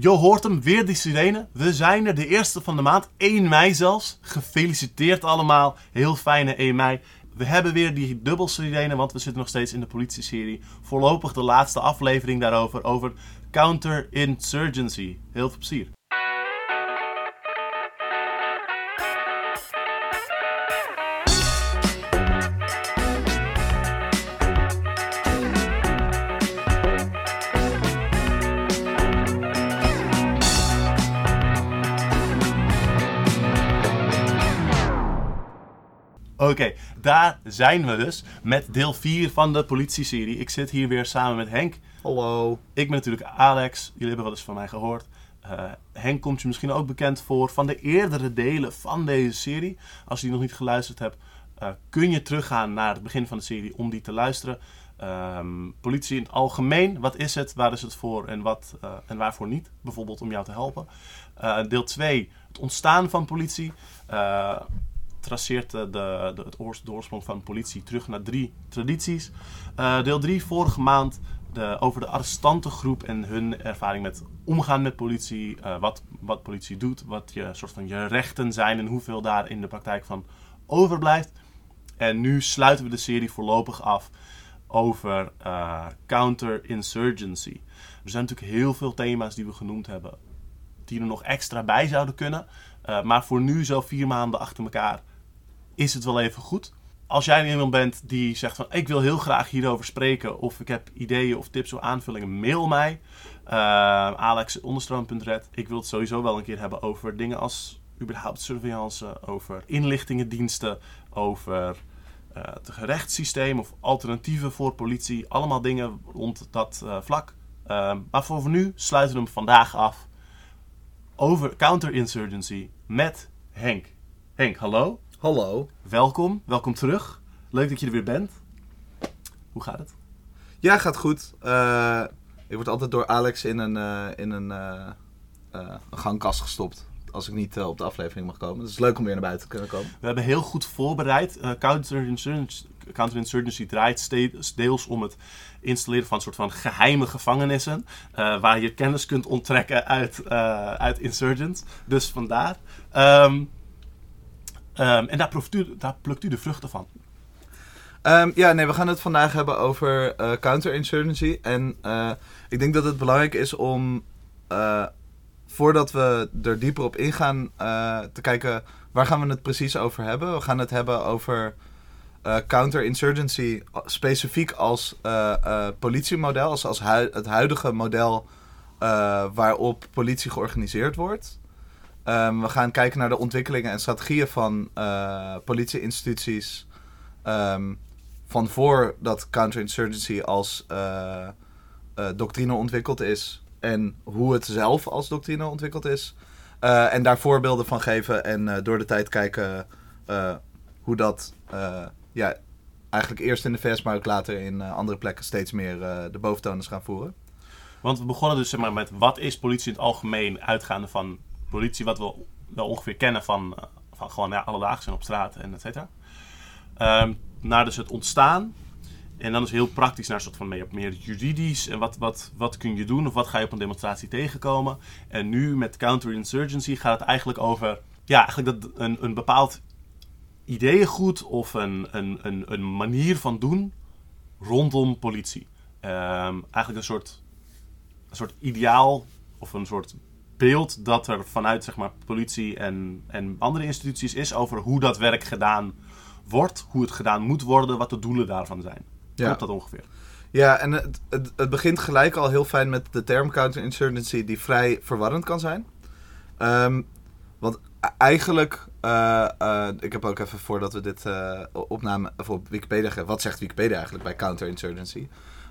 Je hoort hem, weer die sirene. We zijn er, de eerste van de maand, 1 mei zelfs. Gefeliciteerd allemaal, heel fijne 1 mei. We hebben weer die dubbel sirene, want we zitten nog steeds in de politie-serie. Voorlopig de laatste aflevering daarover, over counterinsurgency. Heel veel plezier. Daar zijn we dus met deel 4 van de politie-serie. Ik zit hier weer samen met Henk. Hallo. Ik ben natuurlijk Alex. Jullie hebben wel eens van mij gehoord. Uh, Henk komt je misschien ook bekend voor van de eerdere delen van deze serie. Als je die nog niet geluisterd hebt, uh, kun je teruggaan naar het begin van de serie om die te luisteren. Um, politie in het algemeen, wat is het, waar is het voor en, wat, uh, en waarvoor niet? Bijvoorbeeld om jou te helpen. deel 2, het ontstaan van politie traceert de, de, het oorsprong van politie terug naar drie tradities. Uh, deel 3 vorige maand de, over de arrestantengroep en hun ervaring met omgaan met politie. Uh, wat, wat politie doet, wat je, soort van je rechten zijn en hoeveel daar in de praktijk van overblijft. En nu sluiten we de serie voorlopig af over counterinsurgency. Er zijn natuurlijk heel veel thema's die we genoemd hebben, die er nog extra bij zouden kunnen. Maar voor nu, zo vier maanden achter elkaar, is het wel even goed. Als jij iemand bent die zegt van ik wil heel graag hierover spreken, of ik heb ideeën of tips of aanvullingen, mail mij. Uh, Alex.onderstroom.red. Ik wil het sowieso wel een keer hebben over dingen als überhaupt surveillance, over inlichtingendiensten, over uh, het gerechtssysteem of alternatieven voor politie. Allemaal dingen rond dat uh, vlak. Uh, maar voor nu sluiten we hem vandaag af over counterinsurgency met Henk. Henk, hallo. Hallo. Welkom, welkom terug. Leuk dat je er weer bent. Hoe gaat het? Ja, gaat goed. Uh, ik word altijd door Alex in een, uh, in een, uh, een gangkast gestopt. Als ik niet op de aflevering mag komen. Dus het is leuk om weer naar buiten te kunnen komen. We hebben heel goed voorbereid. counterinsurgency, counterinsurgency draait deels om het installeren van een soort van geheime gevangenissen. waar je kennis kunt onttrekken uit, uit insurgents. Dus vandaar. Um, Um, en daar, u, daar, plukt u de vruchten van. Um, ja, nee, we gaan het vandaag hebben over uh, counterinsurgency. En uh, ik denk dat het belangrijk is om, uh, voordat we er dieper op ingaan, te kijken waar gaan we het precies over hebben. We gaan het hebben over counterinsurgency specifiek als politiemodel, als, als het huidige model waarop politie georganiseerd wordt. Um, we gaan kijken naar de ontwikkelingen en strategieën van uh, politieinstituties. Um, van voordat counterinsurgency als uh, uh, doctrine ontwikkeld is. En hoe het zelf als doctrine ontwikkeld is. en daar voorbeelden van geven en door de tijd kijken hoe dat ja, eigenlijk eerst in de VS, maar ook later in andere plekken steeds meer de boventoon is gaan voeren. Want we begonnen dus zeg maar, met wat is politie in het algemeen, uitgaande van politie, wat we wel ongeveer kennen van, eh, van gewoon ja, alledaags en op straat en et cetera. Um, naar dus het ontstaan. En dan is heel praktisch naar een soort van meer, meer juridisch. En wat, wat, wat kun je doen of wat ga je op een demonstratie tegenkomen. En nu met counterinsurgency gaat het eigenlijk over ja, eigenlijk dat een, een bepaald ideeëngoed of een, een, een, een manier van doen rondom politie. Um, eigenlijk een soort, een soort ideaal of een soort beeld dat er vanuit zeg maar, politie en, en andere instituties is over hoe dat werk gedaan wordt, hoe het gedaan moet worden, wat de doelen daarvan zijn. Ja. Klopt dat ongeveer? Ja, en het, het, het, begint gelijk al heel fijn met de term counterinsurgency, die vrij verwarrend kan zijn. Um, want e-, eigenlijk, uh, uh, ik heb ook even voordat we dit uh, opnamen, of op Wikipedia, wat zegt Wikipedia eigenlijk bij counterinsurgency?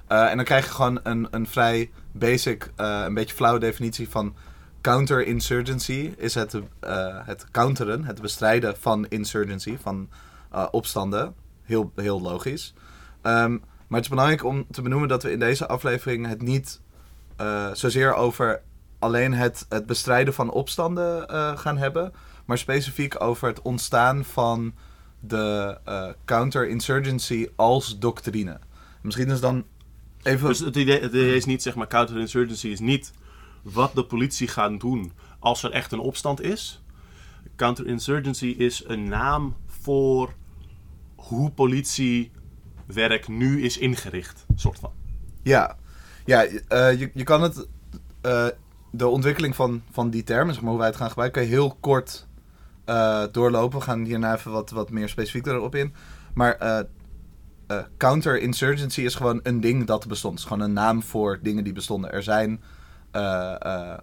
en dan krijg je gewoon een, een vrij basic, een beetje flauwe definitie van counterinsurgency is het, uh, het counteren, het bestrijden van insurgency, van uh, opstanden. Heel, heel logisch. Um, maar het is belangrijk om te benoemen dat we in deze aflevering het niet uh, zozeer over alleen het, het bestrijden van opstanden gaan hebben, maar specifiek over het ontstaan van de counterinsurgency als doctrine. Misschien is dan even. Dus het idee, het idee is niet, zeg maar, counterinsurgency is niet wat de politie gaat doen als er echt een opstand is. Counterinsurgency is een naam voor hoe politiewerk nu is ingericht, soort van. Ja, ja eh, je, je kan het. eh, de ontwikkeling van, van die termen, zeg maar, hoe wij het gaan gebruiken, heel kort eh, doorlopen. We gaan hierna even wat, wat meer specifiek erop in. Maar counterinsurgency is gewoon een ding dat bestond. Het is gewoon een naam voor dingen die bestonden. Er zijn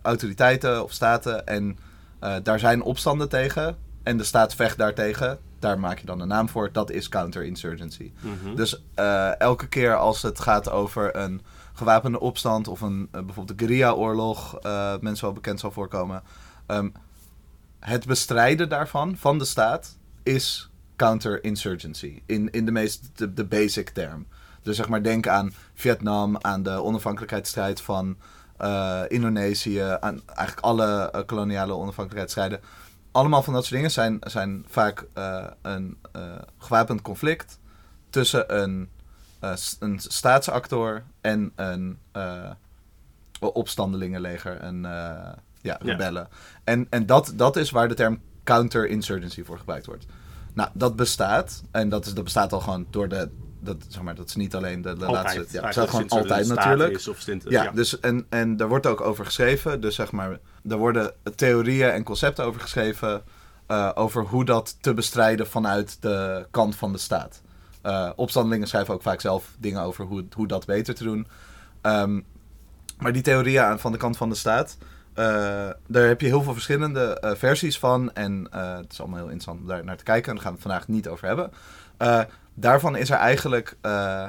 autoriteiten of staten en eh, daar zijn opstanden tegen. En de staat vecht daartegen. Daar maak je dan een naam voor. Dat is counterinsurgency. Mhm. Dus eh, elke keer als het gaat over een gewapende opstand of een eh, bijvoorbeeld de guerrilla-oorlog, eh mensen wel bekend zal voorkomen. ehm, het bestrijden daarvan, van de staat, is counterinsurgency. In, in de meest, de, de basic term. Dus zeg maar, denk aan Vietnam, aan de onafhankelijkheidsstrijd van eh, Indonesië, aan eigenlijk alle eh, koloniale onafhankelijkheidsstrijden. Allemaal van dat soort dingen zijn, zijn vaak eh, een gewapend conflict tussen een, een staatsactor en een opstandelingenleger, eh, ja, rebellen. En, en dat, dat is waar de term counterinsurgency voor gebruikt wordt. Nou, dat bestaat. En dat, is, dat bestaat al gewoon door de. Dat, zeg maar, dat is niet alleen de, laatste. Ja, het bestaat gewoon altijd staat natuurlijk. Is, of Ja, dus en, en daar wordt ook over geschreven. Dus zeg maar, er worden theorieën en concepten over geschreven. eh, over hoe dat te bestrijden vanuit de kant van de staat. Eh, opstandelingen schrijven ook vaak zelf dingen over hoe, hoe dat beter te doen. Ehm, maar die theorieën van de kant van de staat. eh, daar heb je heel veel verschillende versies van. En eh, het is allemaal heel interessant om daar naar te kijken. En daar gaan we het vandaag niet over hebben. Daarvan is er eigenlijk eh,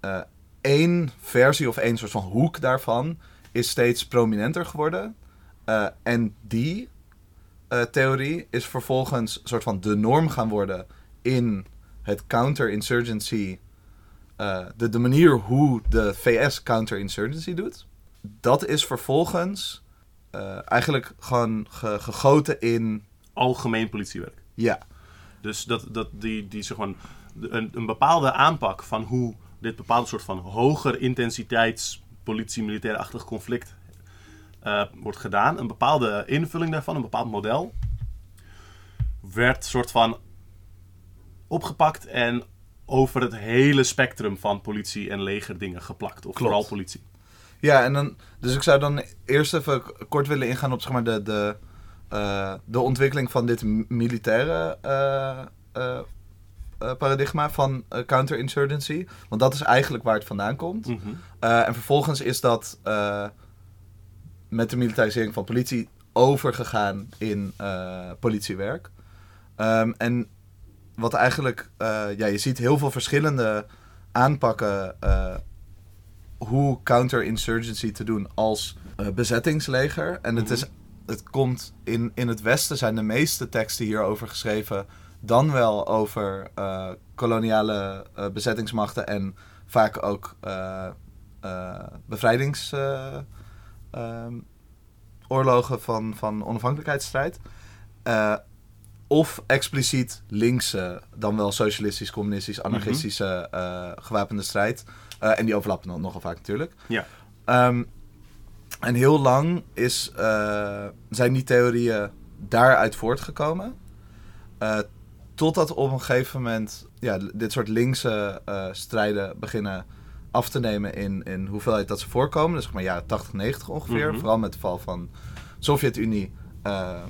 eh, één versie of één soort van hoek daarvan is steeds prominenter geworden. Eh, en die theorie is vervolgens een soort van de norm gaan worden in het counterinsurgency. de, de manier hoe de VS counterinsurgency doet. Dat is vervolgens eigenlijk gewoon ge- gegoten in. algemeen politiewerk. Ja, Dus dat, dat die, die zeg maar, een, een bepaalde aanpak van hoe dit bepaalde soort van hoger intensiteits politie-militair-achtig conflict eh, wordt gedaan, een bepaalde invulling daarvan, een bepaald model, werd soort van opgepakt en over het hele spectrum van politie en leger dingen geplakt. Of Klopt. vooral politie. Ja, en dan, dus ik zou dan eerst even kort willen ingaan op zeg maar, de, de, eh, de ontwikkeling van dit militaire eh, eh, paradigma van eh, counterinsurgency. Want dat is eigenlijk waar het vandaan komt. Mhm. Eh, en vervolgens is dat met de militarisering van politie overgegaan in politiewerk. Ehm, en wat eigenlijk, ja, je ziet heel veel verschillende aanpakken hoe counterinsurgency te doen als bezettingsleger. En het, Mhm. is, het komt in, in het Westen zijn de meeste teksten hierover geschreven, dan wel over eh, koloniale eh, bezettingsmachten en vaak ook eh bevrijdingsoorlogen van, van onafhankelijkheidsstrijd. Of expliciet linkse, dan wel socialistisch, communistisch, anarchistische eh, gewapende strijd. En die overlappen dan nogal vaak natuurlijk. Ja. Ehm, en heel lang is, zijn die theorieën daaruit voortgekomen. Totdat op een gegeven moment ja, dit soort linkse eh, strijden beginnen af te nemen in, in hoeveelheid dat ze voorkomen. Dus zeg maar ja, 80, 90 ongeveer. Mhm. Vooral met de val van de Sovjet-Unie eh,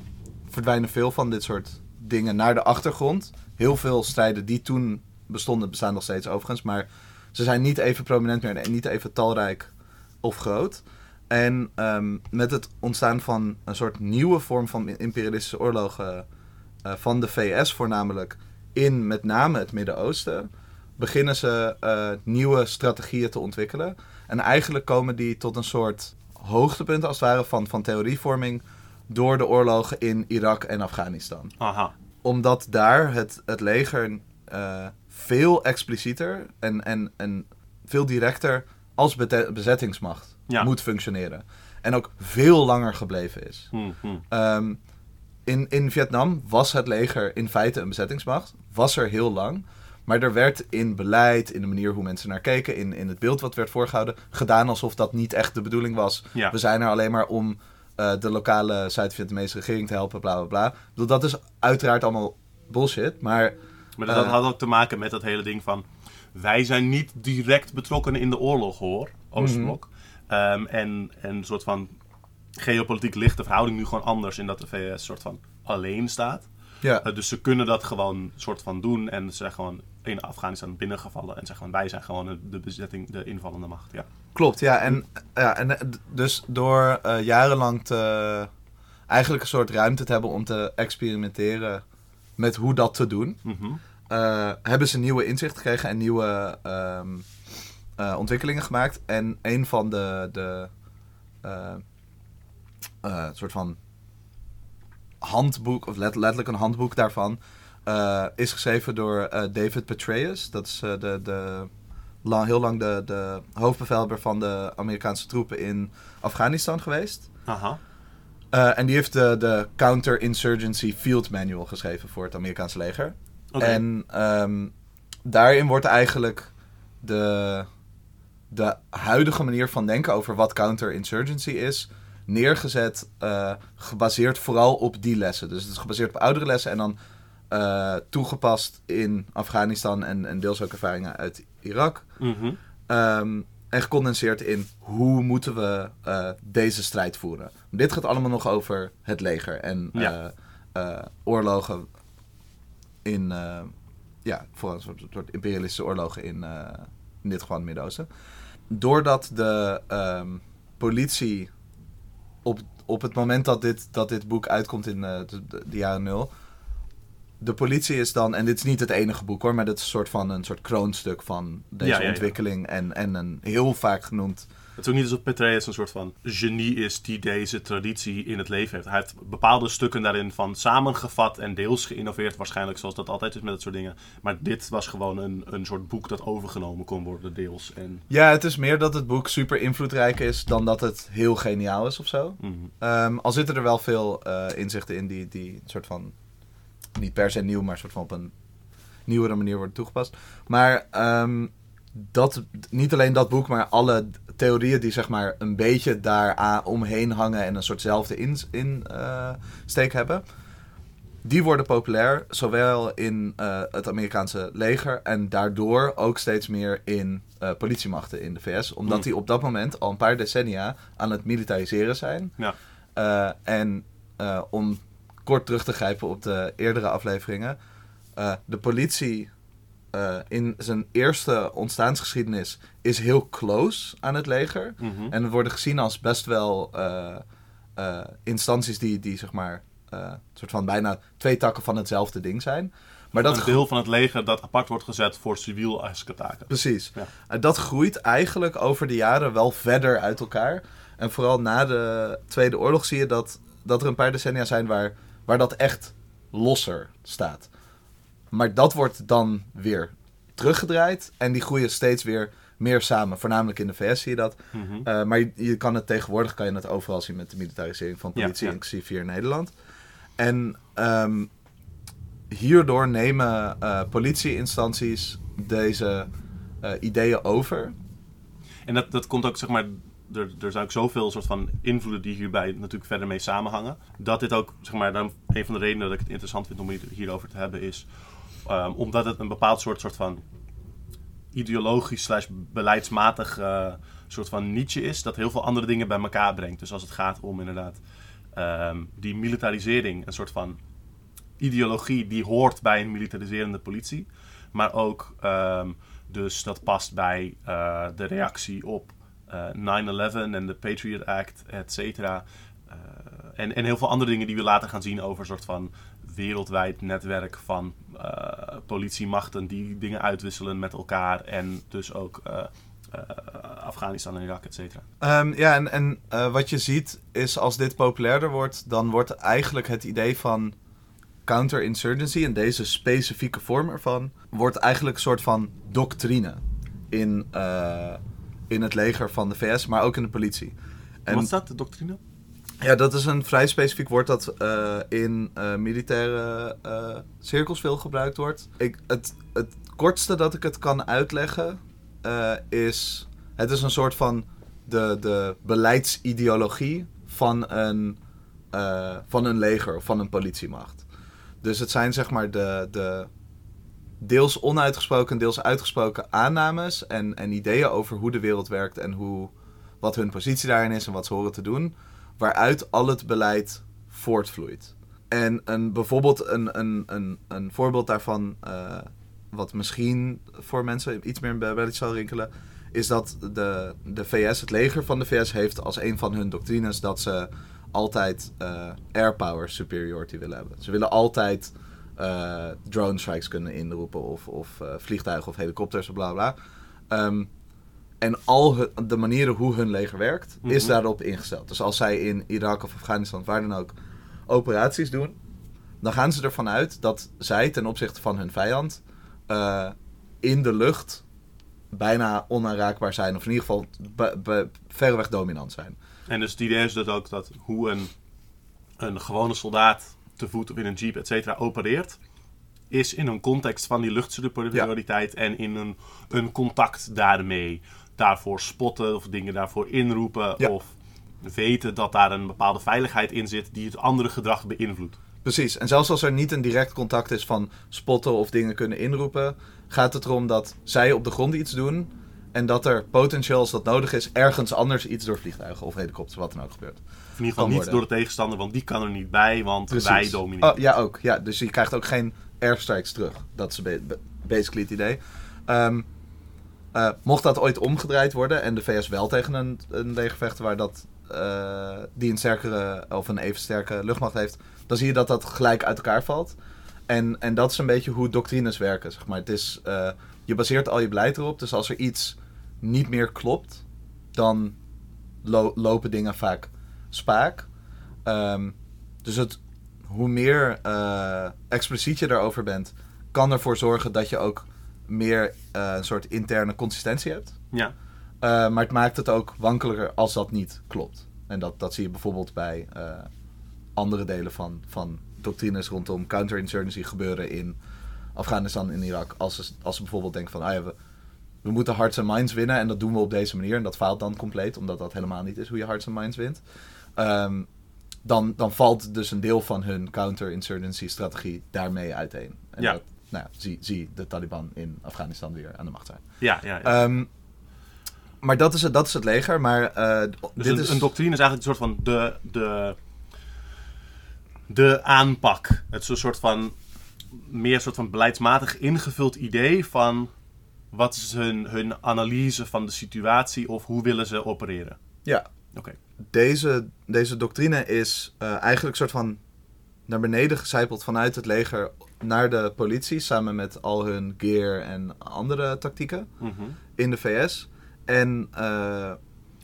verdwijnen veel van dit soort dingen naar de achtergrond. Heel veel strijden die toen bestonden, bestaan nog steeds overigens. Maar ze zijn niet even prominent meer en niet even talrijk of groot. En ehm, met het ontstaan van een soort nieuwe vorm van imperialistische oorlogen eh, van de VS voornamelijk in met name het Midden-Oosten, beginnen ze eh, nieuwe strategieën te ontwikkelen. En eigenlijk komen die tot een soort hoogtepunt als het ware van, van theorievorming door de oorlogen in Irak en Afghanistan Aha. omdat daar het, het leger eh, veel explicieter en, en, en veel directer als bezettingsmacht Ja. moet functioneren. En ook veel langer gebleven is. Hm, hm. Ehm, in, in Vietnam was het leger in feite een bezettingsmacht. Was er heel lang. Maar er werd in beleid, in de manier hoe mensen naar keken, in, in het beeld wat werd voorgehouden, gedaan alsof dat niet echt de bedoeling was. Ja. We zijn er alleen maar om eh, de lokale Zuid-Vietnamese regering te helpen, bla bla bla. Bedoel, dat is uiteraard allemaal bullshit, maar Maar dat Eh. had ook te maken met dat hele ding van... Wij zijn niet direct betrokken in de oorlog, hoor. Oostblok. Ehm, en, en een soort van... Geopolitiek ligt de verhouding nu gewoon anders... in dat de VS soort van alleen staat. ja. Eh, dus ze kunnen dat gewoon soort van doen. En ze zijn gewoon in Afghanistan binnengevallen. En zeggen gewoon, wij zijn gewoon de- bezetting, de invallende macht. Ja. Klopt, ja. En, ja, en eh, dus door eh, jarenlang te, eigenlijk een soort ruimte te hebben om te experimenteren met hoe dat te doen, Mhm. hebben ze nieuwe inzicht gekregen en nieuwe ehm, eh, ontwikkelingen gemaakt. En een van de, de eh, soort van handboek, of let- letterlijk een handboek daarvan, eh, is geschreven door eh, David Petraeus. Dat is de, de, lang, heel lang de, de hoofdbevelhebber van de Amerikaanse troepen in Afghanistan geweest. Aha. En die heeft de, de Counter-Insurgency Field Manual geschreven voor het Amerikaanse leger. Oké. En ehm, daarin wordt eigenlijk de, de huidige manier van denken over wat counterinsurgency is neergezet, eh, gebaseerd vooral op die lessen. Dus het is gebaseerd op oudere lessen en dan eh, toegepast in Afghanistan en, en deels ook ervaringen uit Irak. Mhm. Ehm, en gecondenseerd in hoe moeten we eh, deze strijd voeren. Dit gaat allemaal nog over het leger en Ja. oorlogen in, ja, voor een soort, soort imperialistische oorlogen in, in dit geval het Midden-Oosten. Doordat de ehm, politie op, op het moment dat dit, dat dit boek uitkomt in eh, de, de, de jaren nul, de politie is dan, en dit is niet het enige boek hoor, maar dit is een soort van een soort kroonstuk van deze Ja, ja, ja. ontwikkeling en, en een heel vaak genoemd Het is ook niet alsof Petraeus een soort van genie is die deze traditie in het leven heeft. Hij heeft bepaalde stukken daarin van samengevat en deels geïnnoveerd, waarschijnlijk zoals dat altijd is met dat soort dingen. Maar dit was gewoon een, een soort boek dat overgenomen kon worden, deels. En, Ja, het is meer dat het boek super invloedrijk is dan dat het heel geniaal is of zo. mhm. Ehm, al zitten er wel veel eh, inzichten in die, die een soort van, niet per se nieuw, maar een soort van op een nieuwere manier worden toegepast. Maar ehm, dat, niet alleen dat boek, maar alle theorieën die zeg maar een beetje daar omheen hangen en een soortzelfde insteek in, eh, steek hebben. Die worden populair, zowel in eh, het Amerikaanse leger en daardoor ook steeds meer in eh, politiemachten in de VS. Omdat Hmm. die op dat moment al een paar decennia aan het militariseren zijn. Ja. En om kort terug te grijpen op de eerdere afleveringen. de politie eh, in zijn eerste ontstaansgeschiedenis is heel close aan het leger. Mhm. En worden gezien als best wel eh, eh, instanties die, die zeg maar soort van bijna twee takken van hetzelfde ding zijn. Maar dat een deel van het leger dat apart wordt gezet voor civiel taken. Precies. Ja. En dat groeit eigenlijk over de jaren wel verder uit elkaar. En vooral na de Tweede Oorlog zie je dat, dat er een paar decennia zijn waar, waar dat echt losser staat. Maar dat wordt dan weer teruggedraaid en die groeien steeds weer meer samen. Voornamelijk in de VS zie je dat. Mhm. Eh, maar je, je kan het tegenwoordig kan je het overal zien met de militarisering van politie, ja. inclusief hier in Nederland. En ehm, hierdoor nemen eh, politieinstanties deze eh, ideeën over. En dat, dat komt ook, zeg maar, er, er zijn ook zoveel soort van invloeden die hierbij natuurlijk verder mee samenhangen. Dat dit ook, zeg maar, dan een van de redenen dat ik het interessant vind om hier, hierover te hebben is, ehm, omdat het een bepaald soort, soort van ideologisch slash beleidsmatig eh, soort van niche is, dat heel veel andere dingen bij elkaar brengt. Dus als het gaat om inderdaad ehm, die militarisering, een soort van ideologie die hoort bij een militariserende politie. Maar ook ehm, dus dat past bij eh, de reactie op eh 9-11 en de Patriot Act, et cetera. Eh, en, en heel veel andere dingen die we later gaan zien over een soort van wereldwijd netwerk van eh, politiemachten die dingen uitwisselen met elkaar. En dus ook eh, eh, Afghanistan en Irak, et cetera. Ehm, ja, en, en wat je ziet is als dit populairder wordt, dan wordt eigenlijk het idee van counterinsurgency en deze specifieke vorm ervan, wordt eigenlijk een soort van doctrine in, in het leger van de VS, maar ook in de politie. En Wat is dat, de doctrine? Ja, dat is een vrij specifiek woord dat eh, in eh, militaire eh, cirkels veel gebruikt wordt. Ik, het, het kortste dat ik het kan uitleggen is... Het is een soort van de, de beleidsideologie van een, van een leger of van een politiemacht. Dus het zijn zeg maar de, de deels onuitgesproken, deels uitgesproken aannames en, en ideeën over hoe de wereld werkt en hoe, wat hun positie daarin is en wat ze horen te doen, waaruit al het beleid voortvloeit. En een, bijvoorbeeld een, een, een, een voorbeeld daarvan, eh, wat misschien voor mensen iets meer in belletje zal rinkelen, is dat de, de VS, het leger van de VS, heeft als een van hun doctrines dat ze altijd uh, air power superiority willen hebben. Ze willen altijd uh, drone strikes kunnen inroepen of, of vliegtuigen of helikopters of bla bla. Um, en al hun, de manieren hoe hun leger werkt, mm -hmm. is daarop ingesteld. Dus als zij in Irak of Afghanistan, waar dan ook, operaties doen, dan gaan ze ervan uit dat zij ten opzichte van hun vijand uh, in de lucht bijna onaanraakbaar zijn. Of in ieder geval verreweg dominant zijn. En dus het idee is dat ook dat hoe een, een gewone soldaat te voet of in een jeep, et cetera, opereert, is in een context van die luchtsuperioriteit ja. en in een, een contact daarmee. Daarvoor spotten of dingen daarvoor inroepen ja. of weten dat daar een bepaalde veiligheid in zit die het andere gedrag beïnvloedt. Precies, en zelfs als er niet een direct contact is van spotten of dingen kunnen inroepen, gaat het erom dat zij op de grond iets doen en dat er potentieel, als dat nodig is, ergens anders iets door vliegtuigen of helikopters, wat dan ook gebeurt. In ieder geval niet door de tegenstander, want die kan er niet bij, want Precies. wij domineren. Oh, ja, ook. Ja, dus je krijgt ook geen airstrikes terug. Dat is basically het idee. Um, uh, mocht dat ooit omgedraaid worden en de VS wel tegen een, een leger waar dat, uh, die een sterkere of een even sterke luchtmacht heeft, dan zie je dat dat gelijk uit elkaar valt. En, en dat is een beetje hoe doctrines werken. Zeg maar. het is, uh, je baseert al je beleid erop. Dus als er iets niet meer klopt, dan lo lopen dingen vaak spaak. Um, dus het, hoe meer expliciet je daarover bent, kan ervoor zorgen dat je ook meer uh, een soort interne consistentie hebt. Ja. Uh, maar het maakt het ook wankeliger als dat niet klopt. En dat, dat zie je bijvoorbeeld bij andere delen van, van doctrines rondom counterinsurgency gebeuren in Afghanistan en Irak. Als ze, als ze bijvoorbeeld denken van, ah ja, we, we moeten hearts en minds winnen en dat doen we op deze manier. En dat faalt dan compleet, omdat dat helemaal niet is hoe je hearts en minds wint. Um, dan, dan valt dus een deel van hun counterinsurgency-strategie daarmee uiteen. En ja. dat, nou ja, zie, zie de Taliban in Afghanistan weer aan de macht zijn. Ja, ja, ja. Um, maar dat is het, dat is het leger. Maar, uh, dus dit een, is... een doctrine is eigenlijk een soort van de, de, de aanpak. Het is een soort van meer een soort van beleidsmatig ingevuld idee van wat is hun, hun analyse van de situatie of hoe willen ze opereren. Ja. Oké. Okay. Deze, deze doctrine is uh, eigenlijk een soort van naar beneden gecijpeld vanuit het leger naar de politie, samen met al hun gear en andere tactieken mm -hmm. in de VS. En, uh,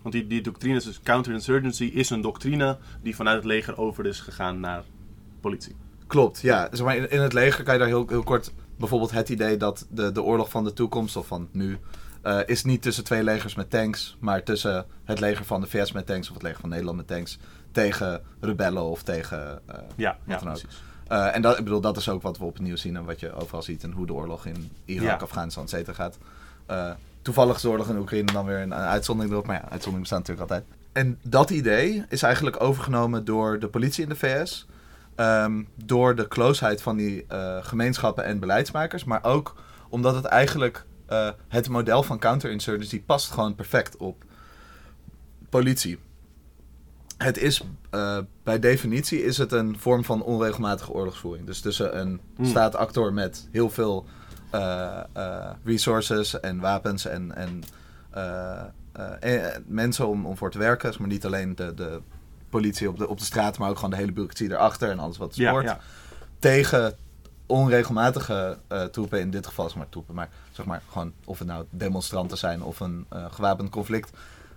Want die, die doctrine is dus counterinsurgency, is een doctrine die vanuit het leger over is gegaan naar politie. Klopt, ja. Zeg maar, in, in het leger kan je daar heel, heel kort bijvoorbeeld het idee dat de, de oorlog van de toekomst, of van nu, uh, is niet tussen twee legers met tanks, maar tussen het leger van de VS met tanks of het leger van Nederland met tanks tegen rebellen of tegen uh, ja, wat ja, dan ook. precies. Uh, en dat, ik bedoel, dat is ook wat we op het nieuws zien en wat je overal ziet en hoe de oorlog in Irak, Ja. Afghanistan, et cetera gaat. Uh, toevallig is de oorlog in Oekraïne dan weer een, uitzondering erop, maar ja, uitzonderingen bestaan natuurlijk altijd. En dat idee is eigenlijk overgenomen door de politie in de VS, um, door de closeheid van die uh, gemeenschappen en beleidsmakers, maar ook omdat het eigenlijk het model van counterinsurgency past gewoon perfect op politie. Het is uh, bij definitie is het een vorm van onregelmatige oorlogsvoering. Dus tussen een Hmm. staatactor met heel veel uh, uh, resources en wapens en, en mensen om, om voor te werken. Dus maar niet alleen de, de politie op de, op de straat, maar ook gewoon de hele bureaucratie erachter en alles wat Ja, ja. Tegen onregelmatige troepen, in dit geval is maar troepen, maar zeg maar gewoon of het nou demonstranten zijn of een gewapend conflict,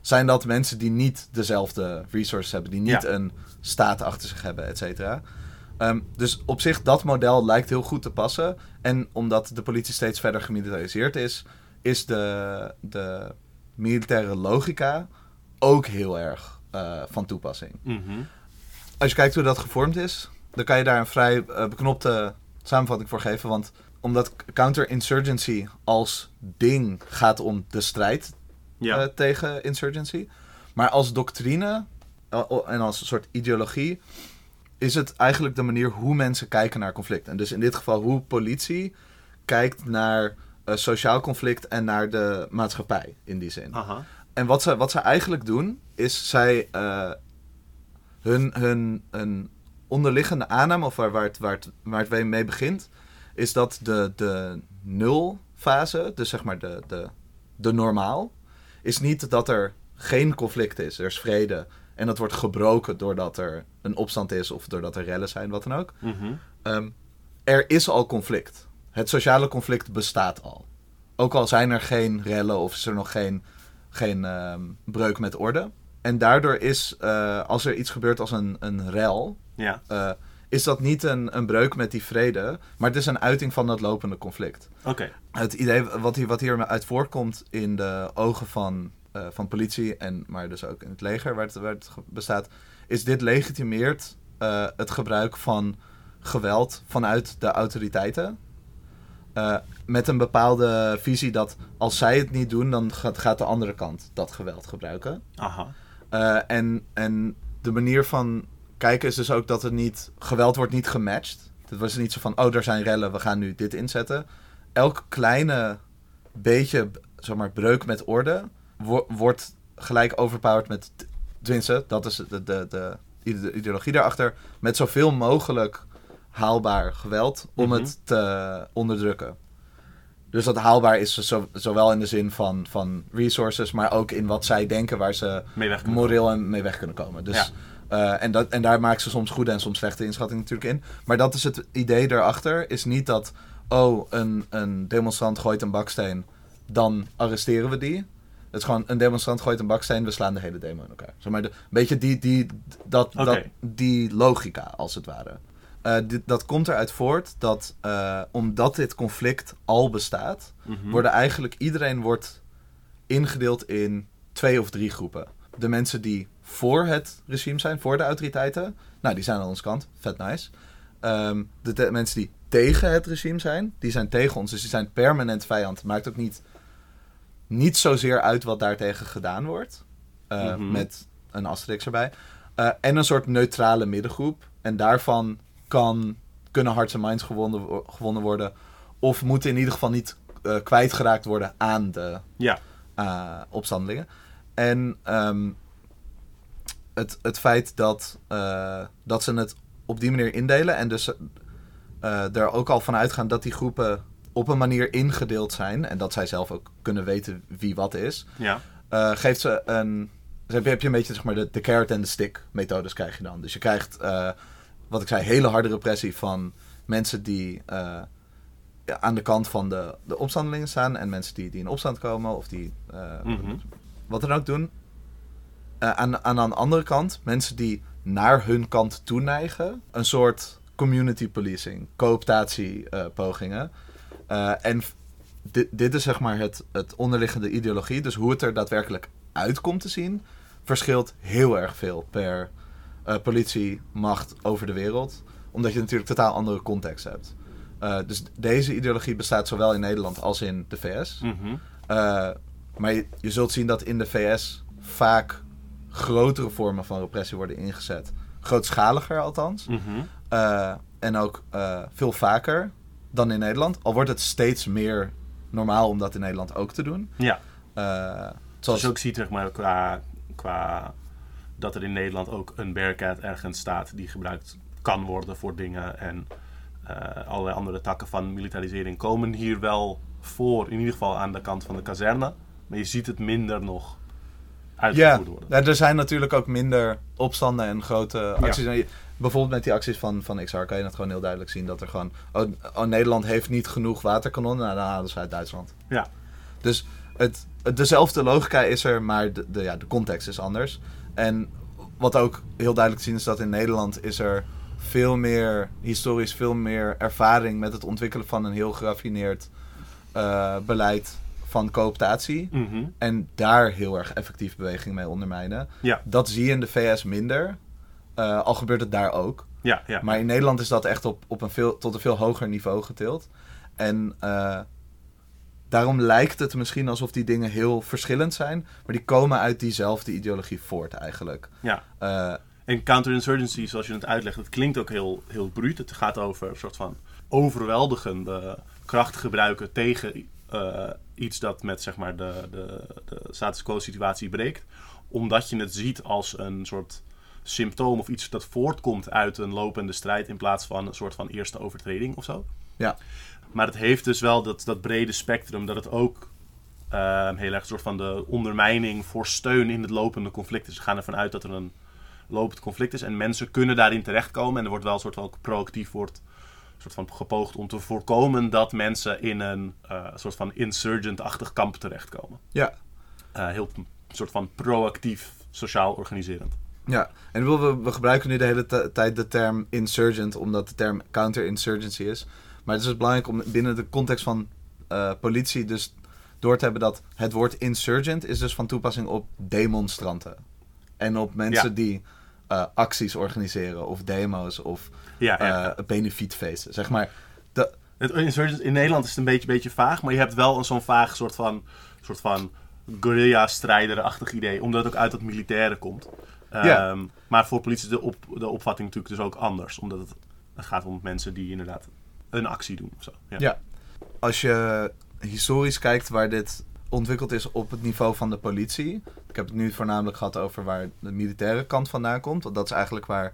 zijn dat mensen die niet dezelfde resources hebben, die niet Ja. een staat achter zich hebben, et cetera. Um, dus op zich, dat model lijkt heel goed te passen. En omdat de politie steeds verder gemilitariseerd is, is de, de militaire logica ook heel erg uh, van toepassing. Mhm. Als je kijkt hoe dat gevormd is, dan kan je daar een vrij uh, beknopte samenvatting voor geven. Want omdat counterinsurgency als ding gaat om de strijd Ja. eh, tegen insurgency. Maar als doctrine eh, en als een soort ideologie is het eigenlijk de manier hoe mensen kijken naar conflict. En dus in dit geval hoe politie kijkt naar eh, sociaal conflict en naar de maatschappij in die zin. Aha. En wat ze, wat ze eigenlijk doen, is zij hun, hun een onderliggende aanname, of waar, waar, het, waar, het, waar het mee begint, is dat de, de nulfase, dus zeg maar de, de, de normaal, is niet dat er geen conflict is, er is vrede. En dat wordt gebroken doordat er een opstand is of doordat er rellen zijn, wat dan ook. Mhm. Ehm, er is al conflict. Het sociale conflict bestaat al. Ook al zijn er geen rellen of is er nog geen, geen ehm, breuk met orde. En daardoor is, eh, als er iets gebeurt als een, een rel, Ja. eh, is dat niet een, een breuk met die vrede, maar het is een uiting van dat lopende conflict. Oké. Het idee wat hier, wat hier uit voorkomt in de ogen van, eh, van politie, en, maar dus ook in het leger waar het, waar het bestaat, is dit legitimeert eh, het gebruik van geweld vanuit de autoriteiten. Eh, met een bepaalde visie dat als zij het niet doen, dan gaat, gaat de andere kant dat geweld gebruiken. Aha. En, en de manier van kijken is dus ook dat het niet... Geweld wordt niet gematcht. Het was niet zo van, oh, er zijn rellen, we gaan nu dit inzetten. Elk kleine beetje, zeg maar, breuk met orde... wo- wordt gelijk overpowered met... Tenminste, dat is de, de, de, de ideologie daarachter. Met zoveel mogelijk haalbaar geweld om Mhm. het te onderdrukken. Dus dat haalbaar is zo, zowel in de zin van, van resources, maar ook in wat zij denken waar ze moreel en mee weg kunnen komen. Dus, eh, en, dat, en daar maken ze soms goede en soms slechte inschattingen natuurlijk in. Maar dat is het idee daarachter, is niet dat, oh, een, een demonstrant gooit een baksteen, dan arresteren we die. Het is gewoon, een demonstrant gooit een baksteen, we slaan de hele demo in elkaar. Zeg maar, de, een beetje die, die, dat, dat, die logica, als het ware. Eh, dit, dat komt eruit voort dat, eh, omdat dit conflict al bestaat, Mhm. worden eigenlijk iedereen wordt ingedeeld in twee of drie groepen. De mensen die voor het regime zijn, voor de autoriteiten, nou die zijn aan onze kant, vet nice. Ehm, de, de mensen die tegen het regime zijn, die zijn tegen ons, dus die zijn permanent vijand. Maakt ook niet, niet zozeer uit wat daartegen gedaan wordt, eh, Mhm. met een asterix erbij. Eh, en een soort neutrale middengroep. En daarvan kan, kunnen hearts en minds gewonnen, wo- gewonnen worden. Of moeten in ieder geval niet eh, kwijtgeraakt worden aan de Ja. opstandelingen. En ehm, het, het feit dat, eh, dat ze het op die manier indelen en dus eh, er ook al van uitgaan dat die groepen op een manier ingedeeld zijn en dat zij zelf ook kunnen weten wie wat is, Ja. eh, geeft ze een. Dus heb je, heb je een beetje zeg maar, de, de carrot en de stick methodes krijg je dan. Dus je krijgt, wat ik zei, hele harde repressie van mensen die aan de kant van de, de opstandelingen staan. En mensen die, die in opstand komen of die Mhm. wat dan ook doen. Eh, aan, aan de andere kant, mensen die naar hun kant toe neigen. Een soort community policing, cooptatiepogingen. Eh en f- dit, dit is zeg maar het, het onderliggende ideologie. Dus hoe het er daadwerkelijk uit komt te zien, verschilt heel erg veel per eh politiemacht over de wereld. Omdat je natuurlijk totaal andere context hebt. Eh, dus deze ideologie bestaat zowel in Nederland als in de VS. Mhm. Eh, maar je, je zult zien dat in de VS vaak grotere vormen van repressie worden ingezet. Grootschaliger althans. Mhm. Eh, en ook eh, veel vaker dan in Nederland. Al wordt het steeds meer normaal om dat in Nederland ook te doen. Ja. Eh, Zoals je ook ziet, zeg maar, qua, qua dat er in Nederland ook een Bearcat ergens staat die gebruikt kan worden voor dingen. En allerlei andere takken van militarisering komen hier wel voor, in ieder geval aan de kant van de kazerne. Maar je ziet het minder nog Ja, uitgevoerd worden. ja, er zijn natuurlijk ook minder opstanden en grote acties. En Bijvoorbeeld met die acties van, van XR kan je het gewoon heel duidelijk zien dat er gewoon. Oh, oh, Nederland heeft niet genoeg waterkanonnen, nou, dan halen ze uit Duitsland. Ja. Dus het, het- dezelfde logica is er, maar de, de, ja, de context is anders. En wat ook heel duidelijk te zien is dat in Nederland is er veel meer, historisch veel meer ervaring met het ontwikkelen van een heel geraffineerd eh, beleid van cooptatie. Mhm. En daar heel erg effectief beweging mee ondermijnen. Ja. Dat zie je in de VS minder. Eh, al gebeurt het daar ook. Ja, ja. Maar in Nederland is dat echt op, op een veel, tot een veel hoger niveau getild. En eh, daarom lijkt het misschien alsof die dingen heel verschillend zijn. Maar die komen uit diezelfde ideologie voort eigenlijk. Ja. Eh, En counterinsurgency, zoals je het uitlegt, het klinkt ook heel, heel bruut. Het gaat over een soort van overweldigende kracht gebruiken tegen eh, iets dat met zeg maar, de, de, de status quo situatie breekt. Omdat je het ziet als een soort symptoom of iets dat voortkomt uit een lopende strijd in plaats van een soort van eerste overtreding of zo. ja. Maar het heeft dus wel dat, dat brede spectrum dat het ook ehm, heel erg een soort van de ondermijning voor steun in het lopende conflict is. We gaan ervan uit dat er een lopend conflict is en mensen kunnen daarin terechtkomen. En er wordt wel een soort van proactief wordt, soort van gepoogd om te voorkomen dat mensen in een eh, soort van insurgent-achtig kamp terechtkomen. ja. Eh, heel een soort van proactief sociaal organiserend. Ja, en we, we gebruiken nu de hele tijd de term insurgent, omdat de term counterinsurgency is. Maar het is dus belangrijk om binnen de context van eh, politie dus door te hebben dat het woord insurgent is dus van toepassing op demonstranten. En op mensen Ja. die acties organiseren, of demo's, of Ja, ja. benefietfeesten. Zeg maar, de, Het in Nederland is het een beetje, beetje vaag, maar je hebt wel een zo'n vaag soort van, soort van guerrilla-strijderachtig idee, omdat het ook uit dat militaire komt. Ja. Ehm, maar voor politie is de, op, de opvatting natuurlijk dus ook anders, omdat het, het gaat om mensen die inderdaad een actie doen of zo. Ja. Ja. Als je historisch kijkt waar dit ontwikkeld is op het niveau van de politie. Ik heb het nu voornamelijk gehad over waar de militaire kant vandaan komt. Want dat is eigenlijk waar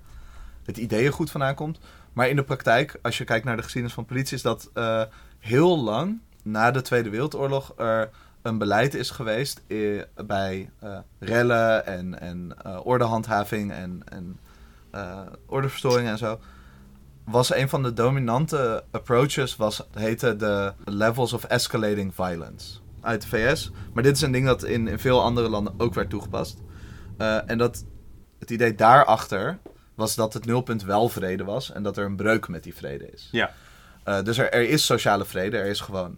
het ideeëngoed vandaan komt. Maar in de praktijk, als je kijkt naar de geschiedenis van politie, is dat eh, heel lang na de Tweede Wereldoorlog er een beleid is geweest eh, bij eh, rellen en, en eh, ordehandhaving en, en eh, ordeverstoring en zo was een van de dominante approaches, was, heette de Levels of Escalating Violence uit de VS. Maar dit is een ding dat in, in veel andere landen ook werd toegepast. En dat het idee daarachter was dat het nulpunt wel vrede was en dat er een breuk met die vrede is. Ja. Eh, dus er, er is sociale vrede, er is gewoon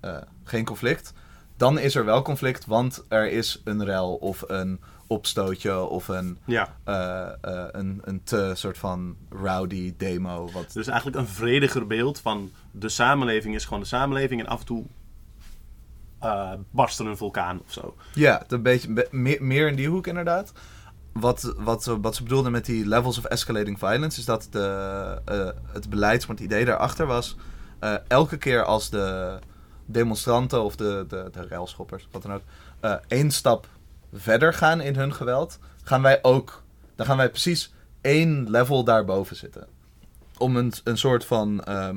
eh, geen conflict. Dan is er wel conflict, want er is een rel of een opstootje of een, Ja. eh, een, een te soort van rowdy demo. Wat, Dus eigenlijk een vrediger beeld van de samenleving is gewoon de samenleving en af en toe barst er een vulkaan of zo. Ja, een beetje be- meer, meer in die hoek inderdaad. Wat, wat, wat ze bedoelden met die levels of escalating violence is dat de, eh, het beleid, maar het idee daarachter was, eh, elke keer als de demonstranten of de, de, de railschoppers, wat dan ook, eh, één stap verder gaan in hun geweld, gaan wij ook, dan gaan wij precies één level daarboven zitten. Om een, een soort van ehm,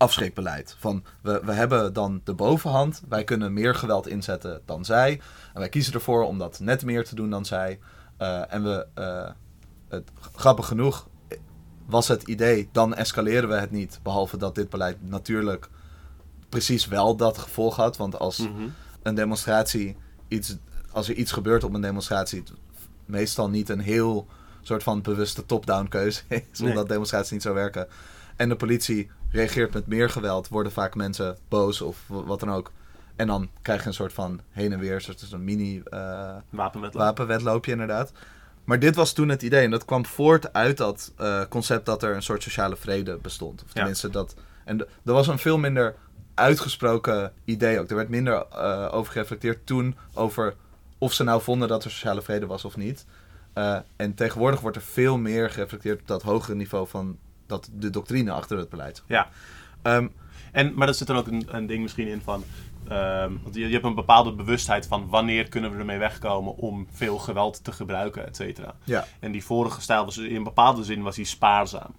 afschrikbeleid. Van we, we hebben dan de bovenhand, wij kunnen meer geweld inzetten dan zij. En wij kiezen ervoor om dat net meer te doen dan zij. Eh, en we, eh, het, grappig genoeg, was het idee, dan escaleren we het niet. Behalve dat dit beleid natuurlijk precies wel dat gevolg had. Want als Mhm. een demonstratie iets, als er iets gebeurt op een demonstratie, meestal niet een heel soort van bewuste top-down keuze is, Nee. omdat demonstraties niet zo werken. En de politie reageert met meer geweld, worden vaak mensen boos of wat dan ook. En dan krijg je een soort van heen en weer, soort een mini eh, Wapenwetloop. wapenwetloopje inderdaad. Maar dit was toen het idee en dat kwam voort uit dat eh, concept dat er een soort sociale vrede bestond. Of Ja. tenminste dat. En er was een veel minder uitgesproken idee ook. Er werd minder eh, over gereflecteerd toen over of ze nou vonden dat er sociale vrede was of niet. Eh, en tegenwoordig wordt er veel meer gereflecteerd op dat hogere niveau van dat de doctrine achter het beleid. Ja. Ehm, En, maar er zit dan ook een, een ding misschien in van... ehm, want je, je hebt een bepaalde bewustheid van wanneer kunnen we ermee wegkomen om veel geweld te gebruiken, et cetera. ja, En die vorige stijl was in een bepaalde zin was hij spaarzaam.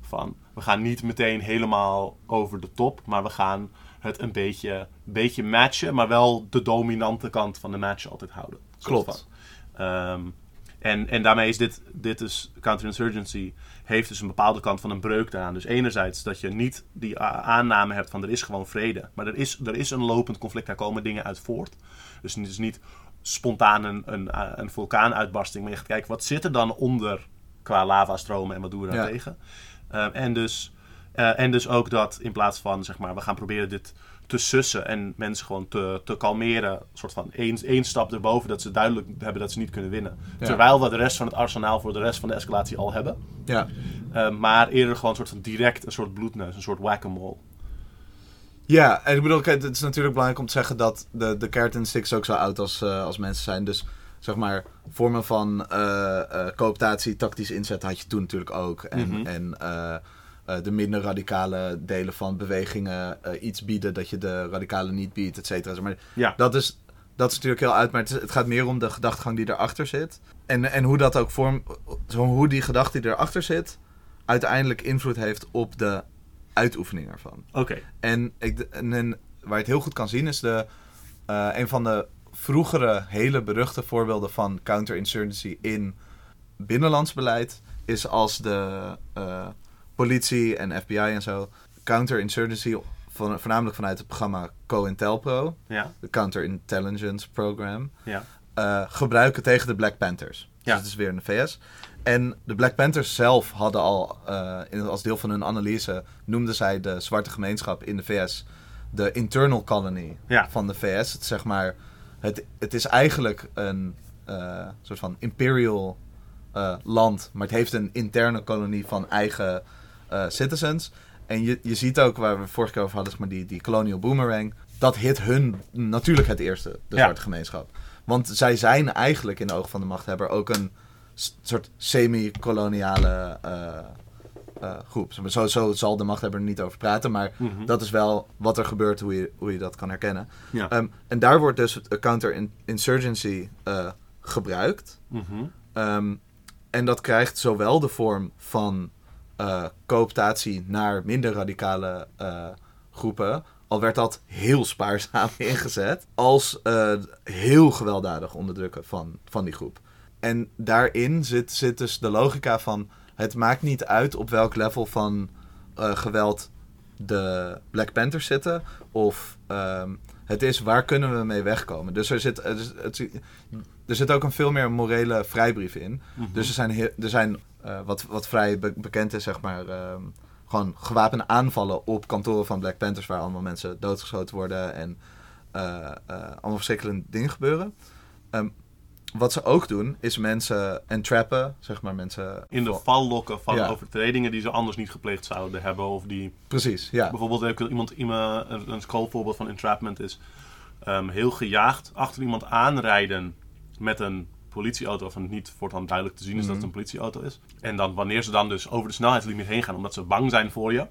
Van, we gaan niet meteen helemaal over de top, maar we gaan het een beetje, beetje matchen, maar wel de dominante kant van de match altijd houden. Klopt. Ehm, en, en daarmee is dit, dit is counterinsurgency, heeft dus een bepaalde kant van een breuk daaraan. Dus enerzijds dat je niet die aanname hebt van er is gewoon vrede, maar er is, er is een lopend conflict, daar komen dingen uit voort. Dus het is niet spontaan een, een, een vulkaanuitbarsting, maar je gaat kijken wat zit er dan onder qua lavastromen en wat doen we daar Ja. tegen. Ehm, en, dus, eh, en dus ook dat in plaats van zeg maar, we gaan proberen dit te sussen en mensen gewoon te, te kalmeren, soort van één, één stap erboven, dat ze duidelijk hebben dat ze niet kunnen winnen. Ja. Terwijl we de rest van het arsenaal voor de rest van de escalatie al hebben. ja, Ehm, maar eerder gewoon een soort van direct een soort bloedneus, een soort whack-a-mole. Ja, en ik bedoel, het is natuurlijk belangrijk om te zeggen dat de, de carrot and sticks ook zo oud als, eh, als mensen zijn. Dus zeg maar, vormen van eh, eh, cooptatie, tactisch inzet had je toen natuurlijk ook. En, Mhm. en eh, eh, de minder radicale delen van bewegingen eh, iets bieden dat je de radicale niet biedt, et cetera. Maar Ja. dat is, dat is natuurlijk heel uit, maar het, gaat meer om de gedachtegang die erachter zit. En, en hoe dat ook vorm, zo, hoe die gedachte die erachter zit, uiteindelijk invloed heeft op de uitoefening ervan. Oké. En, ik, en, en waar je het heel goed kan zien is de, eh, een van de vroegere hele beruchte voorbeelden van counterinsurgency in binnenlands beleid is als de eh, politie en FBI en zo counterinsurgency van, voornamelijk vanuit het programma COINTELPRO, Ja. de Counterintelligence Program, Ja. eh, gebruiken tegen de Black Panthers. Dus Ja. dat is weer in de VS. En de Black Panthers zelf hadden al, eh, in, als deel van hun analyse, noemden zij de zwarte gemeenschap in de VS de internal colony Ja. van de VS. Het, is zeg maar, het, het is eigenlijk een eh, soort van imperial land, maar het heeft een interne kolonie van eigen eh, citizens. En je, je ziet ook, waar we vorige keer over hadden, maar die, die colonial boomerang, dat hit hun natuurlijk het eerste, de Ja. zwarte gemeenschap. Want zij zijn eigenlijk in de ogen van de machthebber ook een soort semi-koloniale eh, eh, groep. Zo, zo zal de machthebber er niet over praten, maar Mhm. dat is wel wat er gebeurt, hoe je, hoe je dat kan herkennen. Ja. Ehm, en daar wordt dus counterinsurgency gebruikt. Mhm. Ehm, en dat krijgt zowel de vorm van eh, cooptatie naar minder radicale eh, groepen, al werd dat heel spaarzaam ingezet, als eh, heel gewelddadig onderdrukken van, van die groep. En daarin zit, zit dus de logica van: het maakt niet uit op welk level van geweld de Black Panthers zitten, of ehm, het is waar kunnen we mee wegkomen. Dus er zit, er, het, er zit ook een veel meer morele vrijbrief in. Mhm. Dus er zijn, er zijn eh, wat, wat vrij be- bekend is, zeg maar, ehm, gewoon gewapende aanvallen op kantoren van Black Panthers, waar allemaal mensen doodgeschoten worden en eh, eh, allemaal verschrikkelijke dingen gebeuren. Ehm, wat ze ook doen, is mensen entrappen, zeg maar mensen... in de val lokken van Ja. overtredingen die ze anders niet gepleegd zouden hebben. Of die Precies, ja. bijvoorbeeld ook iemand, iemand een, een schoolvoorbeeld van entrapment is ehm, heel gejaagd achter iemand aanrijden met een politieauto, het niet voortaan duidelijk te zien is dat het Mhm. een politieauto is. En dan wanneer ze dan dus over de snelheidslimiet heen gaan, omdat ze bang zijn voor je,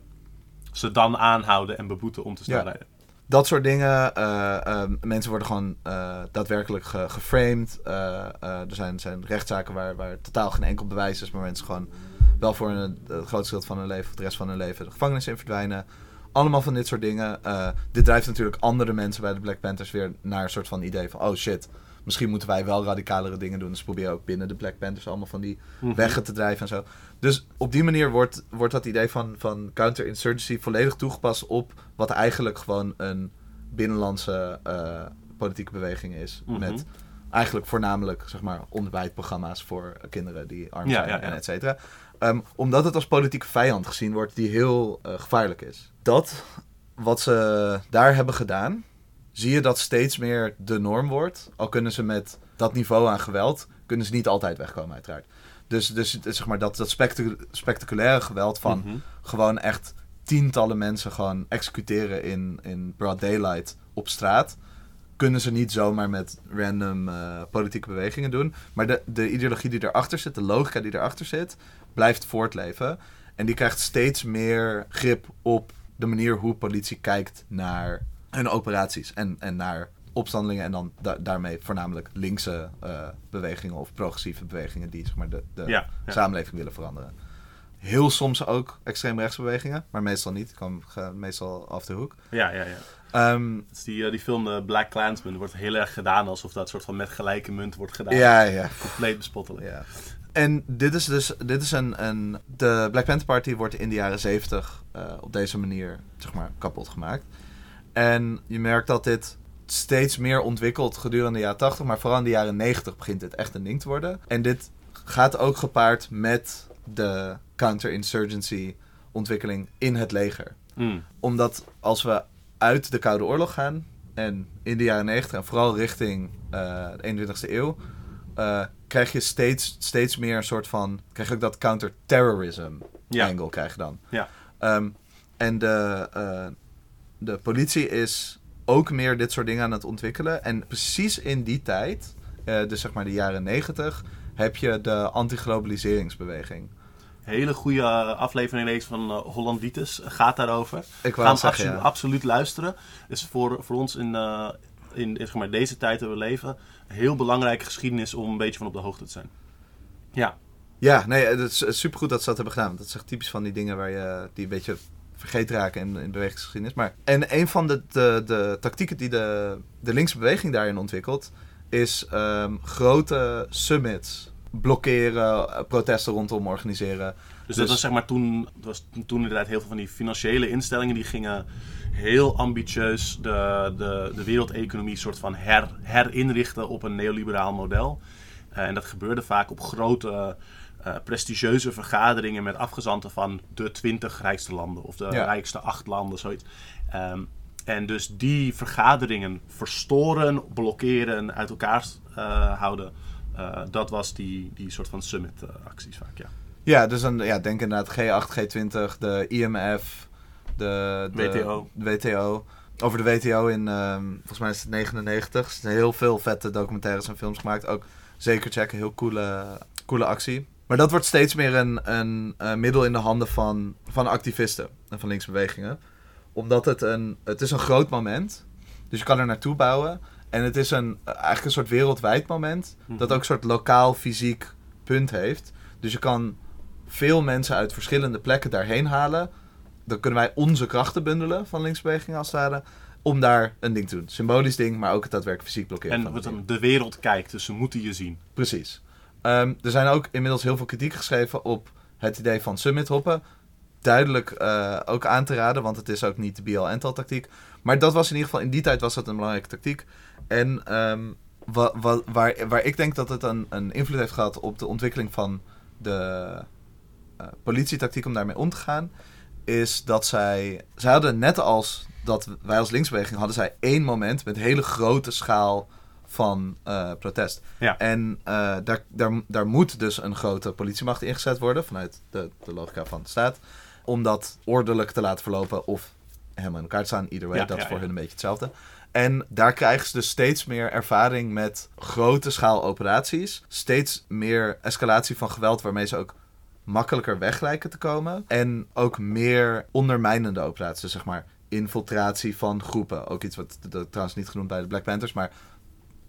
ze dan aanhouden en beboeten om te snel Ja. rijden. Dat soort dingen. eh, ehm, mensen worden gewoon eh, daadwerkelijk ge- geframed. Eh, eh, er zijn, zijn rechtszaken waar, waar totaal geen enkel bewijs is, maar mensen gewoon wel voor een, het grootste deel van hun leven of de rest van hun leven de gevangenis in verdwijnen. Allemaal van dit soort dingen. Eh, dit drijft natuurlijk andere mensen bij de Black Panthers weer naar een soort van idee van: oh shit, misschien moeten wij wel radicalere dingen doen. Dus probeer ook binnen de Black Panthers allemaal van die Mhm. weggen te drijven en zo. Dus op die manier wordt, wordt dat idee van, van counterinsurgency volledig toegepast op wat eigenlijk gewoon een binnenlandse eh, politieke beweging is. Mhm. Met eigenlijk voornamelijk zeg maar onderwijsprogramma's voor kinderen die arm Ja, zijn ja, en et cetera. Ehm, omdat het als politieke vijand gezien wordt die heel eh, gevaarlijk is. Dat wat ze daar hebben gedaan, zie je dat steeds meer de norm wordt. Al kunnen ze met dat niveau aan geweld, kunnen ze niet altijd wegkomen uiteraard. Dus, dus zeg maar dat, dat spectacu- spectaculaire geweld van Mhm. gewoon echt tientallen mensen gewoon executeren in, in broad daylight op straat. Kunnen ze niet zomaar met random eh, politieke bewegingen doen. Maar de, de ideologie die erachter zit, de logica die erachter zit, blijft voortleven. En die krijgt steeds meer grip op de manier hoe politie kijkt naar hun operaties. En, en naar opstandelingen en dan da- daarmee voornamelijk linkse eh, bewegingen of progressieve bewegingen die zeg maar, de, de Ja, ja. samenleving willen veranderen. Heel soms ook extreemrechtsbewegingen, maar meestal niet. Ik kom meestal af de hoek. Ja, ja, ja. Ehm, is die, eh, die film eh, Black Klansman wordt heel erg gedaan alsof dat soort van met gelijke munt wordt gedaan. ja, ja, Compleet bespottelijk. ja. En dit is dus dit is een, een. De Black Panther Party wordt in de jaren zeventig op deze manier zeg maar, kapot gemaakt. En je merkt dat dit steeds meer ontwikkelt gedurende de jaren 80, maar vooral in de jaren 90 begint dit echt een ding te worden. En dit gaat ook gepaard met de counterinsurgency ontwikkeling in het leger. Mm. Omdat als we uit de Koude Oorlog gaan en in de jaren 90 en vooral richting eh, de 21ste eeuw, eh, krijg je steeds, steeds meer een soort van. krijg je ook dat counterterrorism Ja. angle krijg je dan. Ja. Ehm, en de, eh, de politie is ook meer dit soort dingen aan het ontwikkelen. En precies in die tijd, eh, dus zeg maar de jaren negentig, heb je de antiglobaliseringsbeweging. Hele goede aflevering lees van uh, Hollanditis gaat daarover. Ik Gaan wou we zeggen, absolu- ja. absoluut luisteren. Is voor, voor ons in, eh, in, in zeg maar, deze tijd dat we leven een heel belangrijke geschiedenis om een beetje van op de hoogte te zijn. Ja, Ja, nee, het is supergoed dat ze dat hebben gedaan. Dat is echt typisch van die dingen waar je, die een beetje vergeten raken in, in bewegingsgeschiedenis. Maar, en een van de, de, de tactieken die de, de linkse beweging daarin ontwikkelt, is ehm, grote summits blokkeren, eh, protesten rondom organiseren. Dus, Dus- dat was zeg maar toen, was toen inderdaad heel veel van die financiële instellingen die gingen heel ambitieus de, de, de wereldeconomie soort van her, herinrichten op een neoliberaal model. Eh, en dat gebeurde vaak op grote, eh, prestigieuze vergaderingen met afgezanten van de twintig rijkste landen of de Ja. rijkste acht landen, zoiets. Ehm, en dus die vergaderingen verstoren, blokkeren, uit elkaar eh, houden. eh, dat was die, die soort van summit-acties vaak, ja. Ja, dus dan ja, denk inderdaad G8, G20, de IMF, de, de WTO. de WTO. Over de WTO in, ehm, volgens mij is het 99. Er zijn heel veel vette documentaires en films gemaakt. Ook zeker checken, heel coole, coole actie. Maar dat wordt steeds meer een, een, eh, middel in de handen van, van activisten en van linksbewegingen. Omdat het een, het is een groot moment. Dus je kan er naartoe bouwen. En het is een, eigenlijk een soort wereldwijd moment. Dat Mhm. ook een soort lokaal fysiek punt heeft. Dus je kan veel mensen uit verschillende plekken daarheen halen. Dan kunnen wij onze krachten bundelen van linksbewegingen als het ware. Om daar een ding te doen. Symbolisch ding, maar ook het daadwerkelijk fysiek blokkeren. En van het de wereld kijkt, dus ze moeten je zien. Precies. Ehm, er zijn ook inmiddels heel veel kritiek geschreven op het idee van summit hoppen. Duidelijk eh, ook aan te raden, want het is ook niet de BL-ental tactiek. Maar dat was in ieder geval, in die tijd was dat een belangrijke tactiek. En ehm, wa- wa- waar, waar ik denk dat het een, een invloed heeft gehad op de ontwikkeling van de eh, politietactiek om daarmee om te gaan, is dat zij, zij hadden net als dat wij als linksbeweging hadden zij één moment met hele grote schaal van eh, protest. Ja. En eh, daar, daar, daar moet dus een grote politiemacht ingezet worden vanuit de, de logica van de staat. Om dat ordelijk te laten verlopen of helemaal in elkaar te staan. Ieder way, Ja, dat is ja, voor hun een beetje hetzelfde. En daar krijgen ze dus steeds meer ervaring met grote schaal operaties. Steeds meer escalatie van geweld waarmee ze ook makkelijker weg lijken te komen. En ook meer ondermijnende operaties. Zeg maar infiltratie van groepen. Ook iets wat dat trouwens niet genoemd bij de Black Panthers, maar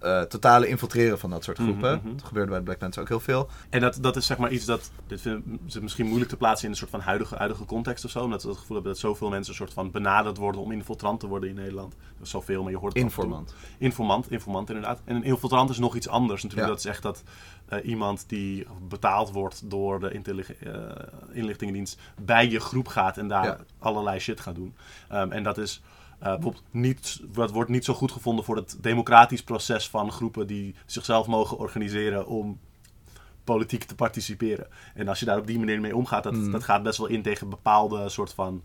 eh, totale infiltreren van dat soort groepen. Mhm, mhm. Dat gebeurde bij de Black Panthers ook heel veel. En dat, dat is zeg maar iets dat. Dit vind ik misschien moeilijk te plaatsen in een soort van huidige, huidige context of zo. Omdat we het gevoel hebben dat zoveel mensen een soort van benaderd worden om infiltrant te worden in Nederland. Dat is zoveel, maar je hoort het. Informant. Informant, informant inderdaad. En een infiltrant is nog iets anders natuurlijk. Ja. Dat is echt dat eh, iemand die betaald wordt door de eh, inlichtingendienst bij je groep gaat en daar Ja. allerlei shit gaat doen. Ehm, en dat is eh, bijvoorbeeld niet, dat wordt niet zo goed gevonden voor het democratisch proces van groepen die zichzelf mogen organiseren om politiek te participeren. En als je daar op die manier mee omgaat, dat, Mm. dat gaat best wel in tegen bepaalde soort van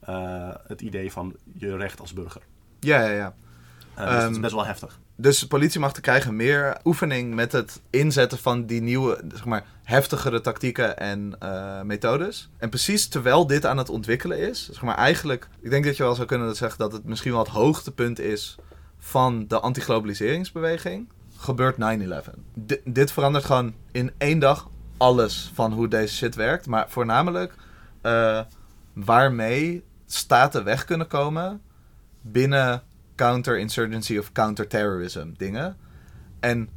eh, het idee van je recht als burger. Ja, ja, ja. Eh, dus dat is Ehm, best wel heftig. Dus politiemachten krijgen meer oefening met het inzetten van die nieuwe, zeg maar, heftigere tactieken en eh, methodes. En precies terwijl dit aan het ontwikkelen is, zeg maar eigenlijk, ik denk dat je wel zou kunnen zeggen dat het misschien wel het hoogtepunt is van de antiglobaliseringsbeweging, gebeurt 9-11. D- dit verandert gewoon in één dag alles van hoe deze shit werkt, maar voornamelijk eh, waarmee staten weg kunnen komen binnen counterinsurgency of counterterrorism dingen. En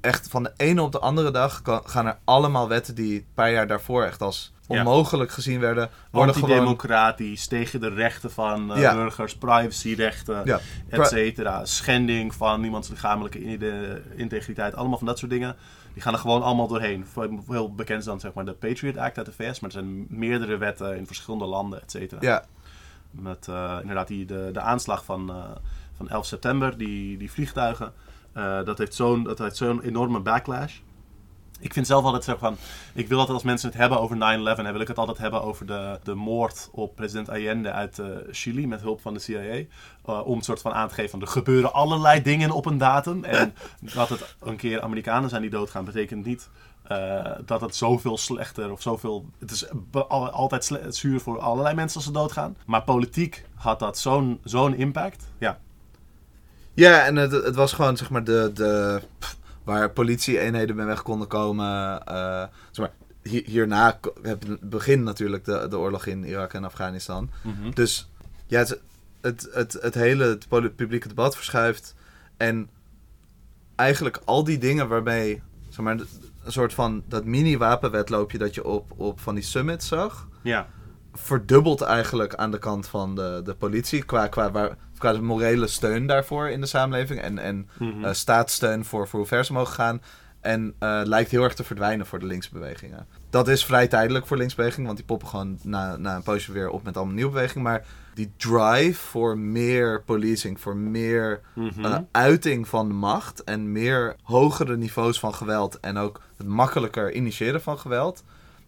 echt van de ene op de andere dag gaan er allemaal wetten die een paar jaar daarvoor echt als Ja. onmogelijk gezien werden, worden gewoon... Tegen de rechten van eh, Ja. burgers, privacyrechten, Ja, et cetera. Schending van iemands lichamelijke integriteit. Allemaal van dat soort dingen. Die gaan er gewoon allemaal doorheen. Heel bekend is dan zeg maar de Patriot Act uit de VS. Maar er zijn meerdere wetten in verschillende landen, et cetera. ja, Met eh, inderdaad die, de, de aanslag van, eh, van 11 september, die, die vliegtuigen. Eh, dat heeft zo'n zo'n enorme backlash. Ik vind zelf altijd zeg van. Ik wil altijd als mensen het hebben over 9-11, dan wil ik het altijd hebben over de, de moord op president Allende uit Chili met hulp van de CIA. Om een soort van aan te geven van er gebeuren allerlei dingen op een datum. En dat het een keer Amerikanen zijn die doodgaan, betekent niet eh, dat het zoveel slechter of zoveel. Het is altijd zuur voor allerlei mensen als ze doodgaan. Maar politiek had dat zo'n zo'n impact. Ja, Ja, en het, het was gewoon zeg maar de, de pff, waar politie-eenheden mee weg konden komen. eh, zeg maar, hier- hierna begint natuurlijk de, de oorlog in Irak en Afghanistan. Dus ja, het, het, het, het hele het publieke debat verschuift. En eigenlijk al die dingen waarmee, zeg maar, een soort van dat mini-wapenwetloopje dat je op, op van die summits zag, ja. verdubbelt eigenlijk aan de kant van de, de politie. Qua, qua, waar, qua de morele steun daarvoor in de samenleving. En, en eh, staatssteun voor, voor hoe ver ze mogen gaan. En eh, lijkt heel erg te verdwijnen voor de linksbewegingen. Dat is vrij tijdelijk voor linksbewegingen, want die poppen gewoon na, na een poosje weer op met allemaal nieuwe bewegingen. Maar die drive voor meer policing, voor meer Mhm. eh, uiting van macht en meer hogere niveaus van geweld en ook het makkelijker initiëren van geweld,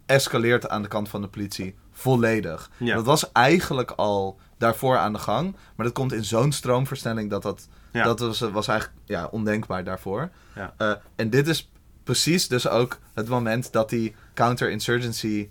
escaleert aan de kant van de politie volledig. Ja. Dat was eigenlijk al daarvoor aan de gang, maar dat komt in zo'n stroomversnelling dat dat, Ja. dat was, was eigenlijk ja, ondenkbaar daarvoor. Ja. Eh, en dit is precies dus ook het moment dat die counterinsurgency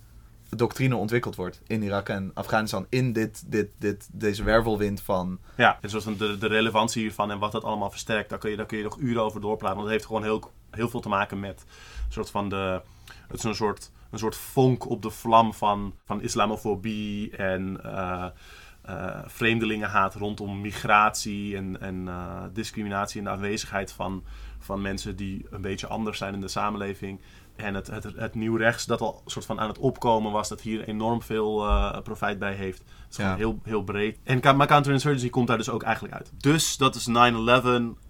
doctrine ontwikkeld wordt in Irak en Afghanistan in dit, dit, dit, deze wervelwind van Ja, zoals de, de relevantie hiervan en wat dat allemaal versterkt, daar kun je, daar kun je nog uren over doorpraten. Want het heeft gewoon heel, heel veel te maken met een soort van de. Het is een soort, een soort vonk op de vlam van, van islamofobie en eh, eh, vreemdelingenhaat rondom migratie en, en eh, discriminatie en de aanwezigheid van, van mensen die een beetje anders zijn in de samenleving. En het, het, het nieuw rechts dat al soort van aan het opkomen was, dat hier enorm veel eh, profijt bij heeft. Het is Ja. gewoon heel, heel breed. En maar counterinsurgency komt daar dus ook eigenlijk uit. Dus dat is 9-11.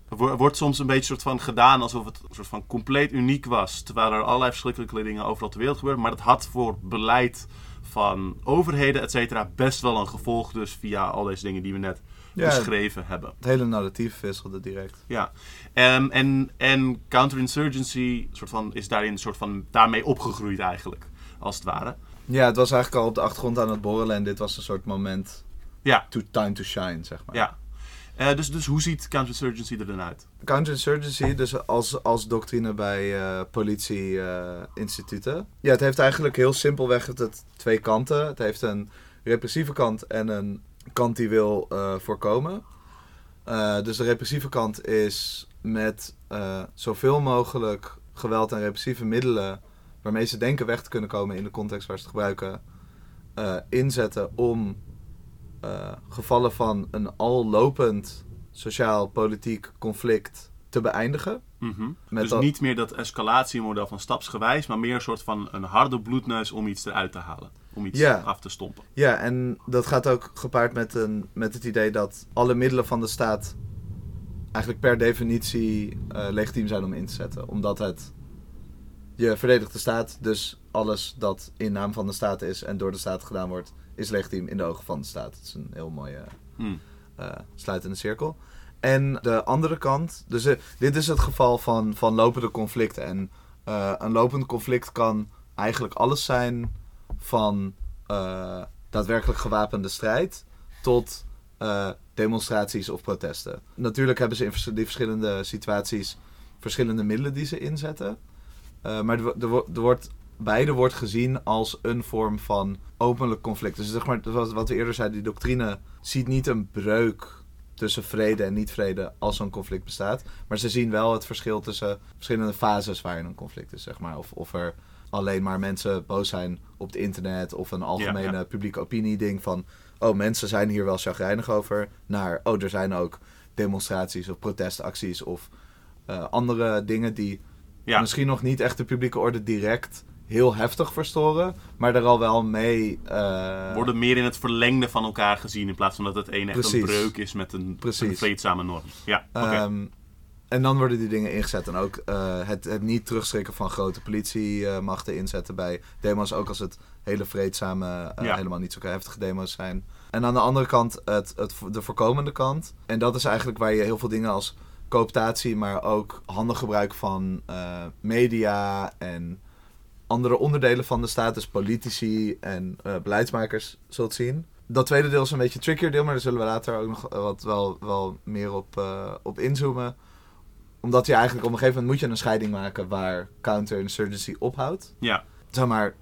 Wo- Wordt soms een beetje soort van gedaan alsof het een soort van compleet uniek was. Terwijl er allerlei verschrikkelijke dingen overal ter wereld gebeuren. Maar dat had voor beleid van overheden, et cetera, best wel een gevolg. Dus via al deze dingen die we net Ja. beschreven hebben. het hele narratief wisselde direct. Ja, Ehm, en, en counterinsurgency soort van, is daarin soort van, daarmee opgegroeid eigenlijk, als het ware. Ja, het was eigenlijk al op de achtergrond aan het borrelen en dit was een soort moment Ja, to time to shine, zeg maar. ja. Eh, dus, dus hoe ziet counterinsurgency er dan uit? Counterinsurgency, dus als, als doctrine bij eh politie-instituten. ja, het heeft eigenlijk heel simpelweg het, twee kanten. Het heeft een repressieve kant en een kant die wil eh, voorkomen. Dus de repressieve kant is met zoveel mogelijk geweld en repressieve middelen waarmee ze denken weg te kunnen komen in de context waar ze het gebruiken, inzetten om eh, gevallen van een al lopend sociaal-politiek conflict te beëindigen. Mhm. Dus dat- niet meer dat escalatiemodel van stapsgewijs, maar meer een soort van een harde bloedneus om iets eruit te halen. Om iets af te stompen. Ja, en dat gaat ook gepaard met, een, met het idee dat alle middelen van de staat eigenlijk per definitie eh, legitiem zijn om in te zetten. Omdat het je verdedigt de staat, dus alles dat in naam van de staat is en door de staat gedaan wordt, is legitiem in de ogen van de staat. Dat is een heel mooie Hm. eh, sluitende cirkel. En de andere kant, dus eh, dit is het geval van, van lopende conflicten. En eh, een lopend conflict kan eigenlijk alles zijn van daadwerkelijk gewapende strijd tot demonstraties of protesten. Natuurlijk hebben ze in die verschillende situaties verschillende middelen die ze inzetten. Maar er, er, er wordt, beide wordt gezien als een vorm van openlijk conflict. Dus zeg maar, wat, we eerder zeiden, die doctrine ziet niet een breuk tussen vrede en niet-vrede als zo'n conflict bestaat. Maar ze zien wel het verschil tussen verschillende fases waarin een conflict is, zeg maar. Of, of er alleen maar mensen boos zijn op het internet of een algemene Ja, ja. publieke opinie ding van... oh, mensen zijn hier wel chagrijnig over, naar... oh, er zijn ook demonstraties of protestacties of eh, andere dingen die Ja, misschien nog niet echt de publieke orde direct heel heftig verstoren, maar er al wel mee... eh, worden meer in het verlengde van elkaar gezien in plaats van dat het een echt Precies. een breuk is met een, Precies. een vreedzame norm. Ja. Ehm, en dan worden die dingen ingezet. En ook eh, het, het niet terugschrikken van grote politiemachten inzetten bij demo's. Ook als het hele vreedzame, eh, Ja. helemaal niet zo heftige demo's zijn. En aan de andere kant het, het, de voorkomende kant. En dat is eigenlijk waar je heel veel dingen als cooptatie, maar ook handig gebruik van media en andere onderdelen van de staat, dus politici en eh, beleidsmakers, zult zien. Dat tweede deel is een beetje een trickier deel, maar daar zullen we later ook nog wat wel, wel meer op, eh, op inzoomen. omdat je eigenlijk op een gegeven moment moet je een scheiding maken waar counterinsurgency ophoudt. Ja, Zeg maar,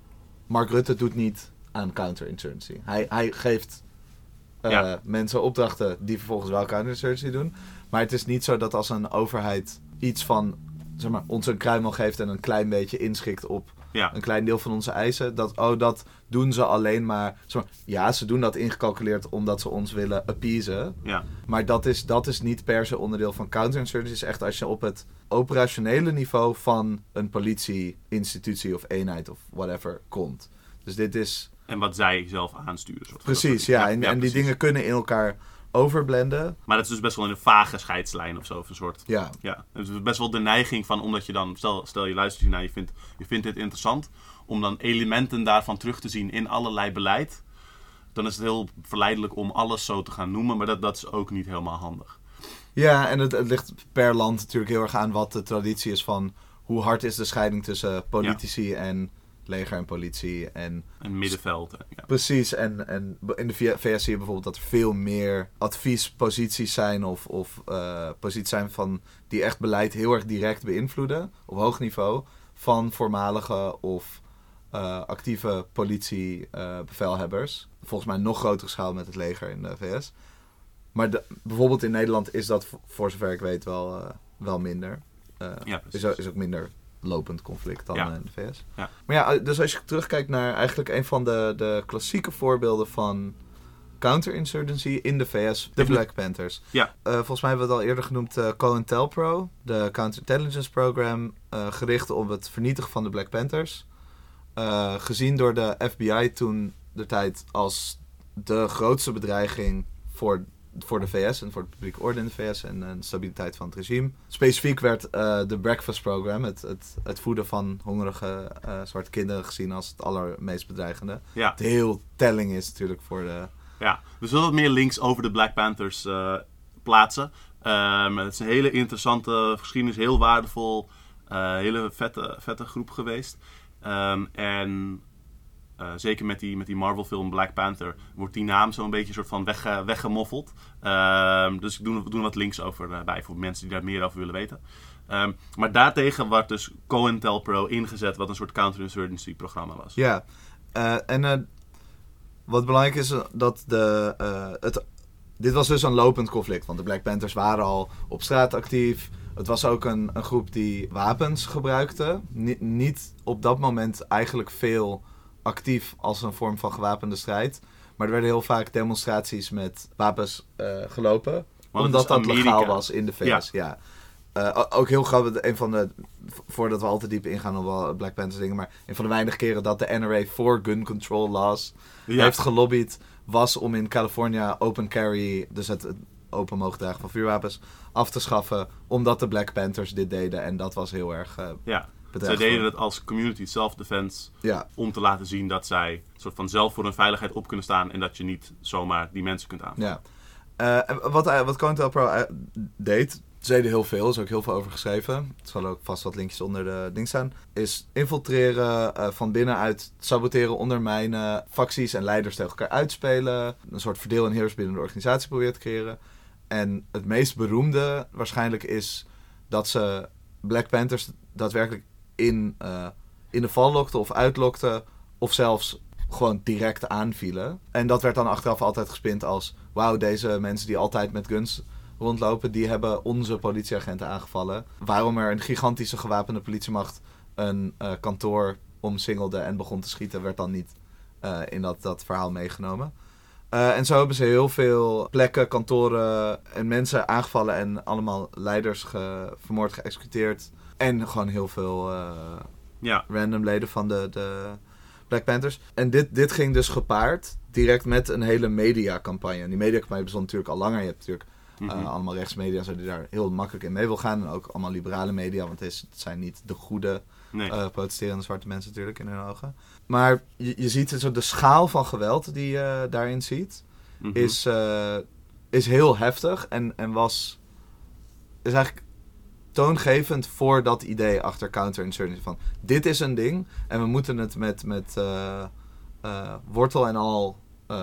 Mark Rutte doet niet aan counterinsurgency. Hij, hij geeft eh, Ja. mensen opdrachten die vervolgens wel counterinsurgency doen. Maar het is niet zo dat als een overheid iets van, zeg maar, ons een kruimel geeft en een klein beetje inschikt op ja, een klein deel van onze eisen. Dat, oh, dat doen ze alleen maar. Ja, ze doen dat ingecalculeerd omdat ze ons willen appeasen. ja. Maar dat is, dat is niet per se onderdeel van counterinsurgency. Het is echt als je op het operationele niveau van een politie-institutie of eenheid of whatever komt. Dus dit is En wat zij zelf aansturen. soort precies, ja. En, en die precies. dingen kunnen in elkaar overblenden. Maar dat is dus best wel in een vage scheidslijn of zo. Of een soort Ja, Ja, het is best wel de neiging van, omdat je dan, stel, stel je luistert hiernaar, je vindt, je vindt dit interessant, om dan elementen daarvan terug te zien in allerlei beleid, dan is het heel verleidelijk om alles zo te gaan noemen, maar dat, dat is ook niet helemaal handig. ja en het, het ligt per land natuurlijk heel erg aan wat de traditie is van hoe hard is de scheiding tussen politici en leger en politie. En Een middenveld. en- Ja. Precies, en, en in de VS zie je bijvoorbeeld dat er veel meer adviesposities zijn of, of eh, posities zijn van die echt beleid heel erg direct beïnvloeden op hoog niveau van voormalige of eh, actieve politiebevelhebbers. Volgens mij nog grotere schaal met het leger in de VS. Maar de- bijvoorbeeld in Nederland is dat voor- zover ik weet wel, eh, wel minder. Eh, Ja, precies. is ook minder lopend conflict dan Ja. eh, in de VS. Ja. Maar ja, dus als je terugkijkt naar eigenlijk een van de, de klassieke voorbeelden van counterinsurgency in de VS, de Black Panthers. Ja. Eh, volgens mij hebben we het al eerder genoemd uh, COINTELPRO, de counterintelligence program, eh, gericht op het vernietigen van de Black Panthers. Eh, gezien door de FBI toen de tijd als de grootste bedreiging voor, voor de VS en voor de publieke orde in de VS en, en de stabiliteit van het regime. Specifiek werd eh, de Breakfast Program, het, het, het voeden van hongerige eh, zwarte kinderen, gezien als het allermeest bedreigende. Ja, Het heel telling is natuurlijk voor de... ja, we zullen wat meer links over de Black Panthers eh, plaatsen. Ehm, het is een hele interessante geschiedenis, heel waardevol, eh, hele vette, vette groep geweest. Ehm, en eh, zeker met die, met die Marvel-film Black Panther wordt die naam zo'n beetje soort van wegge, weggemoffeld. Ehm, dus ik doe, we doen wat links over eh, bij voor mensen die daar meer over willen weten. Ehm, maar daartegen werd dus COINTELPRO ingezet, wat een soort counterinsurgency-programma was. Ja, eh, en wat belangrijk is, dat de, het, dit was dus een lopend conflict. Want de Black Panthers waren al op straat actief. Het was ook een, een groep die wapens gebruikte. Ni- niet op dat moment eigenlijk veel actief als een vorm van gewapende strijd. Maar er werden heel vaak demonstraties met wapens eh, gelopen. Want omdat dat Amerika. legaal was in de VS. Ja. Eh, ook heel grappig, een van de, voordat we al te diep ingaan op wel Black Panthers dingen, maar een van de weinige keren dat de NRA voor gun control laws Ja. heeft gelobbyd, was om in California open carry, dus het, het open mogen dragen van vuurwapens, af te schaffen, omdat de Black Panthers dit deden en dat was heel erg eh Ja, zij bedreigend. deden het als community self-defense Ja, om te laten zien dat zij soort van zelf voor hun veiligheid op kunnen staan en dat je niet zomaar die mensen kunt aanvallen. ja. En wat, hij- wat COINTELPRO eh, deed, ze deden heel veel, er is ook heel veel over geschreven. Er zullen ook vast wat linkjes onder de ding staan. Is infiltreren, van binnenuit saboteren, ondermijnen, facties en leiders tegen elkaar uitspelen. Een soort verdeel en heers binnen de organisatie proberen te creëren. En het meest beroemde waarschijnlijk is dat ze Black Panthers daadwerkelijk in, eh, in de val lokten of uitlokten. Of zelfs gewoon direct aanvielen. En dat werd dan achteraf altijd gespind als... Wauw, deze mensen die altijd met guns rondlopen... die hebben onze politieagenten aangevallen. Waarom er een gigantische gewapende politiemacht... een eh, kantoor omsingelde en begon te schieten... werd dan niet eh, in dat, dat verhaal meegenomen. En zo hebben ze heel veel plekken, kantoren en mensen aangevallen... en allemaal leiders vermoord, geëxecuteerd. En gewoon heel veel... eh, Ja, random leden van de, de Black Panthers. En dit, dit ging dus gepaard direct met een hele mediacampagne. En die mediacampagne bestond natuurlijk al langer. Je hebt natuurlijk eh, Mhm. allemaal rechtsmedia zo die daar heel makkelijk in mee wil gaan. En ook allemaal liberale media, want het zijn niet de goede nee. eh, protesterende zwarte mensen natuurlijk in hun ogen. Maar je, je ziet zo de schaal van geweld die je daarin ziet Mhm. is, is heel heftig en, en was is eigenlijk toongevend voor dat idee achter counterinsurgency van dit is een ding en we moeten het met, met eh, eh, wortel en al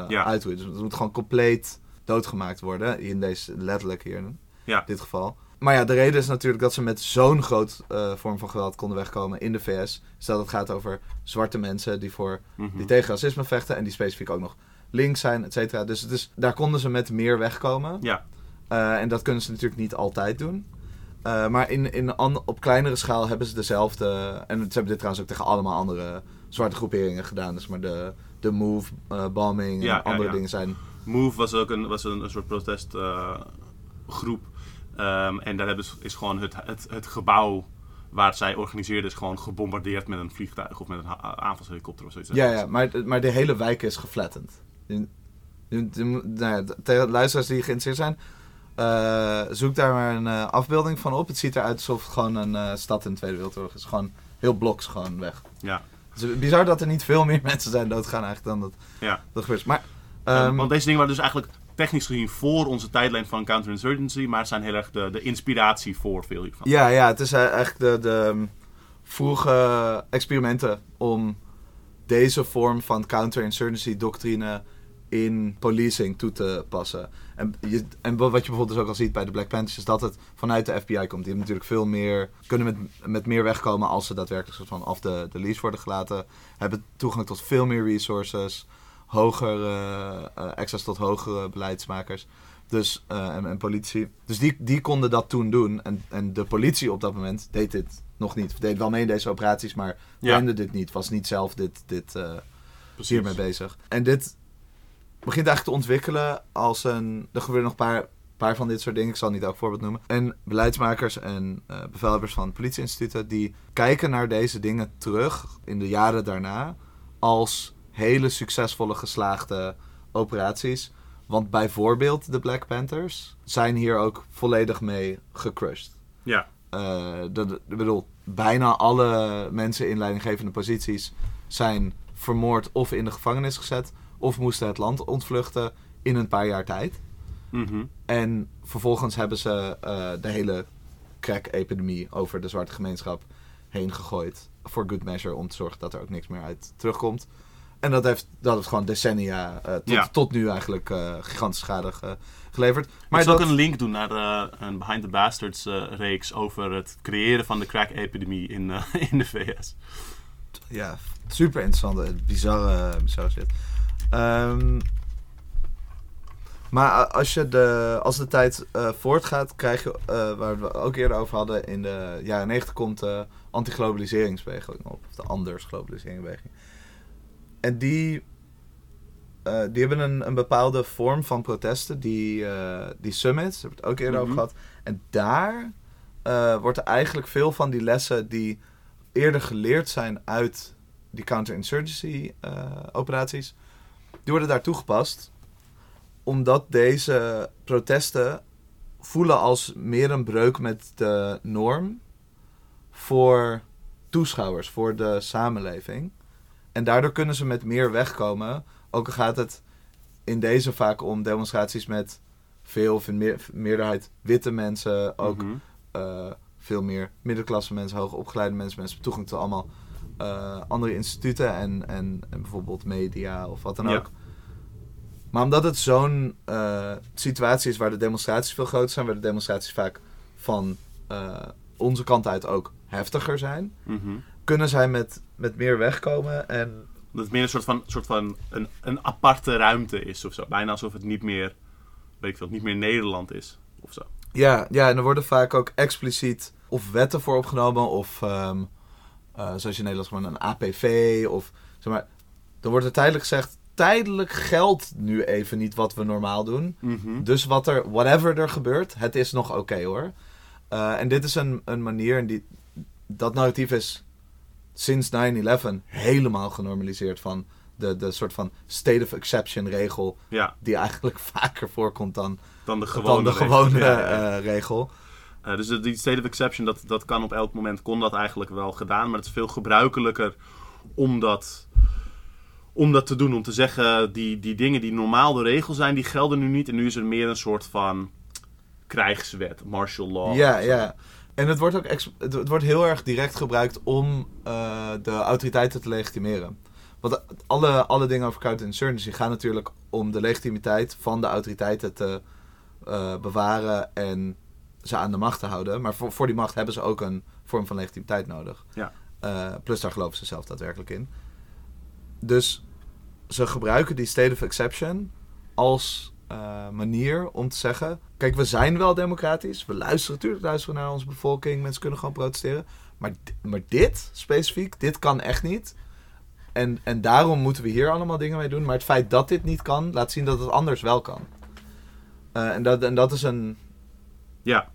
Ja. uitroeien. Dus het moet gewoon compleet doodgemaakt worden in deze letterlijk hier in Ja. dit geval. maar ja, de reden is natuurlijk dat ze met zo'n groot vorm van geweld konden wegkomen in de VS. Stel dat het gaat over zwarte mensen die, voor, Mhm. die tegen racisme vechten en die specifiek ook nog links zijn, et cetera. Dus, het is- daar konden ze met meer wegkomen. Ja, en dat kunnen ze natuurlijk niet altijd doen. Eh, maar in, in op kleinere schaal hebben ze dezelfde. En ze hebben dit trouwens ook tegen allemaal andere zwarte groeperingen gedaan. Dus maar de, de Move, eh, bombing en Ja, andere ja. dingen zijn. Move was ook een, was een, een soort protestgroep. Ehm, en daar hebben ze, is gewoon het, het, het gebouw waar zij organiseerden, is gewoon gebombardeerd met een vliegtuig of met een aanvalshelikopter of zoiets. Ja, ja maar, maar de hele wijk is geflattend. Nou tegen de luisteraars die geïnteresseerd zijn, eh, zoek daar maar een eh, afbeelding van op. Het ziet eruit alsof het gewoon een eh, stad in de Tweede Wereldoorlog is. Gewoon heel bloks gewoon weg. Ja. Het is bizar dat er niet veel meer mensen zijn doodgaan eigenlijk dan dat, Ja. dat gebeurt. Maar, Ehm, want deze dingen waren dus eigenlijk technisch gezien voor onze tijdlijn van counterinsurgency, maar zijn heel erg de, de inspiratie voor veel hiervan. Ja, ja, het is eigenlijk de, de ehm, vroege experimenten om deze vorm van counterinsurgency doctrine in policing toe te passen. En, je, en wat je bijvoorbeeld dus ook al ziet bij de Black Panthers is dat het vanuit de FBI komt. Die hebben natuurlijk veel meer, kunnen met, met meer wegkomen als ze daadwerkelijk soort van af de, de leash worden gelaten. Hebben toegang tot veel meer resources, hoger eh, eh, access tot hogere beleidsmakers. Dus, eh, en, en politie. Dus die, die konden dat toen doen. En, en de politie op dat moment deed dit nog niet. Deed wel mee in deze operaties, maar Ja. dit niet. Was niet zelf dit, dit Precies. hiermee bezig. En dit begint eigenlijk te ontwikkelen als een... Er gebeuren nog een paar, paar van dit soort dingen. Ik zal niet elk voorbeeld noemen. En beleidsmakers en eh, bevelhebbers van politieinstituten... die kijken naar deze dingen terug in de jaren daarna... als hele succesvolle geslaagde operaties. Want bijvoorbeeld de Black Panthers zijn hier ook volledig mee gecrushed. Ja. Eh, dat, ik bedoel, bijna alle mensen in leidinggevende posities zijn vermoord of in de gevangenis gezet. Of moesten het land ontvluchten in een paar jaar tijd. Mhm. En vervolgens hebben ze eh, de hele crack-epidemie over de zwarte gemeenschap heen gegooid. Voor good measure, om te zorgen dat er ook niks meer uit terugkomt. En dat heeft, dat heeft gewoon decennia, eh, tot, Ja. tot nu eigenlijk, eh, gigantische schade ge- geleverd. Maar ik zal dat, ook een link doen naar een Behind the Bastards reeks over het creëren van de crack-epidemie in, in de VS. Ja, super interessante, bizarre, bizarre shit. Ehm, maar als, je de, als de tijd eh, voortgaat, krijg je, eh, waar we ook eerder over hadden, in de jaren 90 komt de anti-globaliseringsbeweging op. Of de anders-globaliseringsbeweging. En die, eh, die hebben een, een bepaalde vorm van protesten, die, die summits, daar hebben we het ook eerder over Mhm. gehad. En daar wordt er eigenlijk veel van die lessen die eerder geleerd zijn uit die counterinsurgency operaties, die worden daar toegepast. Omdat deze protesten voelen als meer een breuk met de norm voor toeschouwers, voor de samenleving. En daardoor kunnen ze met meer wegkomen. Ook al gaat het in deze vaak om demonstraties met veel of in meer, meerderheid witte mensen, ook Mhm. eh, veel meer middenklasse mensen, hoogopgeleide mensen, mensen met toegang tot allemaal eh, andere instituten en, en, en bijvoorbeeld media of wat dan Ja. ook. Maar omdat het zo'n eh, situatie is waar de demonstraties veel groter zijn, waar de demonstraties vaak van eh, onze kant uit ook heftiger zijn, Mhm. kunnen zij met, met meer wegkomen en Dat het meer een soort van, soort van een, een aparte ruimte is of zo. Bijna alsof het niet meer, weet ik veel, niet meer Nederland is of zo. Ja, ja, en er worden vaak ook expliciet of wetten voor opgenomen of ehm, eh, zoals je in Nederlands gewoon een APV of zeg maar. Dan wordt er tijdelijk gezegd, tijdelijk geldt nu even niet wat we normaal doen. Mhm. Dus wat er, whatever er gebeurt, het is nog oké hoor. Eh, en dit is een, een manier, en die, dat narratief is sinds 9-11 helemaal genormaliseerd van de, de soort van state of exception regel, Ja, die eigenlijk vaker voorkomt dan, dan de gewone dan de regel. gewone ja, ja. eh, regel. Eh, dus die state of exception, dat, dat kan op elk moment, kon dat eigenlijk wel gedaan. Maar het is veel gebruikelijker om dat, om dat te doen. Om te zeggen, die, die dingen die normaal de regel zijn, die gelden nu niet. En nu is er meer een soort van krijgswet, martial law. Ja, ja. En het wordt ook het wordt heel erg direct gebruikt om eh, de autoriteiten te legitimeren. Want alle, alle dingen over counterinsurgency gaan natuurlijk om de legitimiteit van de autoriteiten te eh, bewaren en ze aan de macht te houden. Maar voor, voor die macht hebben ze ook een vorm van legitimiteit nodig. Ja. Eh, plus daar geloven ze zelf daadwerkelijk in. Dus ze gebruiken die state of exception als eh, manier om te zeggen... Kijk, we zijn wel democratisch. We luisteren natuurlijk luisteren naar onze bevolking. Mensen kunnen gewoon protesteren. Maar, maar dit specifiek, dit kan echt niet. En, en daarom moeten we hier allemaal dingen mee doen. Maar het feit dat dit niet kan, laat zien dat het anders wel kan. Eh, en, dat, en dat is een, Ja,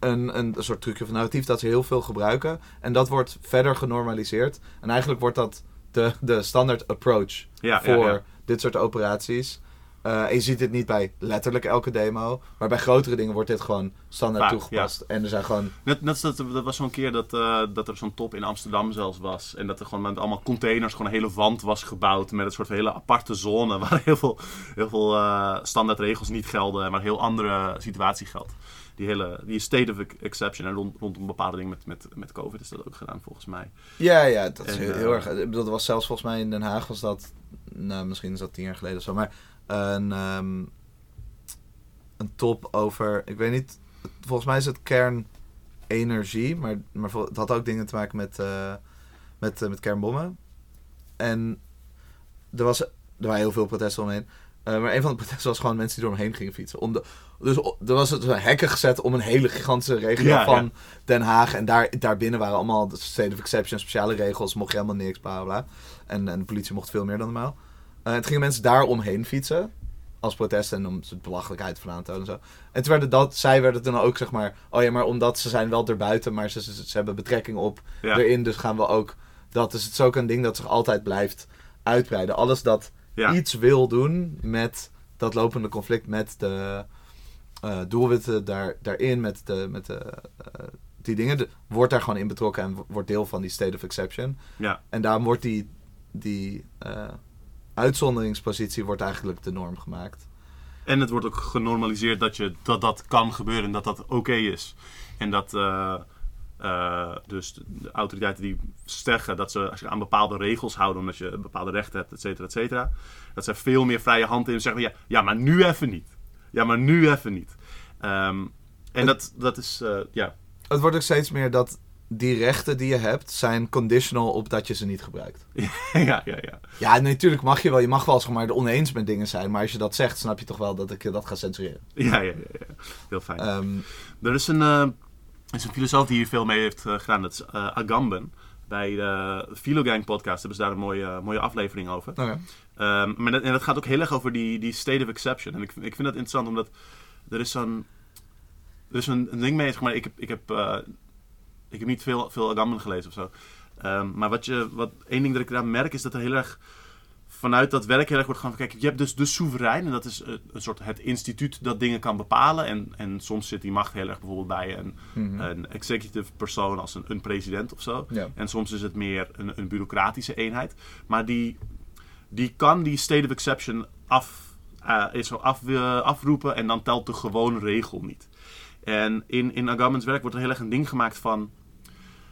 een, een, soort trucje van narratief dat ze heel veel gebruiken. En dat wordt verder genormaliseerd. En eigenlijk wordt dat de, de standaard approach ja, voor ja. dit soort operaties. Eh, en je ziet dit niet bij letterlijk elke demo. Maar bij grotere dingen wordt dit gewoon standaard Vaak, toegepast. En er zijn gewoon... Net, net dat, dat was zo'n keer dat, eh, dat er zo'n top in Amsterdam zelfs was. En dat er gewoon met allemaal containers gewoon een hele wand was gebouwd. Met een soort hele aparte zone. Waar heel veel, heel veel eh, standaard regels niet gelden. Maar een heel andere situatie geldt. Die hele die state of exception. En rond, rondom bepaalde dingen met, met, met COVID is dat ook gedaan volgens mij. Ja, ja, dat is heel, eh, heel erg... Dat was zelfs volgens mij in Den Haag was dat... Nou, misschien is dat tien jaar geleden of zo. Maar een, ehm, een top over... Ik weet niet... Volgens mij is het kernenergie. Maar, maar het had ook dingen te maken met, eh, met, eh, met kernbommen. En er, was, er waren heel veel protesten omheen. Eh, maar een van de protesten was gewoon mensen die door hem heen gingen fietsen. Om de, dus er was het hekken gezet om een hele gigantische regio Ja, van ja. Den Haag. En daar, daarbinnen waren allemaal de state of exception, speciale regels. Mocht je helemaal niks, bla bla. En, en de politie mocht veel meer dan normaal. Eh het gingen mensen daar omheen fietsen. Als protest en om de belachelijkheid van aan te en zo. En toen werden dat, zij werden toen ook zeg maar... Oh ja, maar omdat ze zijn wel erbuiten, maar ze, ze, ze hebben betrekking op Ja, erin. Dus gaan we ook... Dat is het is ook een ding dat zich altijd blijft uitbreiden. Alles dat ja. iets wil doen met dat lopende conflict, met de eh, doelwitten daar, daarin, met, de, met de, eh, die dingen, de- wordt daar gewoon in betrokken en wo- wordt deel van die state of exception. ja. En daarom wordt die, die eh, uitzonderingspositie wordt eigenlijk de norm gemaakt. En het wordt ook genormaliseerd dat, je, dat dat kan gebeuren en dat dat oké is. En dat eh, dus de, autoriteiten die zeggen dat ze als je aan bepaalde regels houden, omdat je bepaalde rechten hebt, et cetera, et cetera, dat ze veel meer vrije hand in zeggen, ja, ja, maar nu even niet. Ja, maar nu even niet. Ehm, en dat, dat is, eh, ja, Het wordt ook steeds meer dat die rechten die je hebt zijn conditional op dat je ze niet gebruikt. ja, ja, ja. Ja, natuurlijk mag je wel. Je mag wel zeg maar het oneens met dingen zijn. Maar als je dat zegt, snap je toch wel dat ik dat ga censureren. Ja, ja, ja, ja. Heel fijn. Ehm, Er is een, eh, is een filosoof die hier veel mee heeft eh, gedaan. Dat is eh, Agamben. Bij de Philogang podcast hebben ze daar een mooie, mooie aflevering over. Ehm, maar dat, en dat gaat ook heel erg over die, die state of exception. En ik, ik vind dat interessant omdat er is zo'n... Er is een, een ding mee, zeg maar, ik heb, ik heb, eh, ik heb niet veel, veel Agamben gelezen of zo. Ehm, maar wat je, wat, één ding dat ik daar merk is dat er heel erg vanuit dat werk heel erg wordt gaan kijken. Je hebt dus de soeverein en dat is eh, een soort het instituut dat dingen kan bepalen. En, en soms zit die macht heel erg bijvoorbeeld bij een, Mhm. een executive persoon als een, een president of zo. Ja. En soms is het meer een, een bureaucratische eenheid. Maar die, die kan die state of exception af, eh, is zo af, eh, afroepen en dan telt de gewone regel niet. En in, in Agamben's werk wordt er heel erg een ding gemaakt van...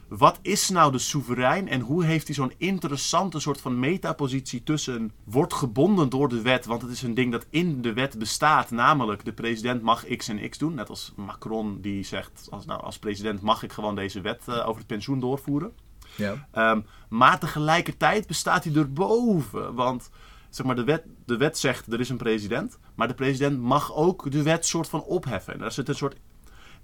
Wat is nou de soeverein en hoe heeft hij zo'n interessante soort van metapositie tussen... wordt gebonden door de wet, want het is een ding dat in de wet bestaat. Namelijk, de president mag x en x doen. Net als Macron die zegt, als, nou, als president mag ik gewoon deze wet eh, over het pensioen doorvoeren. Ja. Ehm, maar tegelijkertijd bestaat hij erboven. Want zeg maar, de, wet, de wet zegt er is een president. Maar de president mag ook de wet soort van opheffen. En daar zit een soort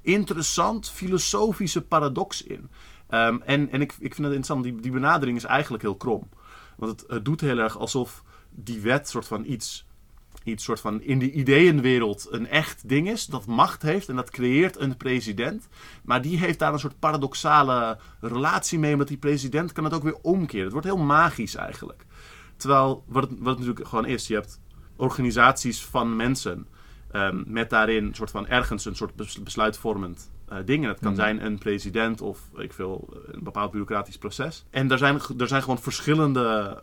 interessant filosofische paradox in. Ehm, en en ik, ik vind het interessant, die, die benadering is eigenlijk heel krom. Want het, het doet heel erg alsof die wet soort van iets, iets soort van in de ideeënwereld een echt ding is. Dat macht heeft en dat creëert een president. Maar die heeft daar een soort paradoxale relatie mee. Omdat die president kan het ook weer omkeren. Het wordt heel magisch eigenlijk. Terwijl, wat het, wat natuurlijk gewoon is, je hebt organisaties van mensen. ehm, met daarin een soort van ergens een soort bes- besluitvormend eh, ding. En het kan Mhm. zijn een president of ik veel, een bepaald bureaucratisch proces. En er zijn, er zijn gewoon verschillende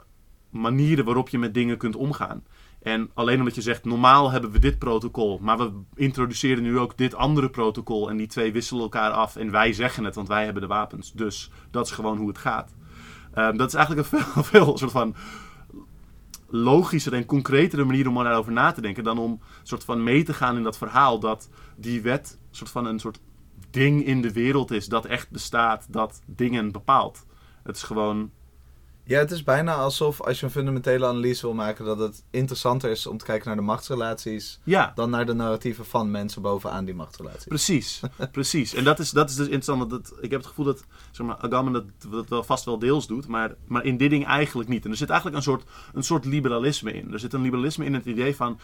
manieren waarop je met dingen kunt omgaan. En alleen omdat je zegt, normaal hebben we dit protocol, maar we introduceren nu ook dit andere protocol en die twee wisselen elkaar af en wij zeggen het, want wij hebben de wapens. Dus dat is gewoon hoe het gaat. Ehm, dat is eigenlijk een veel, veel soort van logischer en concretere manier om daarover na te denken dan om soort van mee te gaan in dat verhaal dat die wet soort van een soort ding in de wereld is dat echt bestaat, dat dingen bepaalt. Het is gewoon. Ja, het is bijna alsof als je een fundamentele analyse wil maken, dat het interessanter is om te kijken naar de machtsrelaties Ja, dan naar de narratieven van mensen bovenaan die machtsrelaties. precies. precies. En dat is, dat is dus interessant. Dat, ik heb het gevoel dat zeg maar, Agamben dat, dat wel vast wel deels doet, maar, maar in dit ding eigenlijk niet. En er zit eigenlijk een soort, een soort liberalisme in. Er zit een liberalisme in het idee van.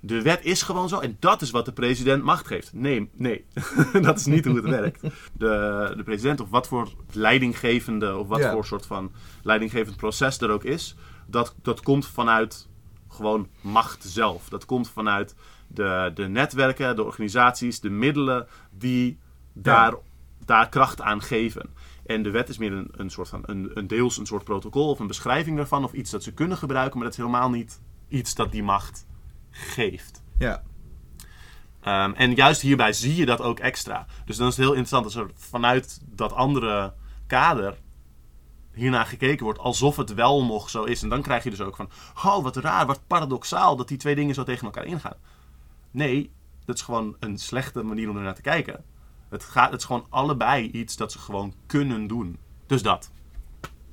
De wet is gewoon zo en dat is wat de president macht geeft. Nee, nee. dat is niet hoe het werkt. De, de president, of wat voor leidinggevende, of wat voor soort van leidinggevend proces er ook is, dat, dat komt vanuit gewoon macht zelf. Dat komt vanuit de, de netwerken, de organisaties, de middelen die daar, daar kracht aan geven. En de wet is meer een, een soort van een, een deels een soort protocol of een beschrijving daarvan, of iets dat ze kunnen gebruiken, maar dat is helemaal niet iets dat die macht geeft. Ja, Ehm, en juist hierbij zie je dat ook extra. Dus dan is het heel interessant als er vanuit dat andere kader hiernaar gekeken wordt alsof het wel nog zo is. En dan krijg je dus ook van, oh wat raar, wat paradoxaal dat die twee dingen zo tegen elkaar ingaan. Nee, dat is gewoon een slechte manier om ernaar te kijken. Het, gaat, het is gewoon allebei iets dat ze gewoon kunnen doen. Dus dat.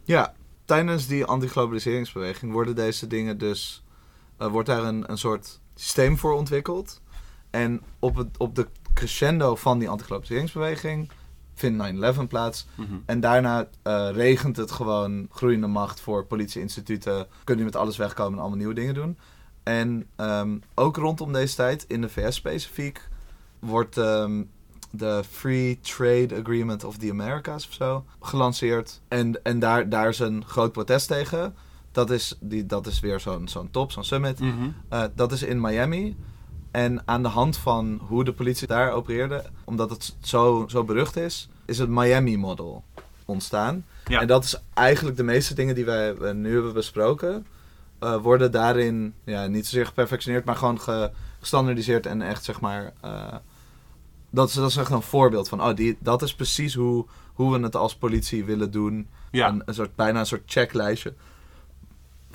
Ja, tijdens die antiglobaliseringsbeweging worden deze dingen dus. Eh, wordt daar een, een soort systeem voor ontwikkeld. En op, het, op de crescendo van die antiglobaliseringsbeweging vindt 9-11 plaats. Mhm. En daarna eh, regent het gewoon groeiende macht voor politieinstituten. Kunnen die met alles wegkomen en allemaal nieuwe dingen doen. En ehm, ook rondom deze tijd, in de VS specifiek, wordt ehm, de Free Trade Agreement of the Americas of zo gelanceerd. En, en daar, daar is een groot protest tegen. Dat is, die, dat is weer zo'n zo'n top, zo'n summit. Mhm. Eh, dat is in Miami. En aan de hand van hoe de politie daar opereerde, omdat het zo, zo berucht is, is het Miami-model ontstaan. Ja. En dat is eigenlijk de meeste dingen die wij nu hebben besproken, eh, worden daarin ja, niet zozeer geperfectioneerd, maar gewoon ge- gestandardiseerd en echt zeg maar. eh, dat, is, dat is echt een voorbeeld van, oh, die, dat is precies hoe, hoe we het als politie willen doen. Ja. Een, een soort, bijna een soort checklijstje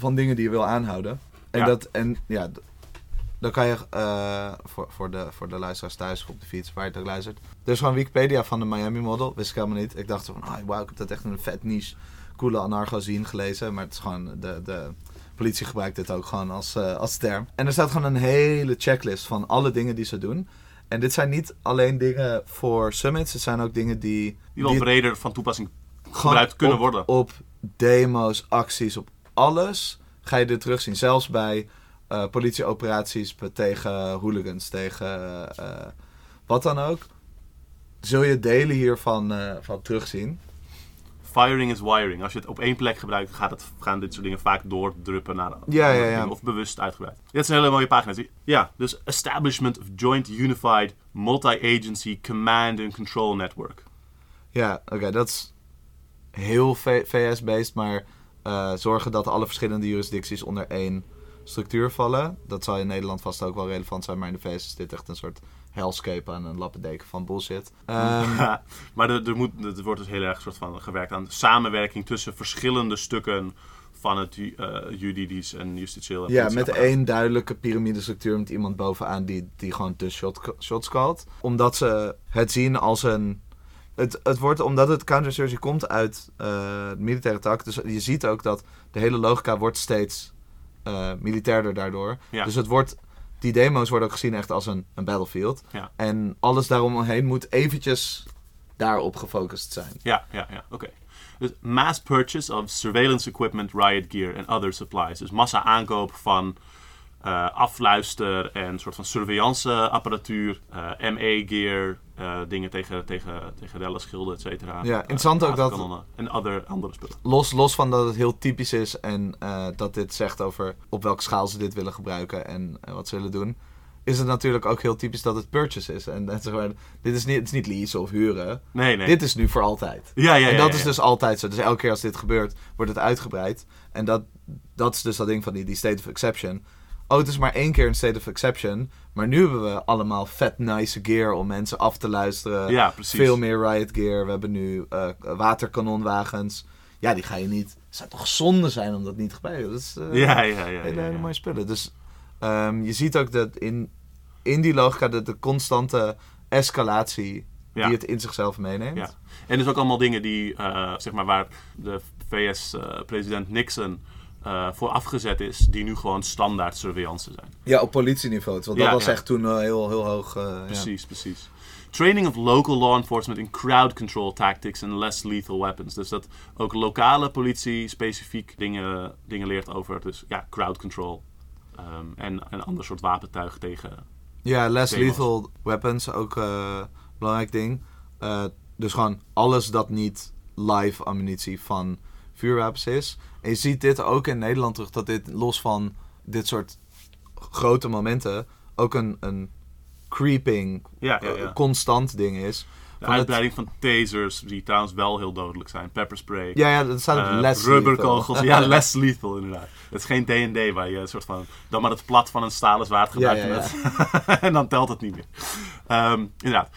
van dingen die je wil aanhouden. En, Ja. dat, en ja, dan kan je eh, voor, voor, de, voor de luisteraars thuis op de fiets, waar je het luistert. Er is gewoon Wikipedia van de Miami Model, wist ik helemaal niet. Ik dacht van, wauw, ik heb dat echt een vet niche, coole anarcho-zien gelezen. Maar het is gewoon, de, de politie gebruikt dit ook gewoon als, eh, als term. En er staat gewoon een hele checklist van alle dingen die ze doen. En dit zijn niet alleen dingen voor summits, het zijn ook dingen die... Die wel breder van toepassing gebruikt kunnen op- worden. Op demo's, acties, op alles ga je dit terugzien. Zelfs bij eh, politieoperaties tegen hooligans, tegen eh, wat dan ook. Zul je delen hiervan eh, van terugzien. Firing is wiring. Als je het op één plek gebruikt, gaat het, gaan dit soort dingen vaak doordruppen naar andere Ja, ja, ja. Of bewust uitgebreid. Dit zijn hele mooie pagina's. Ja, dus Establishment of Joint Unified Multi-Agency Command and Control Network. Ja, oké, dat is heel VS-based, maar eh, zorgen dat alle verschillende jurisdicties onder één structuur vallen. Dat zal in Nederland vast ook wel relevant zijn, maar in de VS is dit echt een soort hellscape aan een lappendeken van bullshit. Ehm, maar er, er, moet, er wordt dus heel erg soort van gewerkt aan samenwerking tussen verschillende stukken van het eh, juridisch en justitieel. Ja, met één duidelijke piramidestructuur met iemand bovenaan die, die gewoon de shot, shots called. Omdat ze het zien als een... Het, het wordt, omdat het counterinsurgency komt uit eh, militaire tak, dus je ziet ook dat de hele logica wordt steeds eh militairder daardoor. Ja. Dus het wordt, die demo's worden ook gezien echt als een, een battlefield. Ja. En alles daaromheen moet eventjes daarop gefocust zijn. Ja, ja, ja, oké. Dus mass purchase of surveillance equipment, riot gear en other supplies. Dus massa aankoop van eh, afluister en soort van surveillance apparatuur, eh, Eh, dingen tegen, tegen, tegen rellen, schilden, et cetera. Ja, Eh, interessant ook dat- waterkanonnen En other, andere spullen. Los, los van dat het heel typisch is en eh, dat dit zegt over op welke schaal ze dit willen gebruiken en, eh, wat ze willen doen, is het natuurlijk ook heel typisch dat het purchase is. En dat, zeg maar, dit is niet, het is niet leasen of huren. Nee, nee. Dit is nu voor altijd. ja, ja, en dat ja, is dus altijd zo. Dus elke keer als dit gebeurt, wordt het uitgebreid. En dat, dat is dus dat ding van die, die state of exception. Oh, het is maar één keer een state of exception. Maar nu hebben we allemaal vet nice gear om mensen af te luisteren. Ja, precies. Veel meer riot gear. We hebben nu eh, waterkanonwagens. Ja, die ga je niet... Het zou toch zonde zijn om dat niet te gebruiken. Dat is eh, Ja, ja, ja. hele, mooie spullen. Dus ehm, je ziet ook dat in, in die logica dat de constante escalatie die het in zichzelf meeneemt. Ja. En dus ook allemaal dingen die, eh, zeg maar, waar de VS-president Nixon eh, voor afgezet is, die nu gewoon standaard surveillance zijn. Ja, op politieniveau. Want Ja, dat was ja. echt toen eh, heel, heel hoog. eh, ja. Precies, precies. Training of local law enforcement in crowd control tactics and less lethal weapons. Dus dat ook lokale politie specifiek dingen, dingen leert over dus, ja, crowd control. ehm, en een ander soort wapentuig tegen. Ja, less lethal weapons, ook eh belangrijk ding. Eh, dus gewoon alles dat niet live ammunitie van vuurwapens is. En je ziet dit ook in Nederland terug, dat dit los van dit soort grote momenten ook een, een creeping, Ja, ja, eh, ja. constant ding is. De Van het- uitbreiding van tasers, die trouwens wel heel dodelijk zijn. Pepperspray. ja, ja, dat staat ook Eh, less rubberkogels, ja, less lethal inderdaad. Het is geen D&D waar je een soort van dan maar het plat van een stalen zwaard gebruikt met- en dan telt het niet meer. Ehm, inderdaad.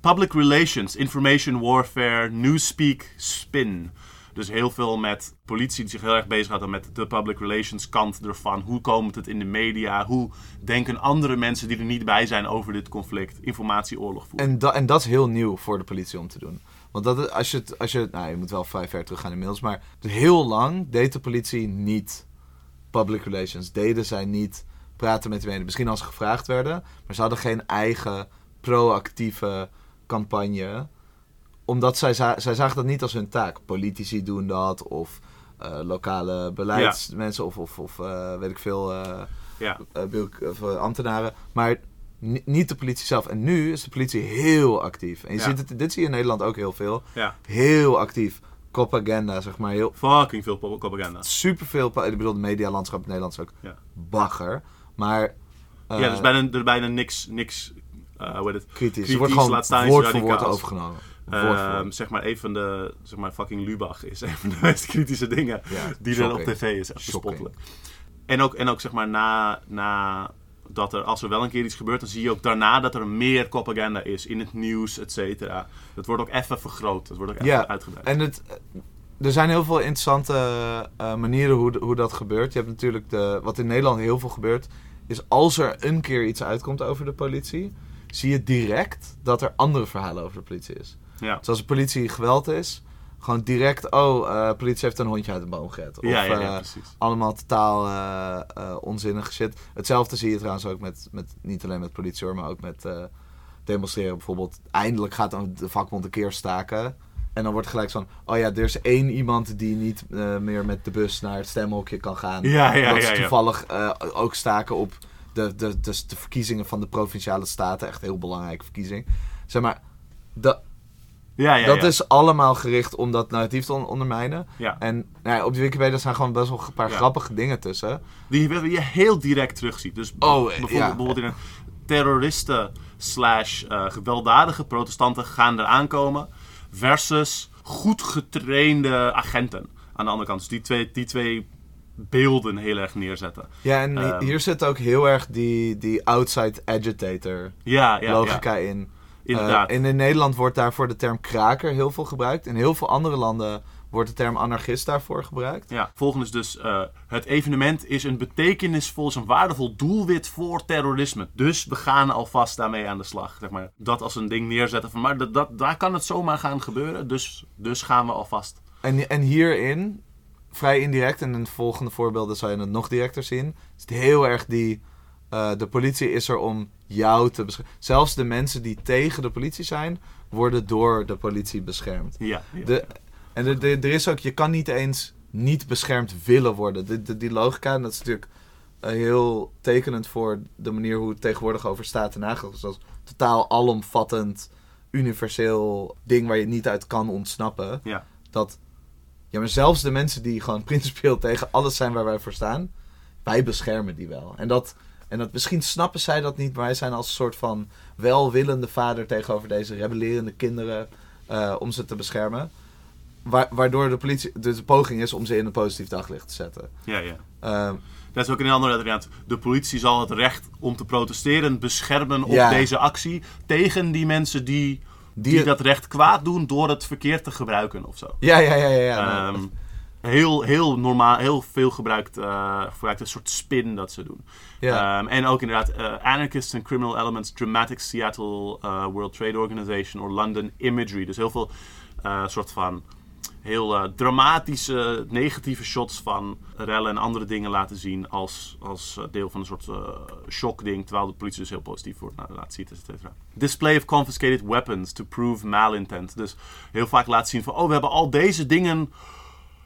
Public relations, information warfare, newspeak, spin. Dus heel veel met politie die zich heel erg bezighoudt met de public relations kant ervan. Hoe komt het in de media? Hoe denken andere mensen die er niet bij zijn over dit conflict? Informatieoorlog voeren. En, en dat is heel nieuw voor de politie om te doen. Want dat, als je, als je, nou, je moet wel vrij ver terug gaan inmiddels, maar heel lang deed de politie niet public relations. Deden zij niet praten met de. Misschien als ze gevraagd werden, maar ze hadden geen eigen proactieve campagne. Omdat zij, zij zagen dat niet als hun taak. Politici doen dat, of eh, lokale beleidsmensen, of, of, of eh, weet ik veel. eh, ja. ambtenaren, maar ni- niet de politie zelf. En nu is de politie heel actief. En je Ja. ziet het, dit zie je in Nederland ook heel veel. ja. Heel actief. Propaganda, zeg maar. Heel, Fucking veel propaganda. superveel. pa- Ik bedoel, het medialandschap in Nederland is ook Ja. bagger. Maar ja, dus bijna, er bijna niks, niks uh, hoe het? kritisch. kritisch, Er wordt gewoon laat staan iets woord voor woord overgenomen. Woord. zeg maar, een van de, zeg maar, fucking Lubach is een van de meest kritische dingen Ja, die er op shocking. tv is. Echt Shocking. bespottelijk. En ook, en ook, zeg maar, na, na dat er, als er wel een keer iets gebeurt, dan zie je ook daarna dat er meer propaganda is in het nieuws, et cetera. Dat wordt ook even vergroot, dat wordt ook even Ja, uitgebreid. En het, er zijn heel veel interessante eh, manieren hoe, hoe dat gebeurt. Je hebt natuurlijk de, wat in Nederland heel veel gebeurt, is als er een keer iets uitkomt over de politie, zie je direct dat er andere verhalen over de politie is. Ja. Dus als de politie geweld is, gewoon direct, oh, eh politie heeft een hondje uit de boom gered. Of ja, ja, ja, eh, allemaal totaal eh, onzinnige shit. Hetzelfde zie je trouwens ook met, met niet alleen met politie hoor, maar ook met demonstreren. Bijvoorbeeld, eindelijk gaat dan de vakbond een keer staken. En dan wordt gelijk zo'n, oh ja, er is één iemand die niet meer met de bus naar het stemhokje kan gaan. Ja, ja, ja, ze toevallig ook staken op de, de, de, de verkiezingen van de provinciale staten. Echt een heel belangrijke verkiezing. Zeg maar, da- Ja, ja, dat ja. is allemaal gericht om dat narratief te on- ondermijnen. Ja. En nou ja, op de Wikipedia staan gewoon best wel een paar grappige dingen tussen. Die je- heel direct terugziet. Dus Oh, bijvoorbeeld, in een terroristen slash eh, gewelddadige protestanten gaan eraan komen. Versus goed getrainde agenten aan de andere kant. Dus die twee, die twee beelden heel erg neerzetten. Ja, en Ehm. hier zit ook heel erg die, die outside agitator Ja, ja, logica in. Inderdaad. Eh, en in Nederland wordt daarvoor de term kraker heel veel gebruikt. In heel veel andere landen wordt de term anarchist daarvoor gebruikt. Ja, volgende is dus: eh, het evenement is een betekenisvol, is een waardevol doelwit voor terrorisme. Dus we gaan alvast daarmee aan de slag. Zeg maar. Dat als een ding neerzetten van, maar dat, dat, daar kan het zomaar gaan gebeuren. Dus, dus gaan we alvast. En, en hierin, vrij indirect, en in de volgende voorbeelden zal je het nog directer zien, is het heel erg die, eh, de politie is er om jou te beschermen. Zelfs de mensen die tegen de politie zijn, worden door de politie beschermd. Ja, ja. De, en de, de- er is ook, je kan niet eens niet beschermd willen worden. De, de- die logica, en dat is natuurlijk eh, heel tekenend voor de manier hoe het tegenwoordig over staat en nagedacht is. Als totaal alomvattend, universeel ding waar je niet uit kan ontsnappen. ja. Dat, ja, maar zelfs de mensen die gewoon principieel tegen alles zijn waar wij voor staan, wij beschermen die wel. En dat, en dat misschien snappen zij dat niet, maar wij zijn als een soort van welwillende vader tegenover deze rebellerende kinderen eh, om ze te beschermen. Wa- waardoor de politie, dus de poging is om ze in een positief daglicht te zetten. ja, ja. Ehm, Dat is ook een andere inderdaad. De politie zal het recht om te protesteren beschermen op Ja. deze actie. Tegen die mensen die, die, Die- dat recht kwaad doen door het verkeerd te gebruiken of zo. ja, ja, ja, ja. ja, Ehm, heel, heel normaal, heel veel gebruikt, eh gebruikt een soort spin dat ze doen. Ehm, en ook inderdaad eh, Anarchists and Criminal Elements, Dramatic Seattle eh, World Trade Organization or London Imagery. Dus heel veel soort van heel dramatische, negatieve shots van rellen en andere dingen laten zien als, als deel van een soort eh shock-ding, terwijl de politie dus heel positief wordt nou, laat zien, et cetera. Display of confiscated weapons to prove malintent. Dus heel vaak laten zien van, oh, we hebben al deze dingen,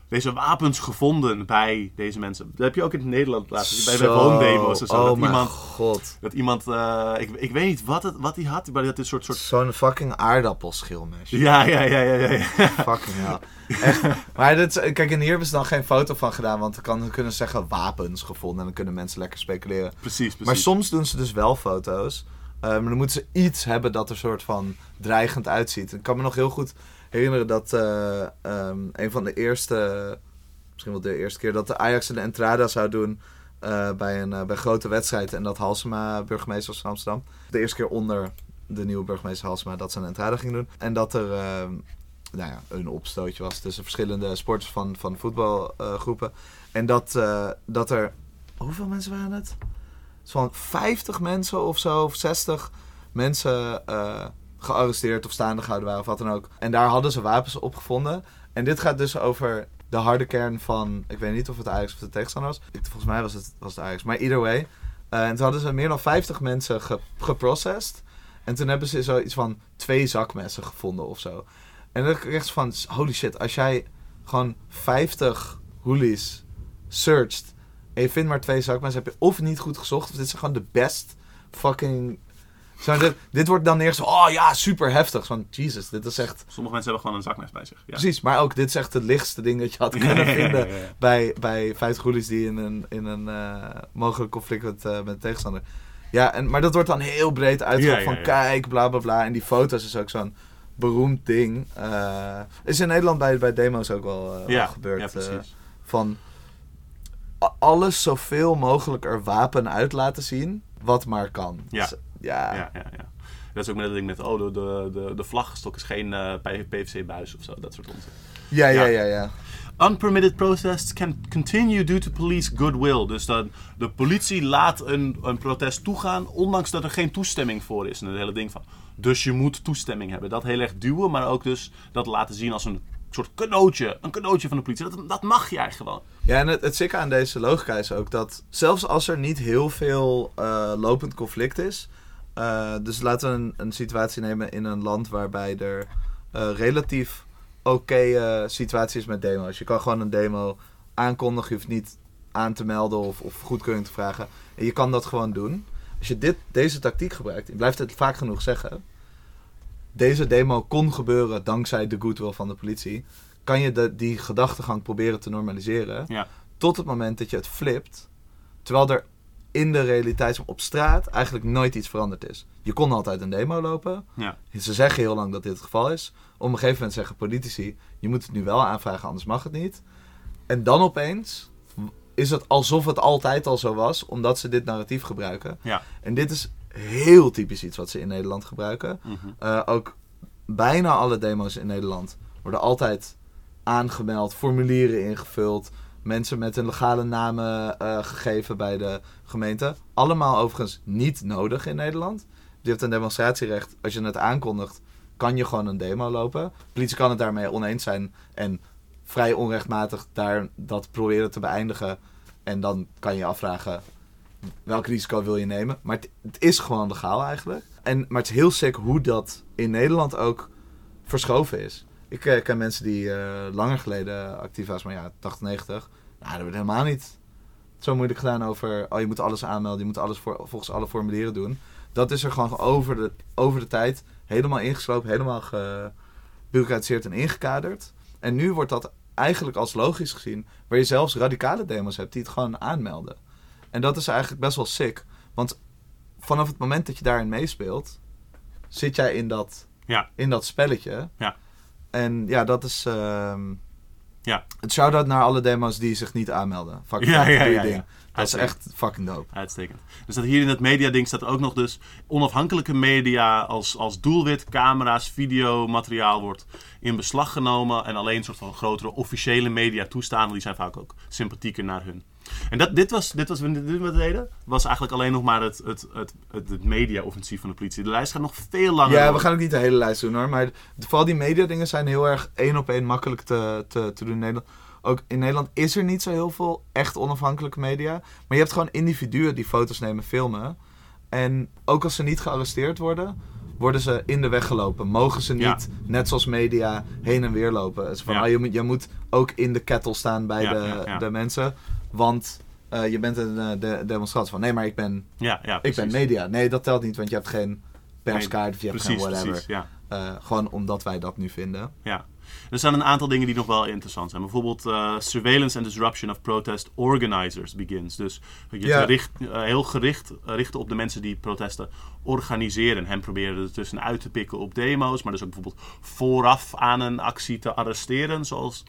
deze wapens gevonden bij deze mensen. Dat heb je ook in Nederland laten bij, bij woondemo's en zo. Oh dat mijn iemand, god. dat iemand eh, ik, ik weet niet wat, het, wat hij had, maar had een soort... soort Zo'n fucking aardappelschilmes. ja, ja, ja, ja, ja. ja. Fucking hell. Echt. Maar dit, is- kijk, en hier hebben ze dan geen foto van gedaan, want dan kunnen ze zeggen wapens gevonden en dan kunnen mensen lekker speculeren. precies, precies. Maar soms doen ze dus wel foto's. eh, maar dan moeten ze iets hebben dat er soort van dreigend uitziet. Ik kan me nog heel goed herinneren dat eh, ehm, een van de eerste, misschien wel de eerste keer, dat de Ajax een Entrada zou doen eh, bij, een, eh, bij grote wedstrijd. En dat Halsema burgemeester was van Amsterdam. De eerste keer onder de nieuwe burgemeester Halsema dat ze een Entrada ging doen. En dat er ehm, nou ja, een opstootje was tussen verschillende sporters van, van voetbalgroepen. en dat, dat er, hoeveel mensen waren het? Zo'n 50 mensen of zo, of 60 mensen gearresteerd of staande gehouden waren, of wat dan ook. En daar hadden ze wapens op gevonden. En dit gaat dus over de harde kern van, ik weet niet of het Ajax of de tegenstander was. Ik, volgens mij was het, was het maar either way. Eh, en toen hadden ze meer dan 50 mensen ge, geprocessed. En toen hebben ze zoiets van twee zakmessen gevonden of zo. En dan kreeg van, holy shit, als jij gewoon 50 hoolies searcht en je vindt maar twee zakmessen, heb je of niet goed gezocht, of dit is gewoon de best fucking... Zo, dit, dit wordt dan neergezet, oh ja, super heftig. Van, Jesus, dit is echt... Sommige mensen hebben gewoon een zakmes bij zich. Ja. Precies, maar ook dit is echt het lichtste ding dat je had kunnen vinden bij, bij 50 goelies die in een, in een eh, mogelijk conflict met, eh, met de tegenstander. Ja, en, maar dat wordt dan heel breed uitgelegd van kijk, bla bla bla. En die foto's is ook zo'n beroemd ding. Eh, is in Nederland bij, bij demo's ook wel, gebeurd. ja, precies. van alles zoveel mogelijk er wapen uit laten zien, wat maar kan. Ja. Dus, ja. ja, ja, ja. Dat is ook met het ding met, oh, de, de, de, vlagstok is geen eh, PVC-buis of zo, dat soort onzin. Ja, ja, Ja. ja. Unpermitted protests can continue due to police goodwill. Dus dan, de politie laat een, een protest toegaan, ondanks dat er geen toestemming voor is. En het hele ding van, dus je moet toestemming hebben. Dat heel erg duwen, maar ook dus dat laten zien als een soort cadeautje. Een cadeautje van de politie. Dat, dat mag jij gewoon. Ja, en het, het zikke aan deze logica is ook dat zelfs als er niet heel veel eh, lopend conflict is. Eh, dus laten we een, een situatie nemen in een land waarbij er eh, relatief oké eh, situatie is met demo's. Je kan gewoon een demo aankondigen, je hoeft niet aan te melden of, of goedkeuring te vragen. En je kan dat gewoon doen. Als je dit, deze tactiek gebruikt, ik blijf het vaak genoeg zeggen. Deze demo kon gebeuren dankzij de goodwill van de politie. Kan je de, die gedachtegang proberen te normaliseren. Ja. Tot het moment dat je het flipt. Terwijl er in de realiteit op straat eigenlijk nooit iets veranderd is. Je kon altijd een demo lopen. Ja. Ze zeggen heel lang dat dit het geval is. Op een gegeven moment zeggen politici: je moet het nu wel aanvragen, anders mag het niet. En dan opeens is het alsof het altijd al zo was, omdat ze dit narratief gebruiken. Ja. En dit is heel typisch iets wat ze in Nederland gebruiken. Mhm. Eh, ook bijna alle demo's in Nederland worden altijd aangemeld, formulieren ingevuld, mensen met een legale namen eh, gegeven bij de gemeente. Allemaal overigens niet nodig in Nederland. Je hebt een demonstratierecht. Als je het aankondigt, kan je gewoon een demo lopen. De politie kan het daarmee oneens zijn en vrij onrechtmatig daar dat proberen te beëindigen. En dan kan je je afvragen, welk risico wil je nemen? Maar het, is gewoon legaal eigenlijk. En, maar het is heel sick hoe dat in Nederland ook verschoven is. Ik eh, ken mensen die eh, langer geleden actief waren, maar ja, 80, 90. Nou, dat wordt helemaal niet zo moeilijk gedaan over... oh, je moet alles aanmelden, je moet alles voor, volgens alle formulieren doen. Dat is er gewoon over de, over de tijd helemaal ingeslopen, helemaal gebureaucratiseerd en ingekaderd. En nu wordt dat eigenlijk als logisch gezien... waar je zelfs radicale demos hebt die het gewoon aanmelden. En dat is eigenlijk best wel sick. Want vanaf het moment dat je daarin meespeelt... zit jij in dat, Ja. in dat spelletje. Ja. En ja, dat is... ehm, Ja. Het shout-out naar alle demo's die zich niet aanmelden. Fuck Ja, ding. Dat is echt fucking dope. Uitstekend. Er staat hier in het mediading staat ook nog dus onafhankelijke media als, als doelwit, camera's, videomateriaal wordt in beslag genomen en alleen een soort van grotere officiële media toestaan, die zijn vaak ook sympathieker naar hun. En dat, dit was, dit was dit wat we deden, was eigenlijk alleen nog maar het, het, het, het, het media-offensief van de politie. De lijst gaat nog veel langer. Ja, we gaan ook niet de hele lijst doen hoor. Maar vooral die media-dingen zijn heel erg één op één makkelijk te, te, te doen in Nederland. Ook in Nederland is er niet zo heel veel echt onafhankelijke media. Maar je hebt gewoon individuen die foto's nemen, filmen. En ook als ze niet gearresteerd worden, worden ze in de weg gelopen. Mogen ze niet, Ja. net zoals media, heen en weer lopen. Van, Ja. ah, je, moet, je moet ook in de kettle staan bij Ja, de, de mensen. Want eh, je bent een eh, de, demonstrant van, nee, maar ik ben, Ja, ja, ik ben media. Nee, dat telt niet, want je hebt geen perskaart of je hebt Precies, geen whatever. precies, ja. Eh, gewoon omdat wij dat nu vinden. Ja. Er zijn een aantal dingen die nog wel interessant zijn. Bijvoorbeeld surveillance and disruption of protest organizers begins. Dus je gericht, heel gericht eh, richten op de mensen die protesten organiseren. Hen proberen er tussenuit te pikken op demo's. Maar dus ook bijvoorbeeld vooraf aan een actie te arresteren. Zoals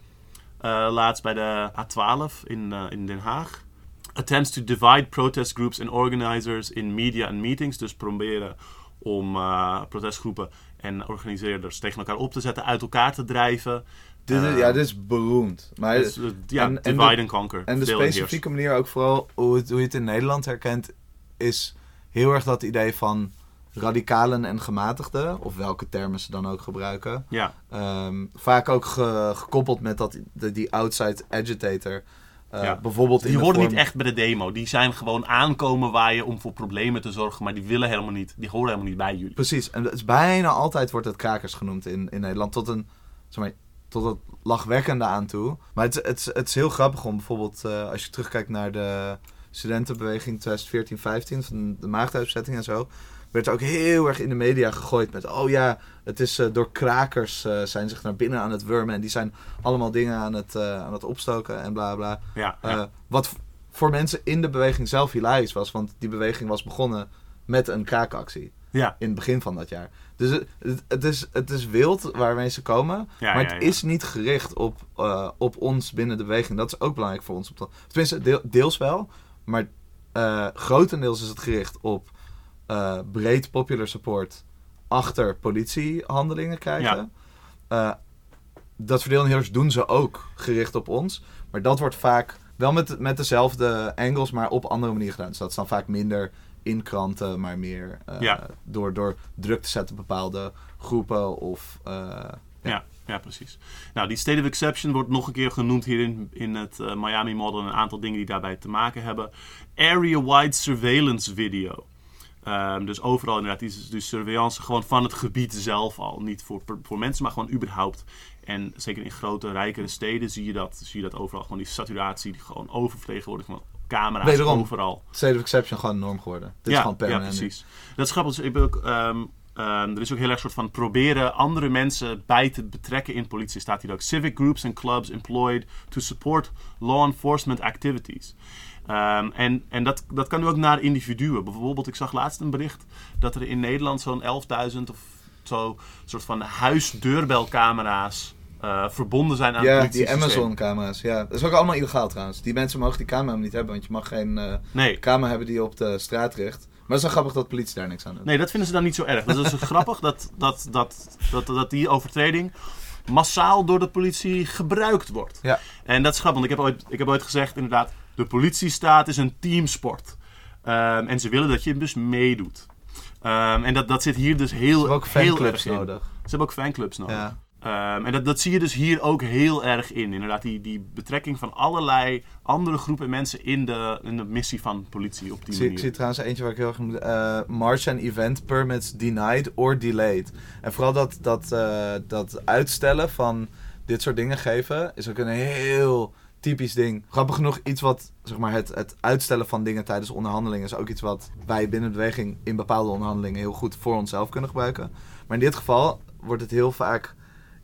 laatst bij de A12 in, eh, in Den Haag. Attempts to divide protest groups and organizers in media and meetings. Dus proberen om eh, protestgroepen en organiseerders tegen elkaar op te zetten, uit elkaar te drijven. Dit is, Eh, ja, dit is beroemd. Maar, dus, eh, ja, en- en divide de- and conquer. en de specifieke manier ook vooral hoe, het, hoe je het in Nederland herkent, is heel erg dat idee van radicalen en gematigden, of welke termen ze dan ook gebruiken. Ja, Ehm, vaak ook ge- gekoppeld met dat, de, die outside agitator. Eh, Ja. Bijvoorbeeld die horen vorm- niet echt bij de demo. Die zijn gewoon aankomen waaien om voor problemen te zorgen. Maar die willen helemaal niet. Die horen helemaal niet bij jullie. Precies, en het is bijna altijd wordt het krakers genoemd in, in Nederland. Tot een, zeg maar, tot het lachwekkende aan toe. Maar het, is- het, het is heel grappig om bijvoorbeeld, eh, als je terugkijkt naar de studentenbeweging 2014-15, van de maagduitzetting en zo. Werd er ook heel erg in de media gegooid met, oh ja, het is eh, door krakers eh, zijn zich naar binnen aan het wurmen. En die zijn allemaal dingen aan het, eh, aan het opstoken en bla bla. Ja, ja. Wat voor mensen in de beweging zelf hilarisch was, want die beweging was begonnen met een kraakactie ja. in het begin van dat jaar. Dus het, het, is, het is wild waar mensen komen. Ja, maar het is niet gericht op, op ons binnen de beweging. Dat is ook belangrijk voor ons. Tenminste, deel- deels wel. Maar grotendeels is het gericht op eh, breed popular support achter politiehandelingen krijgen. Eh, dat verdeelingheers doen ze ook gericht op ons. Maar dat wordt vaak wel met, met dezelfde angles, maar op andere manier gedaan. Dus dat is dan vaak minder in kranten, maar meer eh, Ja. door, door druk te zetten op bepaalde groepen of... eh, Ja, ja, precies. Nou, die State of Exception wordt nog een keer genoemd hier in, in het Miami Model. Een aantal dingen die daarbij te maken hebben. Area-wide surveillance video. Ehm, dus overal inderdaad, die, die surveillance gewoon van het gebied zelf al. Niet voor, voor mensen, maar gewoon überhaupt. En zeker in grote, rijkere steden zie je dat, zie je dat overal. Gewoon die saturatie, die gewoon oververtegenwoordigd van camera's Wederom. overal. State of Exception gewoon norm geworden. Dit is gewoon permanent. Ja, precies. Dat is grappig. Dus ik ben ook, ehm, ehm, er is ook heel erg soort van proberen andere mensen bij te betrekken in politie. Staat hier ook civic groups and clubs employed to support law enforcement activities. Ehm, en en dat, dat kan nu ook naar individuen. Bijvoorbeeld, ik zag laatst een bericht dat er in Nederland zo'n 11.000 of zo soort van huisdeurbelcamera's eh, verbonden zijn aan Ja, het die. Amazon-camera's. Ja, dat is ook allemaal illegaal trouwens. Die mensen mogen die camera niet hebben, want je mag geen eh, Nee, camera hebben die op de straat richt. Maar het is wel grappig dat de politie daar niks aan doet. Nee, dat vinden ze dan niet zo erg. Dat is dus grappig dat, dat, dat, dat, dat die overtreding massaal door de politie gebruikt wordt. Ja. En dat is grappig, want ik heb ooit, ik heb ooit gezegd inderdaad, de politiestaat is een teamsport. Ehm, en ze willen dat je dus meedoet. Ehm, en dat, dat zit hier dus Ze heel, hebben ook heel fanclubs erg in. nodig. Ze hebben ook fanclubs nodig. Ja. Ehm, en dat, dat zie je dus hier ook heel erg in. Inderdaad, die, die betrekking van allerlei andere groepen mensen in de, in de missie van politie op die Ik zie, ik manier. zie trouwens eentje waar ik heel erg moet... eh March and event permits denied or delayed. En vooral dat, dat, eh, dat uitstellen van dit soort dingen geven... is ook een heel typisch ding. Grappig genoeg, iets wat... Zeg maar, het, het uitstellen van dingen tijdens onderhandelingen... is ook iets wat wij binnen de beweging... in bepaalde onderhandelingen heel goed voor onszelf kunnen gebruiken. Maar in dit geval wordt het heel vaak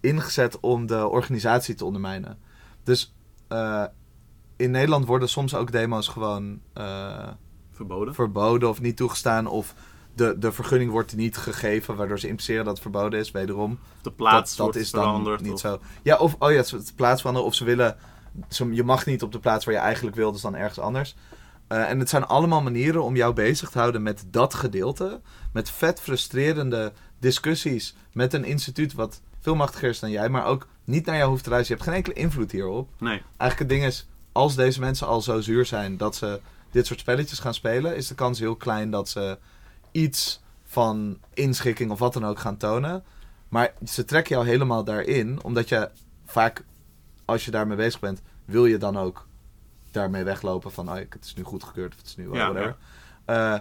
ingezet om de organisatie te ondermijnen. Dus... eh, in Nederland worden soms ook demo's gewoon eh, Verboden. verboden of niet toegestaan. Of de, de vergunning wordt niet gegeven, waardoor ze impliceren dat het verboden is, wederom. De plaats dat, dat wordt is dan veranderd. niet of- zo. Ja, of oh ja, het het plaats veranderen, of ze willen... je mag niet op de plaats waar je eigenlijk wil, dus dan ergens anders. Eh, en het zijn allemaal manieren om jou bezig te houden met dat gedeelte. Met vet frustrerende discussies met een instituut wat veel machtiger is dan jij, maar ook niet naar jou hoeft te luisteren. Je hebt geen enkele invloed hierop. Nee. Eigenlijk het ding is, als deze mensen al zo zuur zijn dat ze dit soort spelletjes gaan spelen, is de kans heel klein dat ze iets van inschikking of wat dan ook gaan tonen. Maar ze trekken jou helemaal daarin, omdat je vaak, als je daarmee bezig bent, wil je dan ook daarmee weglopen van, oh, het is nu goedgekeurd of het is nu Ja, whatever. Eh,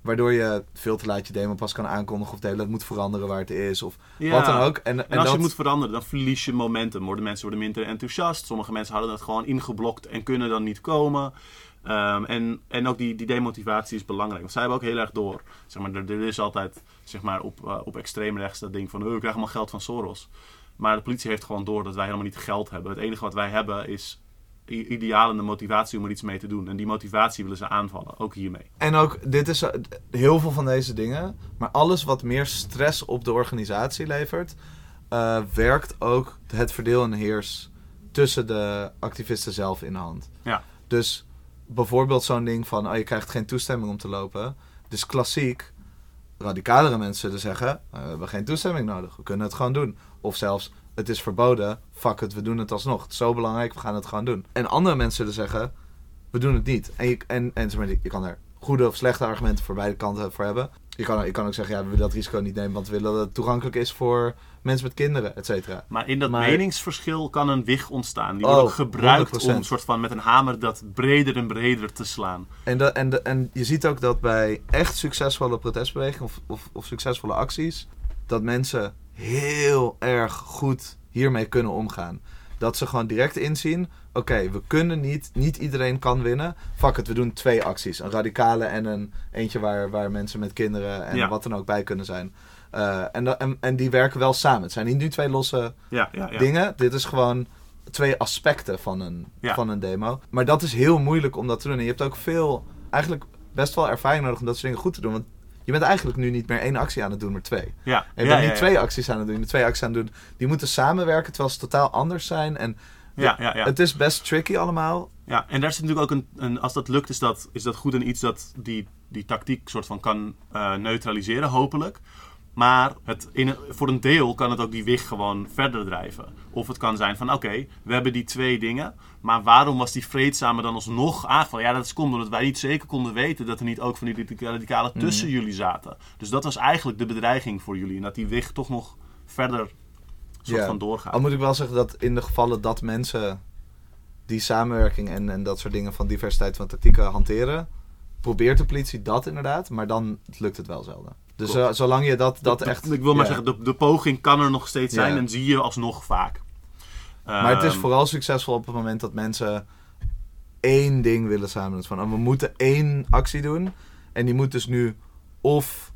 waardoor je veel te laat je demo pas kan aankondigen of delen het moet veranderen waar het is of Ja. wat dan ook. En, en, En als je dat, het moet veranderen, dan verlies je momentum. Worden mensen worden minder enthousiast. Sommige mensen hadden het gewoon ingeblokt en kunnen dan niet komen. Ehm, en, en ook die, die demotivatie is belangrijk. Want zij hebben ook heel erg door. Zeg maar, er, er is altijd zeg maar, op, eh, op extreem rechts dat ding van... Oh, ik krijg allemaal geld van Soros. Maar de politie heeft gewoon door dat wij helemaal niet geld hebben. Het enige wat wij hebben is ideaal en de motivatie om er iets mee te doen. En die motivatie willen ze aanvallen. Ook hiermee. En ook, dit is eh, heel veel van deze dingen. Maar alles wat meer stress op de organisatie levert, eh, werkt ook het verdeel en heers tussen de activisten zelf in de hand. Ja. Dus bijvoorbeeld zo'n ding van, oh, je krijgt geen toestemming om te lopen. Dus klassiek, radicalere mensen zullen zeggen, eh, we hebben geen toestemming nodig, we kunnen het gewoon doen. Of zelfs, het is verboden, fuck het, we doen het alsnog. Het is zo belangrijk, we gaan het gewoon doen. En andere mensen zullen zeggen, we doen het niet. En je, en, en je kan er goede of slechte argumenten voor beide kanten voor hebben. Je kan, je kan ook zeggen, ja, we willen dat risico niet nemen, want we willen dat het toegankelijk is voor mensen met kinderen, et cetera. Maar in dat Maar- meningsverschil kan een wig ontstaan. Die Oh, wordt ook gebruikt 100%. om soort van met een hamer dat breder en breder te slaan. En, dat, en, de, en je ziet ook dat bij echt succesvolle protestbewegingen of, of, of succesvolle acties, dat mensen heel erg goed hiermee kunnen omgaan. Dat ze gewoon direct inzien, oké, we kunnen niet, niet iedereen kan winnen. Fuck het, we doen twee acties. Een radicale en een eentje waar, waar mensen met kinderen en Ja. wat dan ook bij kunnen zijn. Eh, en, en, en die werken wel samen. Het zijn niet nu twee losse Ja, ja, ja. dingen. Dit is gewoon twee aspecten van een, van een demo. Maar dat is heel moeilijk om dat te doen. En je hebt ook veel, eigenlijk best wel ervaring nodig om dat soort dingen goed te doen. Want je bent eigenlijk nu niet meer één actie aan het doen, maar twee. Ja, En je bent ja, niet twee acties aan het doen, twee acties aan het doen. Die moeten samenwerken terwijl ze totaal anders zijn. En Ja, ja, ja. het is best tricky allemaal. Ja, en daar zit natuurlijk ook een, een als dat lukt, is dat, is dat goed en iets dat die, die tactiek soort van kan eh, neutraliseren, hopelijk. Maar het, in voor een deel kan het ook die wig gewoon verder drijven. Of het kan zijn van, oké, we hebben die twee dingen, maar waarom was die vreedzame dan alsnog aangevallen? Ja, dat komt omdat wij niet zeker konden weten dat er niet ook van die radicalen tussen jullie zaten. Dus dat was eigenlijk de bedreiging voor jullie. En dat die wig toch nog verder soort van doorgaat. Al moet ik wel zeggen dat in de gevallen dat mensen die samenwerking en, en dat soort dingen van diversiteit van tactieken hanteren, probeert de politie dat inderdaad, maar dan lukt het wel zelden. Dus zo- zolang je dat, dat De- echt... Ik wil maar zeggen, de, de poging kan er nog steeds zijn en zie je alsnog vaak. Maar het is Ehm, vooral succesvol op het moment dat mensen één ding willen samen. Van, oh, we moeten één actie doen. En die moet dus nu of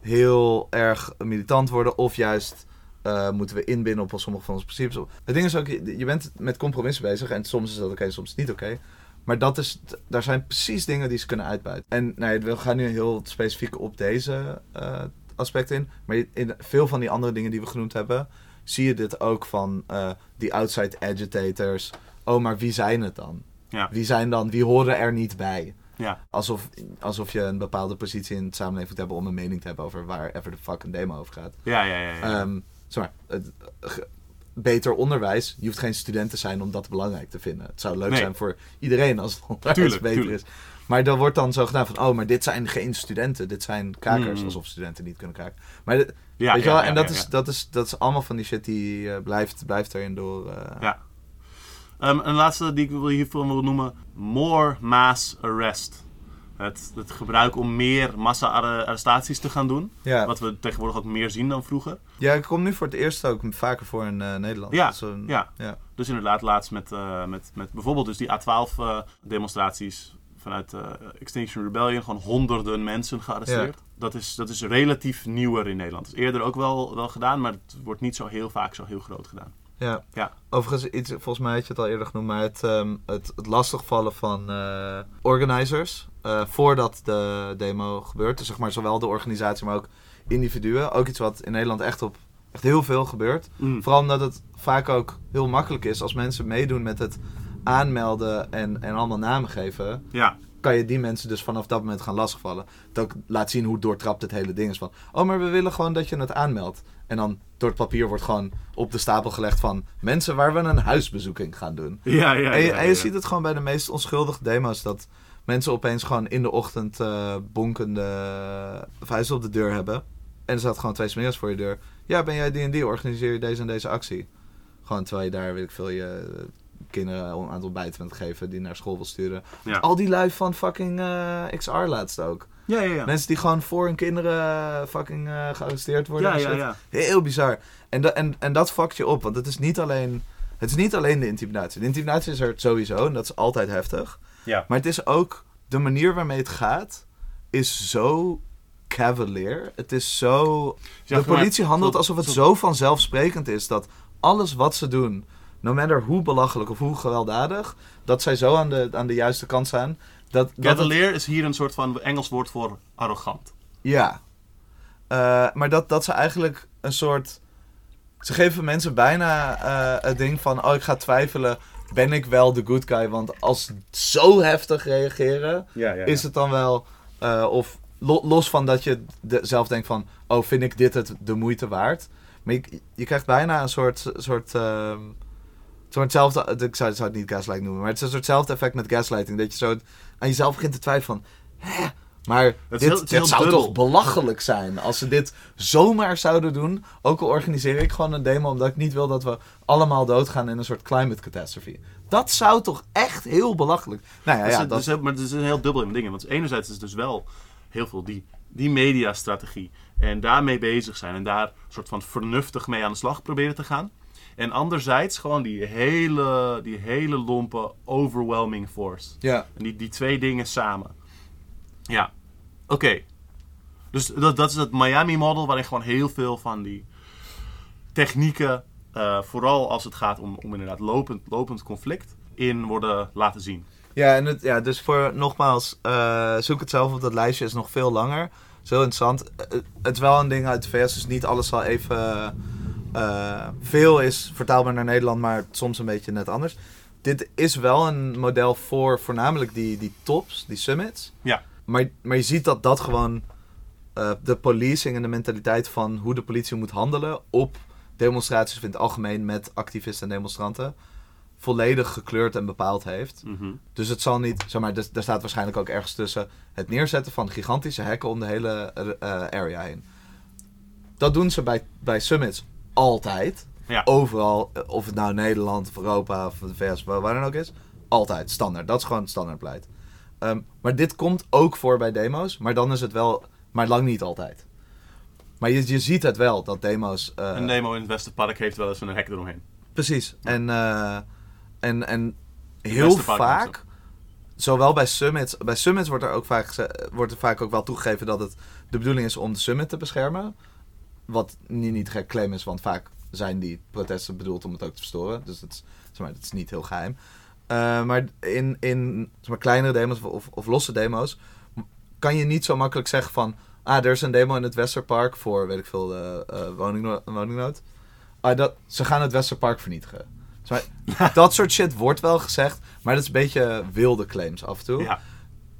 heel erg militant worden, of juist eh, moeten we inbinnen op sommige van onze principes. Het ding is ook, je, bent met compromissen bezig. En soms is dat oké, soms is het niet oké. Maar dat is, daar zijn precies dingen die ze kunnen uitbuiten. En nou we gaan nu heel specifiek op deze eh, aspecten in. Maar in veel van die andere dingen die we genoemd hebben, zie je dit ook van eh, die outside agitators. Oh, maar wie zijn het dan? Ja. Wie zijn dan, wie horen er niet bij? Ja, Alsof, alsof je een bepaalde positie in het samenleving moet hebben om een mening te hebben over waar ever de fuck een demo over gaat. ja, ja. ja, ja. Ge- beter onderwijs. Je hoeft geen student te zijn om dat belangrijk te vinden. Het zou leuk Nee. zijn voor iedereen als het onderwijs Tuurlijk, beter tuurlijk. is. Maar dan wordt dan zo gedaan van, oh, maar dit zijn geen studenten. Dit zijn kakers, Mm. alsof studenten niet kunnen kraken. Maar ja, weet je ja, wel, ja, en dat, is. Dat, is, dat is allemaal van die shit die eh, blijft, blijft erin door. eh, Ja. Ehm, een laatste die ik wil hiervoor wil noemen: more mass arrest. Het, het gebruik om meer massa-arrestaties te gaan doen. ja. Wat we tegenwoordig ook meer zien dan vroeger. Ja, ik kom nu voor het eerst ook vaker voor in eh, Nederland. Ja, Dat een- ja. ja. Dus inderdaad, laatst met, eh, met, met bijvoorbeeld dus die A12-demonstraties vanuit eh, Extinction Rebellion. Gewoon honderden mensen gearresteerd. Dat, is, dat is relatief nieuwer in Nederland. Het is eerder ook wel, wel gedaan, maar het wordt niet zo heel vaak zo heel groot gedaan. Ja. Ja. Overigens, iets, volgens mij had je het al eerder genoemd, maar het, ehm, het, het lastigvallen van eh, organizers eh, voordat de demo gebeurt. Dus zeg maar zowel de organisatie, maar ook individuen. Ook iets wat in Nederland echt op echt heel veel gebeurt. Mm. Vooral omdat het vaak ook heel makkelijk is als mensen meedoen met het aanmelden en, en allemaal namen geven. Ja, Kan je die mensen dus vanaf dat moment gaan lastigvallen. Dat ook laat zien hoe doortrapt het hele ding is van. Oh, maar we willen gewoon dat je het aanmeldt. En dan door het papier wordt gewoon op de stapel gelegd van mensen waar we een huisbezoeking gaan doen. ja, ja. en je, ja, en je ja. ziet het gewoon bij de meest onschuldige demo's dat mensen opeens gewoon in de ochtend eh, bonkende vuisten op de deur hebben. En er staat gewoon twee smingers voor je deur. Ja, ben jij die en die? Organiseer je deze en deze actie? Gewoon terwijl je daar, weet ik veel, je eh, kinderen aan het ontbijt bent geven die naar school wil sturen. Ja. Al die lui van fucking eh, XR laatst ook. Ja, ja, ja. Mensen die gewoon voor hun kinderen fucking eh, gearresteerd worden. Ja, ja, ja. Heel bizar. En, da- en, en dat fuckt je op, want het is niet alleen... Het is niet alleen de intimidatie. De intimidatie is er sowieso en dat is altijd heftig. Ja. Maar het is ook de manier waarmee het gaat, is zo cavalier. Het is zo. De politie handelt alsof het zo- vanzelfsprekend is dat alles wat ze doen, no matter hoe belachelijk of hoe gewelddadig, dat zij zo aan de, aan de juiste kant staan. Dat, dat het- Cavalier is hier een soort van Engels woord voor arrogant. ja. Eh, maar dat, dat ze eigenlijk een soort. Ze geven mensen bijna eh, het ding van: oh, ik ga twijfelen. Ben ik wel de good guy? Want als zo heftig reageren, Ja, ja. is het dan wel. eh, of lo- los van dat je de- zelf denkt van: oh, vind ik dit het de moeite waard? Maar je, je krijgt bijna een soort. soort ehm, soortzelfde, ik zou, zou het niet gaslight noemen, maar het is een soortzelfde effect met gaslighting. Dat je zo aan jezelf begint te twijfelen van, hè, maar dit, heel- het dit zou dubbel. toch belachelijk zijn als ze dit zomaar zouden doen. Ook al organiseer ik gewoon een demo omdat ik niet wil dat we allemaal doodgaan in een soort climate catastrophe. Dat zou toch echt heel belachelijk. Nou ja, ja dat, dus, maar het is een heel dubbel in dingen. Want enerzijds is het dus wel heel veel die, die mediastrategie. En daarmee bezig zijn. En daar een soort van vernuftig mee aan de slag proberen te gaan. En anderzijds gewoon die hele, die hele lompe overwhelming force. ja. En die, die twee dingen samen. Ja, oké. Dus dat, dat is het Miami-model waarin gewoon heel veel van die technieken, eh, vooral als het gaat om, om inderdaad lopend, lopend conflict, in worden laten zien. Ja, en het, ja, dus voor nogmaals, eh, zoek het zelf op dat lijstje, is nog veel langer. Zo interessant. Eh, het is wel een ding uit de VS, dus niet alles zal even. veel is vertaalbaar naar Nederland, maar soms een beetje net anders. Dit is wel een model voor voornamelijk die, die tops, die summits. Ja. Maar, maar je ziet dat dat gewoon eh, de policing en de mentaliteit van hoe de politie moet handelen op demonstraties in het algemeen met activisten en demonstranten volledig gekleurd en bepaald heeft. Mhm. Dus het zal niet, zeg maar, daar staat waarschijnlijk ook ergens tussen het neerzetten van gigantische hekken om de hele eh, area heen. Dat doen ze bij, bij summits altijd. Ja. Overal, eh, of het nou Nederland of Europa of de VS, waar waar dan ook is. Altijd, standaard. Dat is gewoon standaard Ehm, maar dit komt ook voor bij demo's, maar dan is het wel, maar lang niet altijd. Maar je, je ziet het wel, dat demo's... eh, Een demo in het Westerpark heeft wel eens een hek eromheen. Precies. En, eh, en, en heel beste park vaak, zowel bij summits, bij summits wordt er ook vaak, wordt er vaak ook wel toegegeven dat het de bedoeling is om de summit te beschermen. Wat niet, niet gek claim is, want vaak zijn die protesten bedoeld om het ook te verstoren. Dus dat is, zeg maar, dat is niet heel geheim. Eh, maar in, in zeg maar, kleinere demo's of, of losse demo's kan je niet zo makkelijk zeggen van... Ah, er is een demo in het Westerpark voor, weet ik veel, de eh, woningno- woningnood. Ah, dat, ze gaan het Westerpark vernietigen. Maar, dat soort shit wordt wel gezegd, maar dat is een beetje wilde claims af en toe. Ja,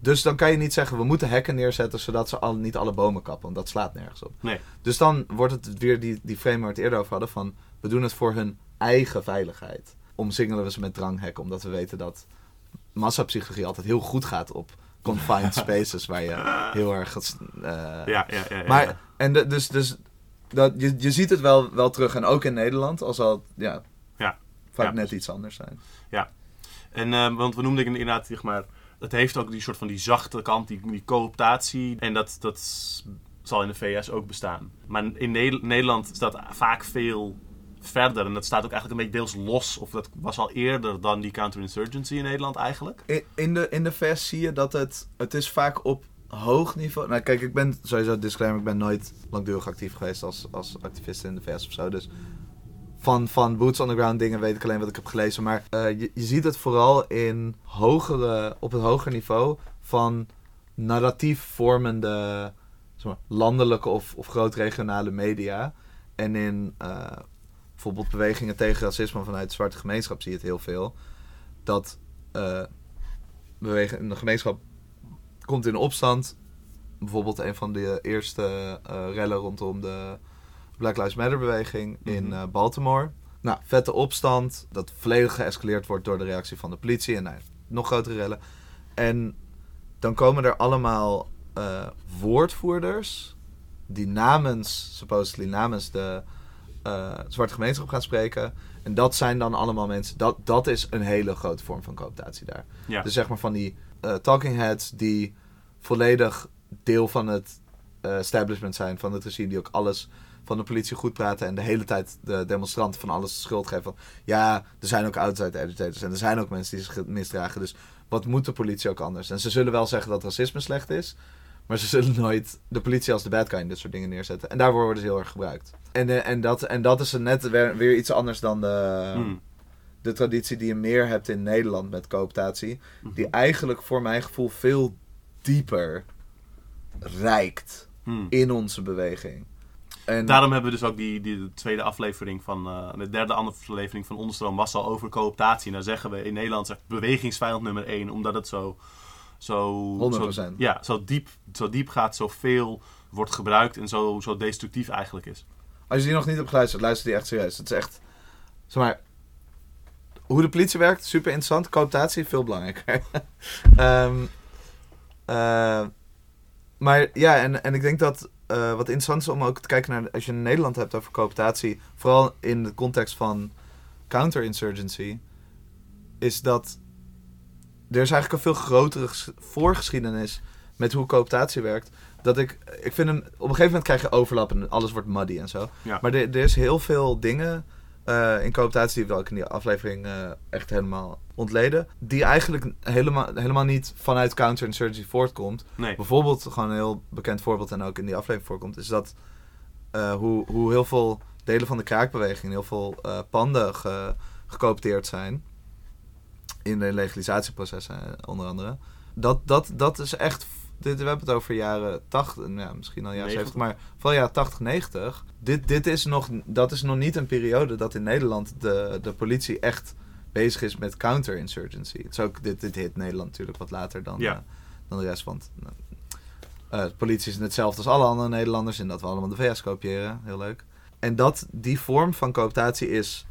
Dus dan kan je niet zeggen, we moeten hekken neerzetten zodat ze al, niet alle bomen kappen, want dat slaat nergens op. nee. Dus dan wordt het weer die, die frame waar we het eerder over hadden van, we doen het voor hun eigen veiligheid. Omsingelen we ze met dranghekken, omdat we weten dat massapsychologie altijd heel goed gaat op confined spaces waar je heel erg... eh, Ja, ja, ja. ja, maar, ja. en de- dus, dus dat, je, je ziet het wel, wel terug. En ook in Nederland, al zal ja, Ja. vaak Ja, net iets anders zijn. En, eh, want we noemden inderdaad, zeg maar, het heeft ook die soort van die zachte kant, die, die cooptatie. En dat, dat zal in de VS ook bestaan. Maar in Ne- Nederland staat vaak veel verder. En dat staat ook eigenlijk een beetje deels los. Of dat was al eerder dan die counterinsurgency in Nederland eigenlijk. In, in, de, in de VS zie je dat het, het is vaak op hoog niveau... Nou kijk, ik ben sowieso disclaimer, ik ben nooit langdurig actief geweest als, als activist in de VS of zo. Dus van, van boots on the ground dingen weet ik alleen wat ik heb gelezen. Maar eh, je, je ziet het vooral in hogere, op het hoger niveau van narratief vormende landelijke of, of groot-regionale media. En in eh, bijvoorbeeld bewegingen tegen racisme vanuit de zwarte gemeenschap zie je het heel veel. Dat eh beweging, de gemeenschap komt in opstand. Bijvoorbeeld een van de eerste eh, rellen rondom de Black Lives Matter beweging in Mhm. eh, Baltimore. Nou, vette opstand. Dat volledig geëscaleerd wordt door de reactie van de politie. En nou, nog grotere rellen. En dan komen er allemaal woordvoerders. Die namens, supposedly namens de eh, zwarte gemeenschap gaan spreken. En dat zijn dan allemaal mensen. Dat, dat is een hele grote vorm van cooptatie daar. Ja. Dus zeg maar van die eh, talking heads die volledig deel van het eh, establishment zijn, van het regime, die ook alles van de politie goed praten en de hele tijd de demonstranten van alles de schuld geven. Van ja, er zijn ook outside agitators en er zijn ook mensen die zich misdragen. Dus wat moet de politie ook anders? En ze zullen wel zeggen dat racisme slecht is, maar ze zullen nooit de politie als de bad guy in dit soort dingen neerzetten. En daarvoor worden ze heel erg gebruikt. En, eh, en, dat, en dat is net weer, weer iets anders dan de, Hmm. de traditie die je meer hebt in Nederland met cooptatie. Mhm. Die eigenlijk voor mijn gevoel veel dieper rijkt Hmm. in onze beweging. En Daarom hebben we dus ook die, die de tweede aflevering van... eh, de derde aflevering van Onderstroom was al over cooptatie. En daar zeggen we in Nederland echt bewegingsvijand nummer één. Omdat het zo... zo 100%. Zo, ja, zo diep, zo diep gaat, zoveel wordt gebruikt en zo, zo destructief eigenlijk is. als je die nog niet hebt geluisterd, luister die echt serieus. Het is echt, zeg maar, hoe de politie werkt, super interessant. Cooptatie, veel belangrijker. Ehm, eh, maar ja, en, en ik denk dat eh, wat interessant is om ook te kijken naar, als je in Nederland hebt over cooptatie, vooral in de context van counterinsurgency, is dat er is eigenlijk een veel grotere ges- voorgeschiedenis met hoe cooptatie werkt. Dat ik, ik vind een, op een gegeven moment krijg je overlap en alles wordt muddy en zo. Ja. Maar er, er is heel veel dingen eh, in cooptatie die we ook in die aflevering eh, echt helemaal ontleden. Die eigenlijk helemaal, helemaal niet vanuit counterinsurgency voortkomt. Nee. Bijvoorbeeld, gewoon een heel bekend voorbeeld en ook in die aflevering voorkomt, is dat eh, hoe, hoe heel veel delen van de kraakbeweging, heel veel panden ge, gecoopteerd zijn. In de legalisatieprocessen eh, onder andere. Dat, dat, dat is echt. Dit, we hebben het over jaren 80, ja, misschien al jaren 90. 70, maar vooral jaren 80, 90. Dit, dit is nog, dat is nog niet een periode dat in Nederland de, de politie echt bezig is met counterinsurgency. Het is ook, dit, dit hit Nederland natuurlijk wat later dan, Ja. eh, dan de rest. Want nou, eh, de politie is hetzelfde als alle andere Nederlanders in dat we allemaal de VS kopiëren. Heel leuk. En dat die vorm van cooptatie is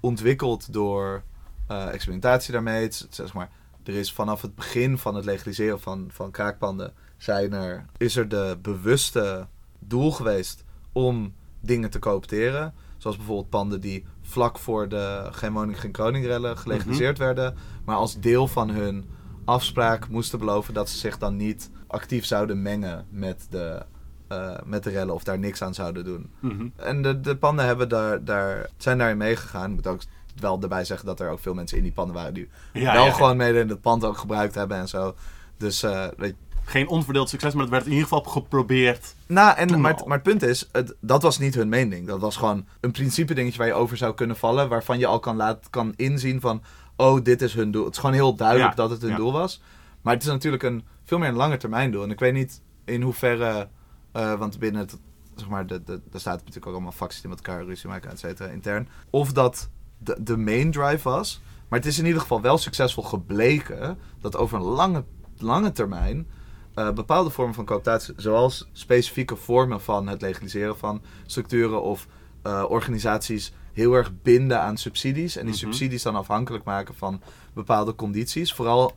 ontwikkeld door eh, experimentatie daarmee. Het, zeg maar, er is vanaf het begin van het legaliseren van, van kraakpanden zijn er, is er de bewuste doel geweest om dingen te coopteren. Zoals bijvoorbeeld panden die vlak voor de Geen Woning Geen Kroning rellen gelegaliseerd werden. Maar als deel van hun afspraak moesten beloven dat ze zich dan niet actief zouden mengen met de, eh, met de rellen of daar niks aan zouden doen. Mhm. En de, de panden hebben daar, daar, zijn daarin meegegaan. Ik moet ook wel erbij zeggen dat er ook veel mensen in die panden waren die Ja, wel ja, gewoon mede in het pand ook gebruikt hebben en zo. Dus eh, weet je, Geen onverdeeld succes, maar het werd in ieder geval geprobeerd. nou, en, maar, maar het punt is, het, dat was niet hun mening. Dat was gewoon een principe dingetje waar je over zou kunnen vallen. Waarvan je al kan, laat, kan inzien van, oh, dit is hun doel. Het is gewoon heel duidelijk Ja, dat het hun ja. doel was. Maar het is natuurlijk een veel meer een lange termijn doel. En ik weet niet in hoeverre, eh, want binnen het, zeg maar, de, de, er staat natuurlijk ook allemaal facties die met elkaar ruzie maken, et cetera, intern. Of dat de, de main drive was. Maar het is in ieder geval wel succesvol gebleken dat over een lange, lange termijn eh, bepaalde vormen van cooptatie, zoals specifieke vormen van het legaliseren van structuren of eh, organisaties heel erg binden aan subsidies en die Mhm. subsidies dan afhankelijk maken van bepaalde condities. Vooral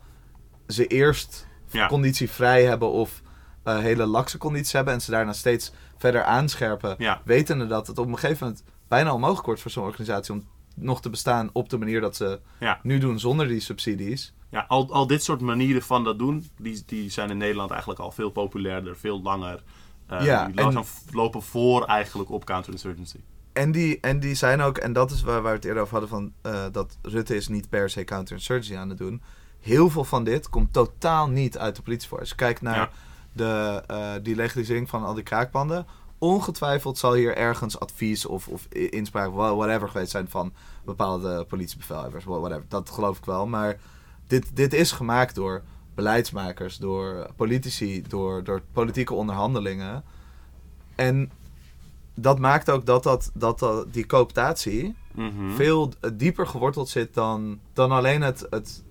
ze eerst Ja. conditievrij hebben of eh, hele lakse condities hebben en ze daarna steeds verder aanscherpen, Ja. wetende dat het op een gegeven moment bijna onmogelijk wordt voor zo'n organisatie om nog te bestaan op de manier dat ze Ja. nu doen zonder die subsidies. Ja, al, al dit soort manieren van dat doen, die, die zijn in Nederland eigenlijk al veel populairder, veel langer. Eh, Ja, die en- lopen voor eigenlijk op counterinsurgency. En die, en die zijn ook, en dat is waar, waar we het eerder over hadden, van, eh, dat Rutte is niet per se counterinsurgency aan het doen. Heel veel van dit komt totaal niet uit de politie voor. Als je kijkt naar Ja. de, eh, die legalisering van al die kraakpanden, ongetwijfeld zal hier ergens advies of, of inspraak, wha- whatever geweest zijn van bepaalde politiebevelhebbers, wha- whatever. Dat geloof ik wel. Maar dit, dit is gemaakt door beleidsmakers, door politici, door, door politieke onderhandelingen. En dat maakt ook dat, dat, dat, dat die cooptatie Mhm. veel dieper geworteld zit dan, dan alleen het, het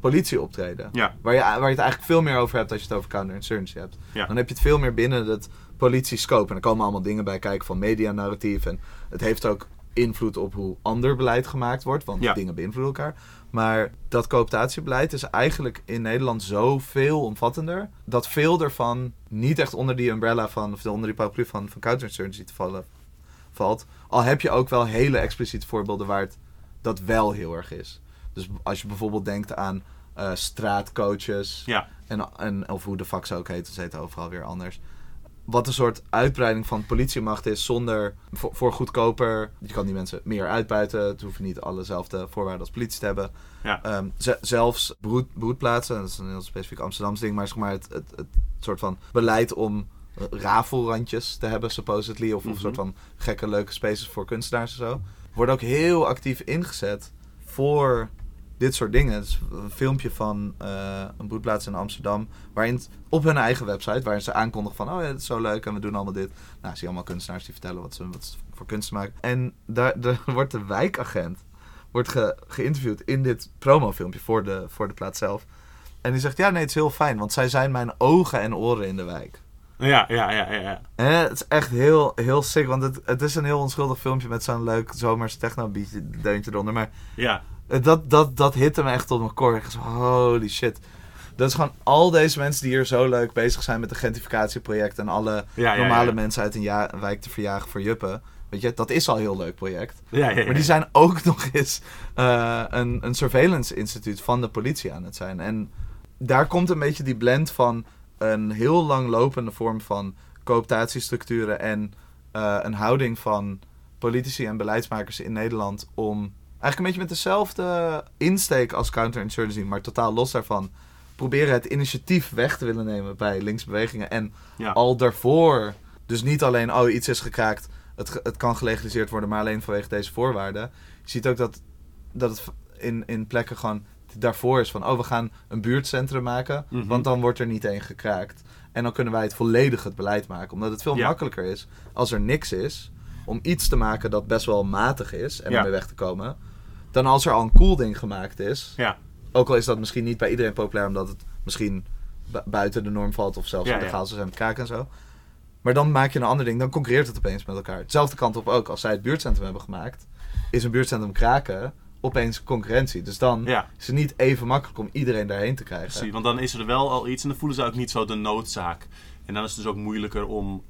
politieoptreden. Ja, Waar je, waar je het eigenlijk veel meer over hebt als je het over counterinsurgency hebt. Ja. Dan heb je het veel meer binnen het politiescope. En er komen allemaal dingen bij kijken van medianarratief. En het heeft ook invloed op hoe ander beleid gemaakt wordt. Want Ja. dingen beïnvloeden elkaar. Maar dat cooptatiebeleid is eigenlijk in Nederland zo veel omvattender. Dat veel ervan niet echt onder die umbrella van, of onder die paraplu van, van counterinsurgency te vallen valt. Al heb je ook wel hele expliciete voorbeelden waar het dat wel heel erg is. Dus als je bijvoorbeeld denkt aan eh, straatcoaches. ja, En, en, of hoe de fuck ze ook heet, ze heten overal weer anders. Wat een soort uitbreiding van politiemacht is zonder voor, voor goedkoper. Je kan die mensen meer uitbuiten. Het hoeven niet allezelfde voorwaarden als politie te hebben. ja. Ehm, ze- zelfs broed, broedplaatsen, dat is een heel specifiek Amsterdams ding, maar zeg maar het, het, het soort van beleid om rafelrandjes te hebben, supposedly, of, of Mhm. een soort van gekke leuke spaces voor kunstenaars en zo, wordt ook heel actief ingezet voor dit soort dingen. Het is een filmpje van eh, een broedplaats in Amsterdam, waarin het op hun eigen website, waarin ze aankondigen van, oh ja, het is zo leuk en we doen allemaal dit. Nou, zie je allemaal kunstenaars die vertellen wat ze, wat ze voor kunst maken. En daar, daar wordt de wijkagent wordt ge- geïnterviewd in dit promofilmpje voor de, voor de plaats zelf. En die zegt, ja nee, het is heel fijn, want zij zijn mijn ogen en oren in de wijk. Ja, ja, ja, ja. En het is echt heel, heel sick, want het, het is een heel onschuldig filmpje met zo'n leuk zomers techno deuntje eronder. Maar Ja, dat, dat, dat hitte me echt tot mijn core. Ik was, holy shit. Dat is gewoon al deze mensen die hier zo leuk bezig zijn met de gentrificatieproject en alle ja, normale mensen uit een, ja- een wijk te verjagen voor juppen. Weet je, dat is al een heel leuk project. Ja, ja, ja. Maar die zijn ook nog eens eh, een, een surveillance instituut van de politie aan het zijn. En daar komt een beetje die blend van een heel lang lopende vorm van cooptatiestructuren en eh, een houding van politici en beleidsmakers in Nederland om eigenlijk een beetje met dezelfde insteek als counterinsurgency, maar totaal los daarvan, proberen het initiatief weg te willen nemen bij linksbewegingen en Ja. al daarvoor, dus niet alleen, oh, iets is gekraakt, het, het kan gelegaliseerd worden, maar alleen vanwege deze voorwaarden. Je ziet ook dat, dat het in, in plekken gewoon daarvoor is van, oh, we gaan een buurtcentrum maken, Mhm. want dan wordt er niet één gekraakt. En dan kunnen wij het volledig het beleid maken, omdat het veel Ja. makkelijker is als er niks is, om iets te maken dat best wel matig is en Ja. ermee weg te komen, dan als er al een cool ding gemaakt is. Ja. Ook al is dat misschien niet bij iedereen populair, omdat het misschien bu- buiten de norm valt of zelfs Ja, illegaal ja. zou zijn met kraken en zo. Maar dan maak je een ander ding, dan concurreert het opeens met elkaar. Hetzelfde kant op ook, als zij het buurtcentrum hebben gemaakt, is een buurtcentrum kraken opeens concurrentie. Dus dan Ja, is het niet even makkelijk om iedereen daarheen te krijgen. precies. Want dan is er wel al iets en dan voelen ze ook niet zo de noodzaak. En dan is het dus ook moeilijker om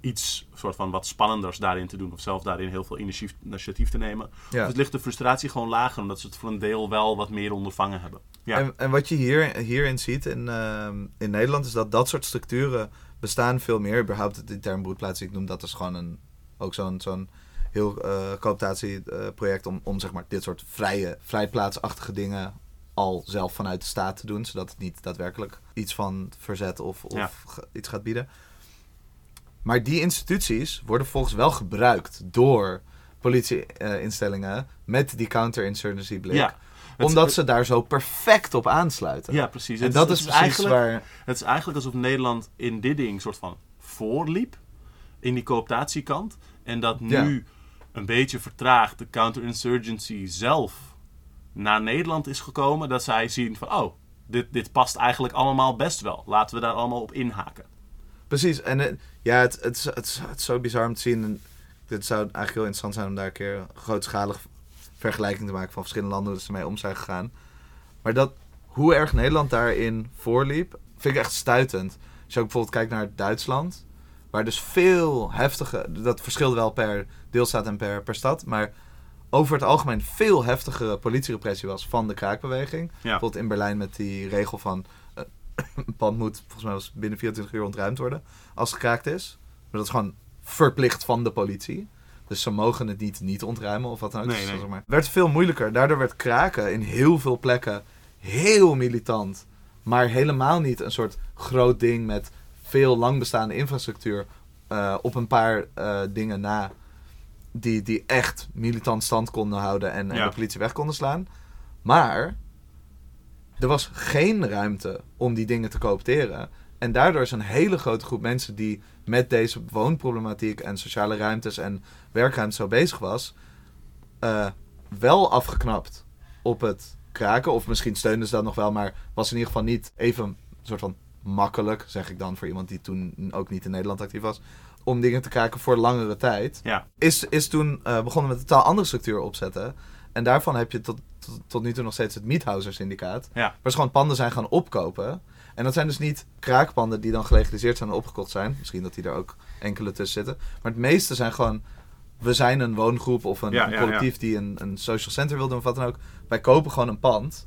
iets soort van wat spannenders daarin te doen. Of zelf daarin heel veel initiatief, initiatief te nemen. Ja. Of het ligt de frustratie gewoon lager, omdat ze het voor een deel wel wat meer ondervangen hebben. Ja, En, en wat je hier, hierin ziet in, ehm, in Nederland is dat dat soort structuren bestaan veel meer. Überhaupt die term broedplaats, ik noem dat dus gewoon een, ook zo'n zo'n heel eh cooptatieproject om, om zeg maar dit soort vrije, vrijplaatsachtige dingen al zelf vanuit de staat te doen. Zodat het niet daadwerkelijk iets van verzet of, of Ja. iets gaat bieden. Maar die instituties worden volgens wel gebruikt door politieinstellingen met die counterinsurgency blik. ja. Omdat ze daar zo perfect op aansluiten. Ja, precies. En Het dat het is precies eigenlijk, waar... Het is eigenlijk alsof Nederland in dit ding soort van voorliep. In die cooptatiekant. En dat nu een beetje vertraagd de counterinsurgency zelf naar Nederland is gekomen. Dat zij zien van, oh, dit, dit past eigenlijk allemaal best wel. Laten we daar allemaal op inhaken. Precies. En ja, het, het, is, het, is, het is zo bizar om te zien. En dit zou eigenlijk heel interessant zijn om daar een keer een grootschalig vergelijking te maken van verschillende landen hoe ze mee om zijn gegaan. Maar dat, hoe erg Nederland daarin voorliep, vind ik echt stuitend. Als je ook bijvoorbeeld kijkt naar Duitsland, waar dus veel heftige, dat verschilde wel per deelstaat en per, per stad, maar over het algemeen veel heftigere politierepressie was van de kraakbeweging. Ja, Bijvoorbeeld in Berlijn met die regel van een pand moet volgens mij was binnen 24 uur ontruimd worden als het gekraakt is. Maar dat is gewoon verplicht van de politie. Dus ze mogen het niet niet ontruimen of wat dan ook. Nee, Dus, nee. zeg maar. werd veel moeilijker. Daardoor werd kraken in heel veel plekken heel militant. Maar helemaal niet een soort groot ding met veel lang bestaande infrastructuur eh, op een paar eh, dingen na. Die, die echt militant stand konden houden en, de politie weg konden slaan. Maar er was geen ruimte om die dingen te coopteren. En daardoor is een hele grote groep mensen die met deze woonproblematiek en sociale ruimtes en werkruimte zo bezig was, eh, wel afgeknapt op het kraken. Of misschien steunden ze dat nog wel, maar was in ieder geval niet even een soort van makkelijk, zeg ik dan voor iemand die toen ook niet in Nederland actief was, om dingen te kraken voor langere tijd. Ja. Is, is toen eh, begonnen met een totaal andere structuur opzetten. En daarvan heb je tot, tot, nu toe nog steeds het Miethouser syndicaat. Ja. Waar ze gewoon panden zijn gaan opkopen. En dat zijn dus niet kraakpanden die dan gelegaliseerd zijn en opgekocht zijn. Misschien dat die er ook enkele tussen zitten. Maar het meeste zijn gewoon... We zijn een woongroep of een, Ja, een ja, collectief die een, een social center wil doen of wat dan ook. Wij kopen gewoon een pand.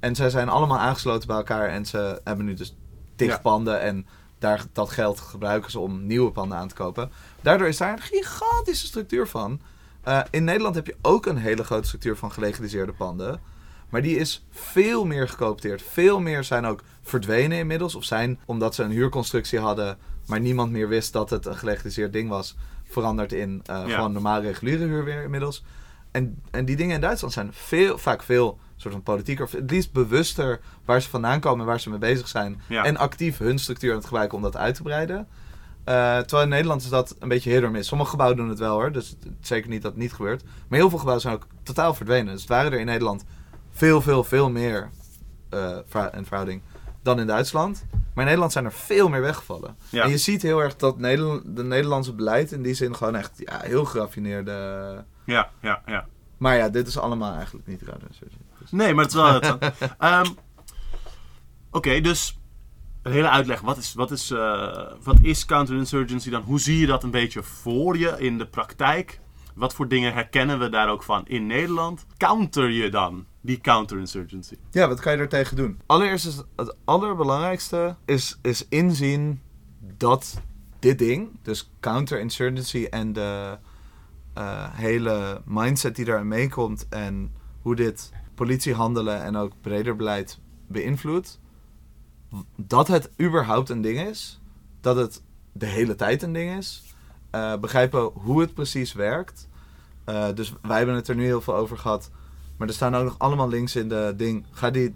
En zij zijn allemaal aangesloten bij elkaar. En ze hebben nu dus tig panden. En daar, dat geld gebruiken ze om nieuwe panden aan te kopen. Daardoor is daar een gigantische structuur van. Eh, in Nederland heb je ook een hele grote structuur van gelegaliseerde panden. Maar die is veel meer gecoopteerd. Veel meer zijn ook verdwenen inmiddels. Of zijn, omdat ze een huurconstructie hadden, maar niemand meer wist dat het een gelegaliseerd ding was, veranderd in Ja. gewoon normaal reguliere huur weer inmiddels. En, en die dingen in Duitsland zijn veel, vaak veel soort van politieker, of het liefst bewuster waar ze vandaan komen en waar ze mee bezig zijn. Ja. En actief hun structuur aan het gebruiken om dat uit te breiden. Eh, terwijl in Nederland is dat een beetje hit or miss. Sommige gebouwen doen het wel hoor, dus zeker niet dat het niet gebeurt. Maar heel veel gebouwen zijn ook totaal verdwenen. Dus het waren er in Nederland veel, veel, veel meer in verhouding dan in Duitsland. Maar in Nederland zijn er veel meer weggevallen. Ja. En je ziet heel erg dat Nederland, de Nederlandse beleid in die zin gewoon echt ja, heel geraffineerde... Ja, ja, ja. Maar ja, dit is allemaal eigenlijk niet raar. Dus- Nee, maar het is wel. Ehm, Oké, dus een hele uitleg. Wat is, wat, is, eh, wat is counterinsurgency dan? Hoe zie je dat een beetje voor je in de praktijk? Wat voor dingen herkennen we daar ook van in Nederland? Counter je dan die counterinsurgency? Ja, wat kan je er tegen doen? Allereerst is het allerbelangrijkste is, is inzien dat dit ding, dus counterinsurgency en de eh, hele mindset die daarin meekomt en hoe dit politiehandelen en ook breder beleid beïnvloedt, dat het überhaupt een ding is, dat het de hele tijd een ding is, eh, begrijpen hoe het precies werkt. Eh, dus wij hebben het er nu heel veel over gehad. Maar er staan ook nog allemaal links in de ding. Ga die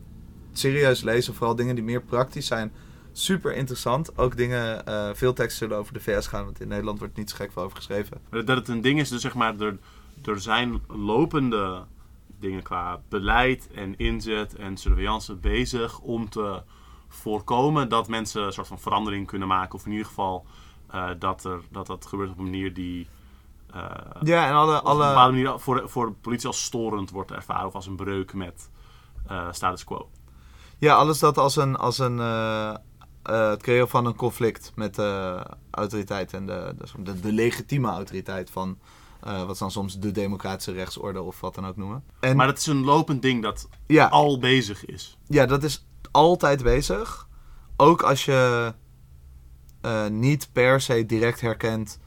serieus lezen. Vooral dingen die meer praktisch zijn. Super interessant. Ook dingen, eh, veel teksten zullen over de VS gaan. Want in Nederland wordt niet gek veel over geschreven. Dat het een ding is, dus zeg maar, er zijn lopende dingen qua beleid en inzet en surveillance bezig om te voorkomen dat mensen een soort van verandering kunnen maken. Of in ieder geval eh, dat, er, dat dat gebeurt op een manier die eh, Ja, en alle... op een bepaalde alle manier voor, voor de politie als storend wordt ervaren of als een breuk met eh, status quo. ja, alles dat als een... Als een het creëren van een conflict met de autoriteit en de, de, de, legitieme autoriteit van wat ze dan soms de democratische rechtsorde of wat dan ook noemen. En Maar dat is een lopend ding dat ja, al bezig is. Ja, dat is altijd bezig. Ook als je eh, niet per se direct herkent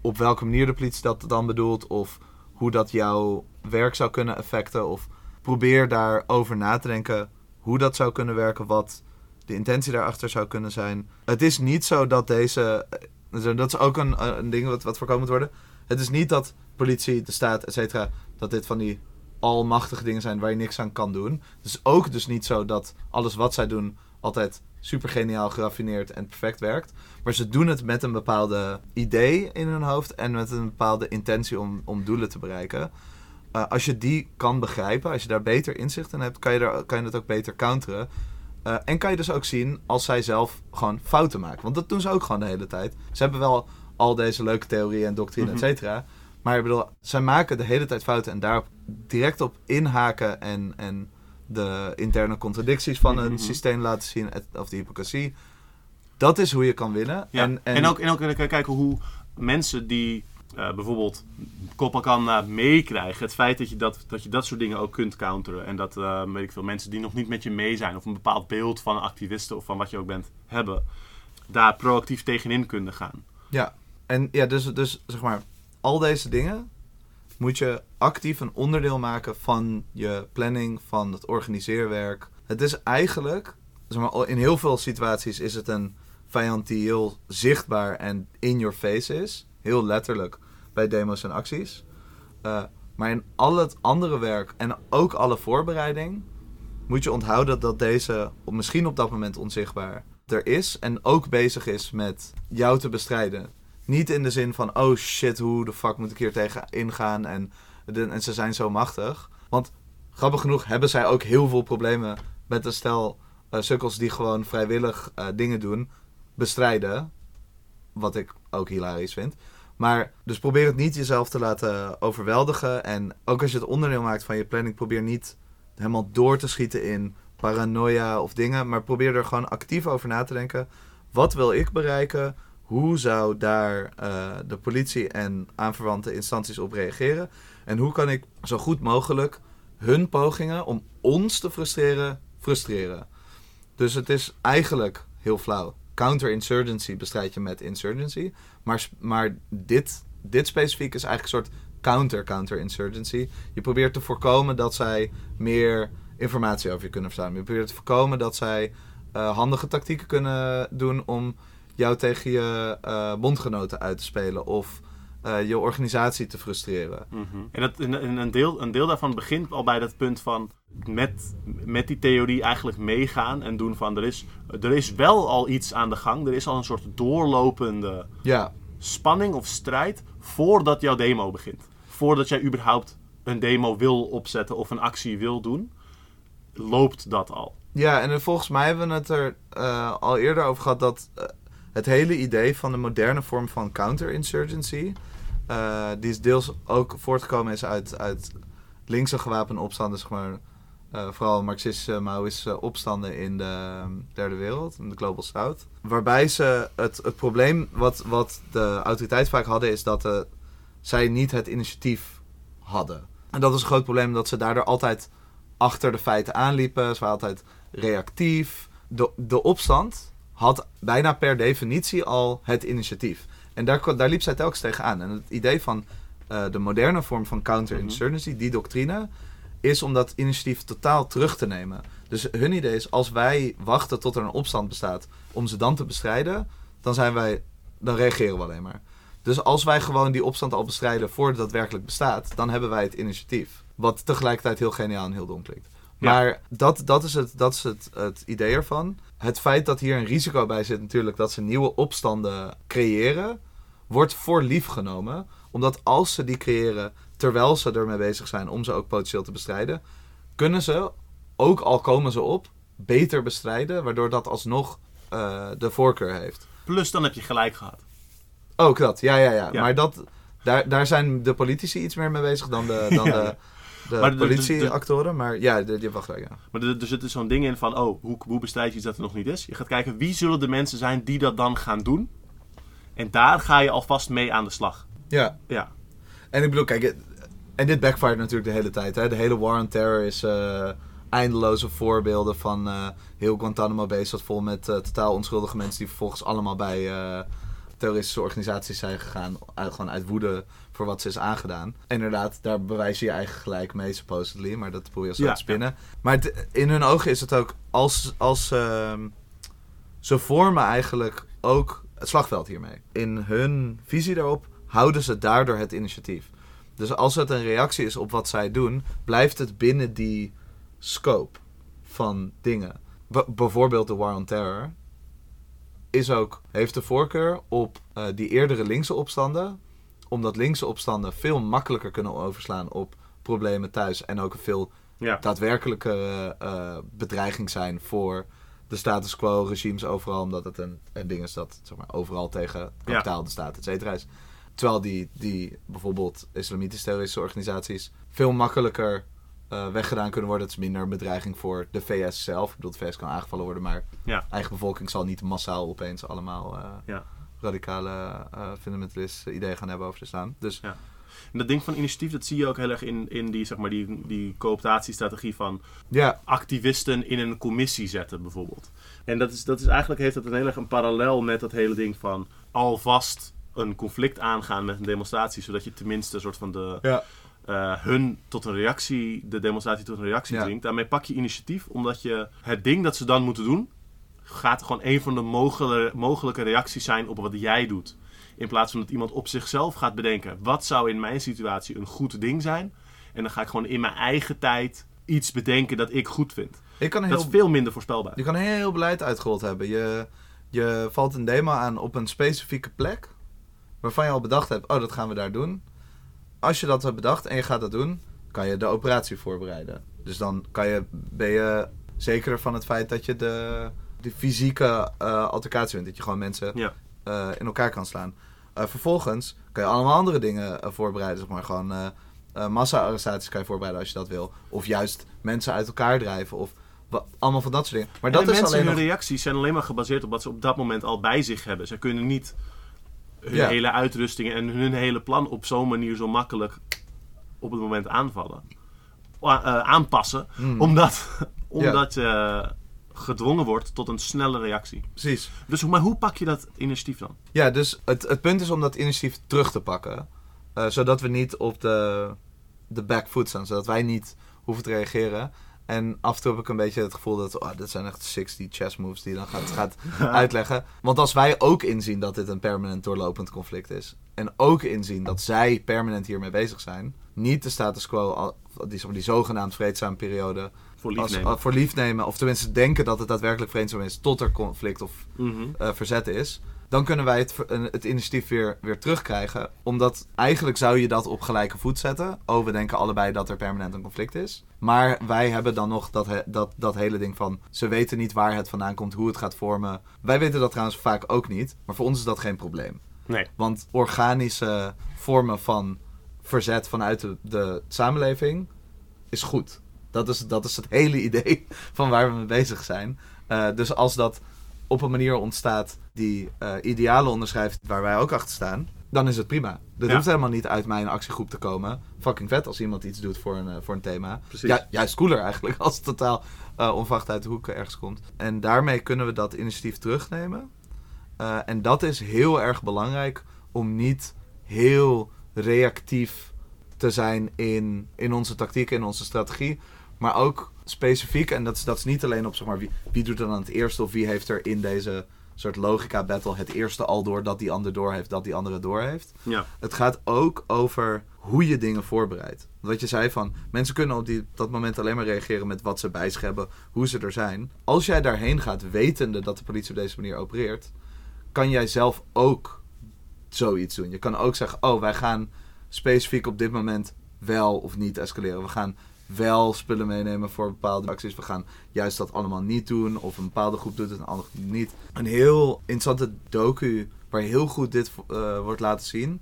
op welke manier de politie dat dan bedoelt. Of hoe dat jouw werk zou kunnen effecten. Of probeer daarover na te denken hoe dat zou kunnen werken. Wat de intentie daarachter zou kunnen zijn. Het is niet zo dat deze... eh, Dat is ook een, een ding wat, wat voorkomen moet worden. Het is niet dat politie, de staat, et cetera... dat dit van die almachtige dingen zijn waar je niks aan kan doen. Het is ook dus niet zo dat alles wat zij doen altijd super geniaal, geraffineerd en perfect werkt. Maar ze doen het met een bepaalde idee in hun hoofd en met een bepaalde intentie om, om doelen te bereiken. Eh, als je die kan begrijpen, als je daar beter inzicht in hebt, kan je, daar, kan je het ook beter counteren. Eh, en kan je dus ook zien als zij zelf gewoon fouten maken. Want dat doen ze ook gewoon de hele tijd. Ze hebben wel al deze leuke theorieën en doctrine, Mhm. et cetera. Maar ik bedoel, zij maken de hele tijd fouten en daarop direct op inhaken en, en de interne contradicties van een Mhm. systeem laten zien, of de hypocrisie. Dat is hoe je kan winnen. Ja. En, En, ook, en ook en kijken hoe mensen die eh, bijvoorbeeld Copacabana meekrijgen, het feit dat je dat, dat je dat soort dingen ook kunt counteren. En dat eh, weet ik veel, mensen die nog niet met je mee zijn, of een bepaald beeld van activisten of van wat je ook bent hebben, daar proactief tegenin kunnen gaan. Ja, en ja, dus, dus zeg maar, al deze dingen moet je actief een onderdeel maken van je planning, van het organiseerwerk. Het is eigenlijk, zeg maar, in heel veel situaties is het een vijand die heel zichtbaar en in your face is. Heel letterlijk bij demos en acties. Eh, maar in al het andere werk en ook alle voorbereiding moet je onthouden dat deze misschien op dat moment onzichtbaar er is en ook bezig is met jou te bestrijden. Niet in de zin van, oh shit, hoe de fuck moet ik hier tegen ingaan en, en ze zijn zo machtig. Want grappig genoeg hebben zij ook heel veel problemen met een stel eh, sukkels die gewoon vrijwillig eh, dingen doen, bestrijden. Wat ik ook hilarisch vind. Maar dus probeer het niet jezelf te laten overweldigen. En ook als je het onderdeel maakt van je planning, probeer niet helemaal door te schieten in paranoia of dingen. Maar probeer er gewoon actief over na te denken. Wat wil ik bereiken? Hoe zou daar eh, de politie en aanverwante instanties op reageren? En hoe kan ik zo goed mogelijk hun pogingen om ons te frustreren, frustreren? Dus het is eigenlijk heel flauw. Counterinsurgency bestrijd je met insurgency. Maar, maar dit, dit specifiek is eigenlijk een soort counter-counterinsurgency. Je probeert te voorkomen dat zij meer informatie over je kunnen verzamelen. Je probeert te voorkomen dat zij eh, handige tactieken kunnen doen om jou tegen je eh, bondgenoten uit te spelen. Of eh, je organisatie te frustreren. En, dat, en en een, deel, een deel daarvan begint al bij dat punt van met, met die theorie eigenlijk meegaan en doen van er is, er is wel al iets aan de gang. Er is al een soort doorlopende Ja, spanning of strijd voordat jouw demo begint. Voordat jij überhaupt een demo wil opzetten of een actie wil doen, loopt dat al. Ja, en volgens mij hebben we het er eh, al eerder over gehad dat het hele idee van de moderne vorm van counterinsurgency, eh die is deels ook voortgekomen is uit, uit linkse gewapende opstanden, zeg maar, eh, vooral marxistische, Maoïstische opstanden in de ehm, derde wereld, in de Global South. Waarbij ze het, het probleem wat, wat de autoriteiten vaak hadden, is dat eh, zij niet het initiatief hadden. En dat is een groot probleem, dat ze daardoor altijd achter de feiten aanliepen. Ze waren altijd reactief. De, de opstand had bijna per definitie al het initiatief. En daar, daar liep zij telkens tegenaan. En het idee van eh, de moderne vorm van counterinsurgency, die doctrine, is om dat initiatief totaal terug te nemen. Dus hun idee is, als wij wachten tot er een opstand bestaat om ze dan te bestrijden, dan zijn wij, dan reageren we alleen maar. Dus als wij gewoon die opstand al bestrijden voordat het werkelijk bestaat, dan hebben wij het initiatief. Wat tegelijkertijd heel geniaal en heel dom klinkt. Ja. Maar dat, dat is, het, dat is het, het idee ervan. Het feit dat hier een risico bij zit natuurlijk dat ze nieuwe opstanden creëren, wordt voor lief genomen. Omdat als ze die creëren terwijl ze ermee bezig zijn om ze ook potentieel te bestrijden, kunnen ze, ook al komen ze op, beter bestrijden, waardoor dat alsnog eh, de voorkeur heeft. Plus dan heb je gelijk gehad. Ook dat, ja, ja, ja. Ja. Maar dat, daar, daar zijn de politici iets meer mee bezig dan de, dan de, de Maar de- de- politieactoren. Maar ja, die hebben wel gelijk, ja. Maar er, er zit dus zo'n ding in van, oh, hoe, hoe bestrijd je iets dat er nog niet is? Je gaat kijken, wie zullen de mensen zijn die dat dan gaan doen? En daar ga je alvast mee aan de slag. Ja, Ja, en ik bedoel, kijk, en dit backfired natuurlijk de hele tijd. Hè? De hele war on terror is eh, eindeloze voorbeelden van eh, heel Guantanamo Bay zat vol met eh, totaal onschuldige mensen die vervolgens allemaal bij terroristische organisaties zijn gegaan. Uit, gewoon uit woede voor wat ze is aangedaan. Inderdaad, daar bewijs je je eigen gelijk mee, supposedly. Maar dat probeer je zo Ja, te spinnen. Maar het- in hun ogen is het ook, als, als ehm, ze vormen eigenlijk ook het slagveld hiermee. In hun visie daarop houden ze daardoor het initiatief. Dus als het een reactie is op wat zij doen, blijft het binnen die scope van dingen. B- bijvoorbeeld de War on Terror is ook, heeft de voorkeur op eh, die eerdere linkse opstanden. Omdat linkse opstanden veel makkelijker kunnen overslaan op problemen thuis. En ook een veel ja. daadwerkelijke eh, bedreiging zijn voor de status quo regimes overal. Omdat het een, een ding is dat zeg maar, overal tegen kapitaal, de staat, et cetera is. Terwijl die, die bijvoorbeeld islamitische terroristische organisaties veel makkelijker eh, weggedaan kunnen worden. Het is minder een bedreiging voor de VS zelf. Ik bedoel, de VS kan aangevallen worden, maar Ja. eigen bevolking zal niet massaal opeens allemaal eh, Ja. radicale uh, fundamentalistische ideeën gaan hebben over de islam. Dus Ja. En dat ding van initiatief, dat zie je ook heel erg in, in die, zeg maar, die, die cooptatiestrategie van ja, activisten in een commissie zetten, bijvoorbeeld. En dat is, dat is eigenlijk heeft dat een heel erg een parallel met dat hele ding van alvast een conflict aangaan met een demonstratie, zodat je tenminste een soort van de, ja, eh, hun tot een reactie, de demonstratie tot een reactie Ja. dringt. Daarmee pak je initiatief, omdat je het ding dat ze dan moeten doen, gaat gewoon een van de mogelijke, mogelijke reacties zijn op wat jij doet. In plaats van dat iemand op zichzelf gaat bedenken, wat zou in mijn situatie een goed ding zijn? En dan ga ik gewoon in mijn eigen tijd iets bedenken dat ik goed vind. Kan Dat is veel minder voorspelbaar. je kan heel beleid uitgerold hebben. Je, je valt een demo aan op een specifieke plek. Waarvan je al bedacht hebt, oh, dat gaan we daar doen. Als je dat hebt bedacht en je gaat dat doen, kan je de operatie voorbereiden. Dus dan kan je, ben je zeker van het feit dat je de, de fysieke eh altercatie wint. Dat je gewoon mensen Ja. eh, in elkaar kan slaan. Eh, vervolgens kan je allemaal andere dingen voorbereiden. Zeg maar gewoon massa-arrestaties kan je voorbereiden als je dat wil. Of juist mensen uit elkaar drijven. Of allemaal van dat soort dingen. Maar dat is mensen, alleen hun nog... reacties zijn alleen maar gebaseerd op wat ze op dat moment al bij zich hebben. Ze kunnen niet hun Ja. hele uitrusting en hun hele plan op zo'n manier zo makkelijk op het moment aanvallen. Eh, aanpassen. Hmm. Omdat, omdat je gedwongen wordt tot een snelle reactie. Precies. Dus maar hoe pak je dat initiatief dan? Ja, dus het, het punt is om dat initiatief terug te pakken. Eh, zodat we niet op de, de back foot staan. Zodat wij niet hoeven te reageren. En af en toe heb ik een beetje het gevoel dat... Oh, dit zijn echt 60 chess moves die je dan gaat, gaat uitleggen. Want als wij ook inzien dat dit een permanent doorlopend conflict is... en ook inzien dat zij permanent hiermee bezig zijn... niet de status quo, die, die zogenaamd vreedzame periode... Voor lief Als, voor lief nemen, of tenminste denken dat het daadwerkelijk vreedzaam is... tot er conflict of Mhm. eh, verzet is, dan kunnen wij het, het initiatief weer, weer terugkrijgen. Omdat eigenlijk zou je dat op gelijke voet zetten. Oh, we denken allebei dat er permanent een conflict is. Maar wij hebben dan nog dat, he- dat, dat hele ding van... ze weten niet waar het vandaan komt, hoe het gaat vormen. Wij weten dat trouwens vaak ook niet. Maar voor ons is dat geen probleem. Nee. Want organische vormen van verzet vanuit de, de samenleving is goed. Dat is, dat is het hele idee van waar we mee bezig zijn. Eh, dus als dat op een manier ontstaat die eh, idealen onderschrijft waar wij ook achter staan, dan is het prima. Dat Ja. hoeft helemaal niet uit mijn actiegroep te komen. Fucking vet als iemand iets doet voor een, eh, voor een thema. Precies. Ja, juist cooler eigenlijk als het totaal eh onverwacht uit de hoek ergens komt. En daarmee kunnen we dat initiatief terugnemen. En dat is heel erg belangrijk om niet heel reactief te zijn in, in onze tactiek, in onze strategie. Maar ook specifiek, en dat is, dat is niet alleen op zeg maar, wie, wie doet er dan het eerste of wie heeft er in deze soort logica battle het eerste al door dat die ander door heeft, dat die andere door heeft. Ja. Het gaat ook over hoe je dingen voorbereidt. Wat je zei van, mensen kunnen op die, dat moment alleen maar reageren met wat ze bij zich hebben, hoe ze er zijn. Als jij daarheen gaat wetende dat de politie op deze manier opereert, kan jij zelf ook zoiets doen. Je kan ook zeggen, oh, wij gaan specifiek op dit moment wel of niet escaleren. We gaan wel spullen meenemen voor bepaalde acties. We gaan juist dat allemaal niet doen. Of een bepaalde groep doet het, een andere groep niet. Een heel interessante docu waar heel goed dit eh, wordt laten zien.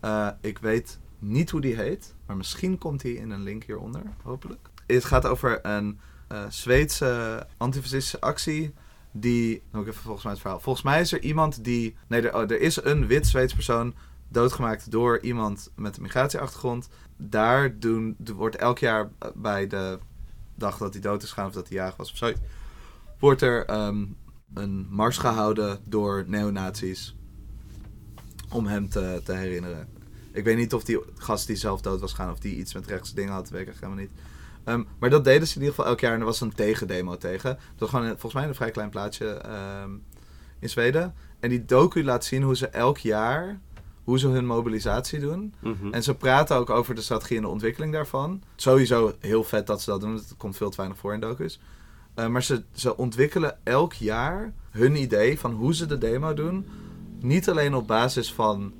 Eh, ik weet niet hoe die heet, maar misschien komt die in een link hieronder, hopelijk. Het gaat over een eh, Zweedse antifascistische actie. Die, nog even volgens mij het verhaal. Volgens mij is er iemand die. Nee, er, oh, er is een wit Zweeds persoon doodgemaakt door iemand met een migratieachtergrond. Daar doen, wordt elk jaar bij de dag dat hij dood is gegaan of dat hij jarig was of zoiets, wordt er ehm, een mars gehouden door neonazies om hem te, te herinneren. Ik weet niet of die gast die zelf dood was gegaan of die iets met rechtse dingen had, weet ik helemaal niet. Ehm, maar dat deden ze in ieder geval elk jaar en er was een tegendemo tegen. Dat was gewoon volgens mij een vrij klein plaatsje ehm, in Zweden. En die docu laat zien hoe ze elk jaar, hoe ze hun mobilisatie doen. Mhm. En ze praten ook over de strategie en de ontwikkeling daarvan. Sowieso heel vet dat ze dat doen. Het komt veel te weinig voor in docus. Eh, maar ze, ze ontwikkelen elk jaar hun idee van hoe ze de demo doen. Niet alleen op basis van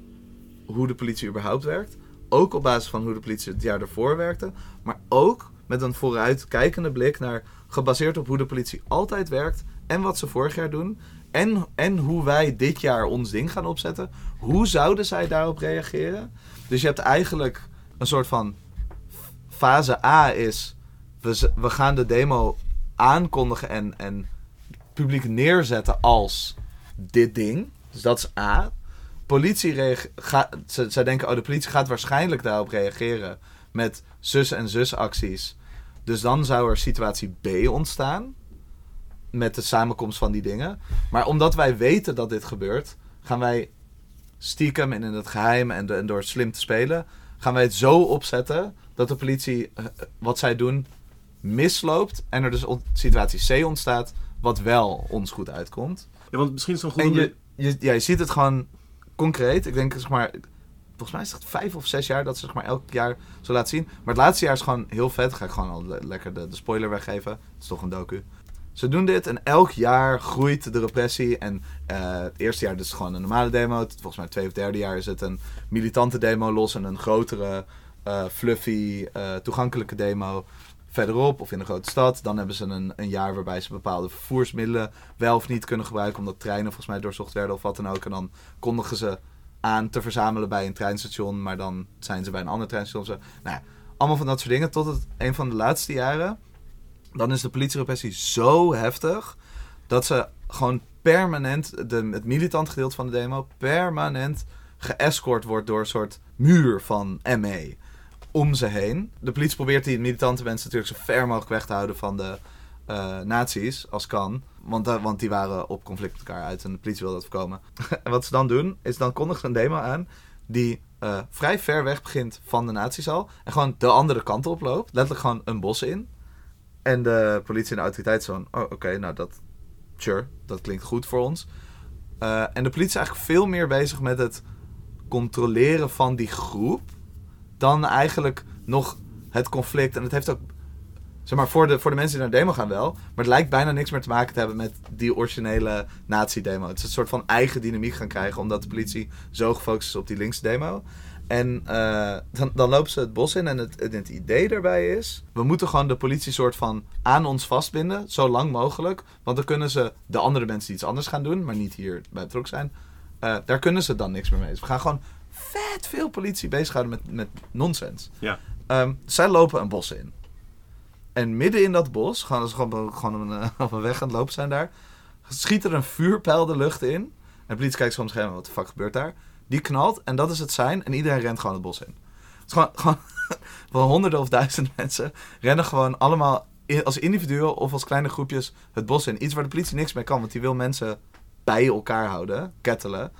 hoe de politie überhaupt werkt. Ook op basis van hoe de politie het jaar ervoor werkte. Maar ook met een vooruitkijkende blik naar... gebaseerd op hoe de politie altijd werkt... en wat ze vorig jaar doen... en, en hoe wij dit jaar ons ding gaan opzetten. Hoe zouden zij daarop reageren? Dus je hebt eigenlijk een soort van... Fase A is... We, we gaan de demo aankondigen en, en publiek neerzetten als dit ding. Dus dat is A. Politie reage- ga, ze, zij denken, oh, de politie gaat waarschijnlijk daarop reageren met zus en zus acties. Dus dan zou er situatie B ontstaan met de samenkomst van die dingen. Maar omdat wij weten dat dit gebeurt, gaan wij stiekem en in het geheim en, de- en door slim te spelen, gaan wij het zo opzetten dat de politie eh, wat zij doen misloopt en er dus situatie C ontstaat wat wel ons goed uitkomt. Ja, want misschien is het een En goede... je, je, ja, je ziet het gewoon concreet. Ik denk, zeg maar, volgens mij is het vijf of zes jaar dat ze zeg maar elk jaar zo laten zien. Maar het laatste jaar is gewoon heel vet. Ga ik gewoon al le- lekker de, de spoiler weggeven. Het is toch een docu. Ze doen dit en elk jaar groeit de repressie. En eh, het eerste jaar dus gewoon een normale demo. Het- Volgens mij het tweede of derde jaar is het een militante demo los. En een grotere, eh, fluffy, eh, toegankelijke demo verderop of in een grote stad. Dan hebben ze een, een jaar waarbij ze bepaalde vervoersmiddelen wel of niet kunnen gebruiken. Omdat treinen volgens mij doorzocht werden of wat dan ook. En dan kondigen ze aan te verzamelen bij een treinstation. Maar dan zijn ze bij een ander treinstation. Nou allemaal van dat soort dingen. Tot het een van de laatste jaren. Dan is de politierepressie zo heftig. Dat ze gewoon permanent. De, het militant gedeelte van de demo. permanent geëscort wordt door een soort muur van ME. Om ze heen. De politie probeert die militante mensen natuurlijk zo ver mogelijk weg te houden van de eh nazi's. Als kan. Want, want die waren op conflict met elkaar uit. En de politie wil dat voorkomen. en wat ze dan doen. Is dan kondigen ze een demo aan. Die eh, vrij ver weg begint van de nazi's al. En gewoon de andere kant op loopt. Letterlijk gewoon een bos in. En de politie en de autoriteit zo van... Oh, oké, nou dat... Sure, dat klinkt goed voor ons. Eh, en de politie is eigenlijk veel meer bezig met het controleren van die groep... dan eigenlijk nog het conflict. En het heeft ook... Zeg maar, voor de, voor de mensen die naar de demo gaan wel. Maar het lijkt bijna niks meer te maken te hebben met die originele nazi-demo. Het is een soort van eigen dynamiek gaan krijgen... omdat de politie zo gefocust is op die linkse demo... En eh, dan, dan lopen ze het bos in en het, het idee daarbij is... we moeten gewoon de politie soort van aan ons vastbinden, zo lang mogelijk. Want dan kunnen ze de andere mensen die iets anders gaan doen... maar niet hier bij betrokken zijn... eh, daar kunnen ze dan niks meer mee. Dus we gaan gewoon vet veel politie bezighouden met, met nonsens. Ja. Ehm, zij lopen een bos in. En midden in dat bos, gaan ze gewoon, gewoon op, een, eh, op een weg aan het lopen zijn daar... schiet er een vuurpijl de lucht in. En de politie kijkt zich heen, wat de fuck gebeurt daar? Die knalt en dat is het zijn. En iedereen rent gewoon het bos in. Het is gewoon, wel honderden of duizenden mensen rennen gewoon allemaal in- als individuen of als kleine groepjes het bos in. Iets waar de politie niks mee kan, want die wil mensen bij elkaar houden, kettelen.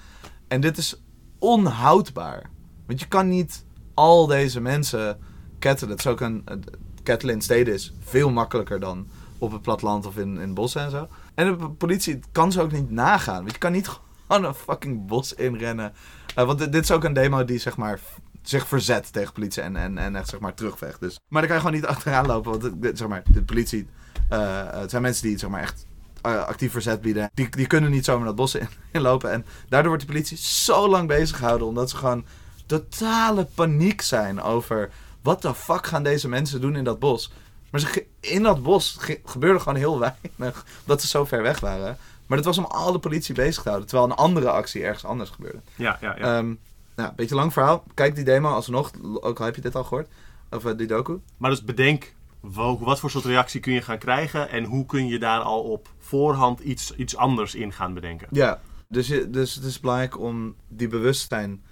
En dit is onhoudbaar. Want je kan niet al deze mensen kettelen. Het is ook een, een- kettelen in steden is veel makkelijker dan op het platteland of in, in bossen en zo. En de politie kan ze ook niet nagaan. Want je kan niet gewoon een fucking bos inrennen. Eh, want dit, is ook een demo die zeg maar zich verzet tegen politie en, en, en echt zeg maar terugvecht. Dus. Maar dan kan je gewoon niet achteraan lopen. Want zeg maar, de politie, eh, het zijn mensen die zeg maar echt eh, actief verzet bieden. Die, die kunnen niet zomaar dat bos in, inlopen. En daardoor wordt de politie zo lang bezig gehouden. Omdat ze gewoon totale paniek zijn over... Wat de fuck gaan deze mensen doen in dat bos? Maar ze, in dat bos ge- gebeurde gewoon heel weinig. Omdat ze zo ver weg waren. Maar dat was om al de politie bezig te houden. Terwijl een andere actie ergens anders gebeurde. Ja, ja, ja. Ehm nou, beetje lang verhaal. Kijk die demo alsnog. Ook al heb je dit al gehoord. Of eh, die docu. Maar dus bedenk, wat voor soort reactie kun je gaan krijgen en hoe kun je daar al op voorhand iets, iets anders in gaan bedenken. Ja, dus, je, dus het is belangrijk om die bewustzijn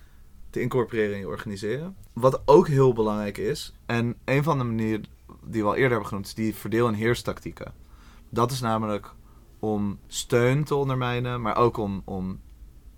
te incorporeren in je organiseren. Wat ook heel belangrijk is, en een van de manieren die we al eerder hebben genoemd, is die verdeel- en heerstactieken. Dat is namelijk om steun te ondermijnen, maar ook om, om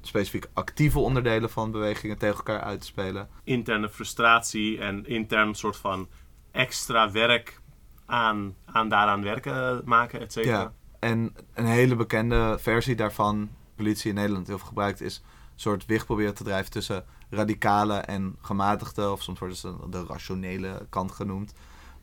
specifiek actieve onderdelen van bewegingen tegen elkaar uit te spelen. Interne frustratie en intern soort van extra werk aan, aan daaraan werken maken, et cetera. Ja, en een hele bekende versie daarvan, politie in Nederland heel veel gebruikt, is een soort wicht proberen te drijven tussen radicale en gematigde, of soms wordt het de rationele kant genoemd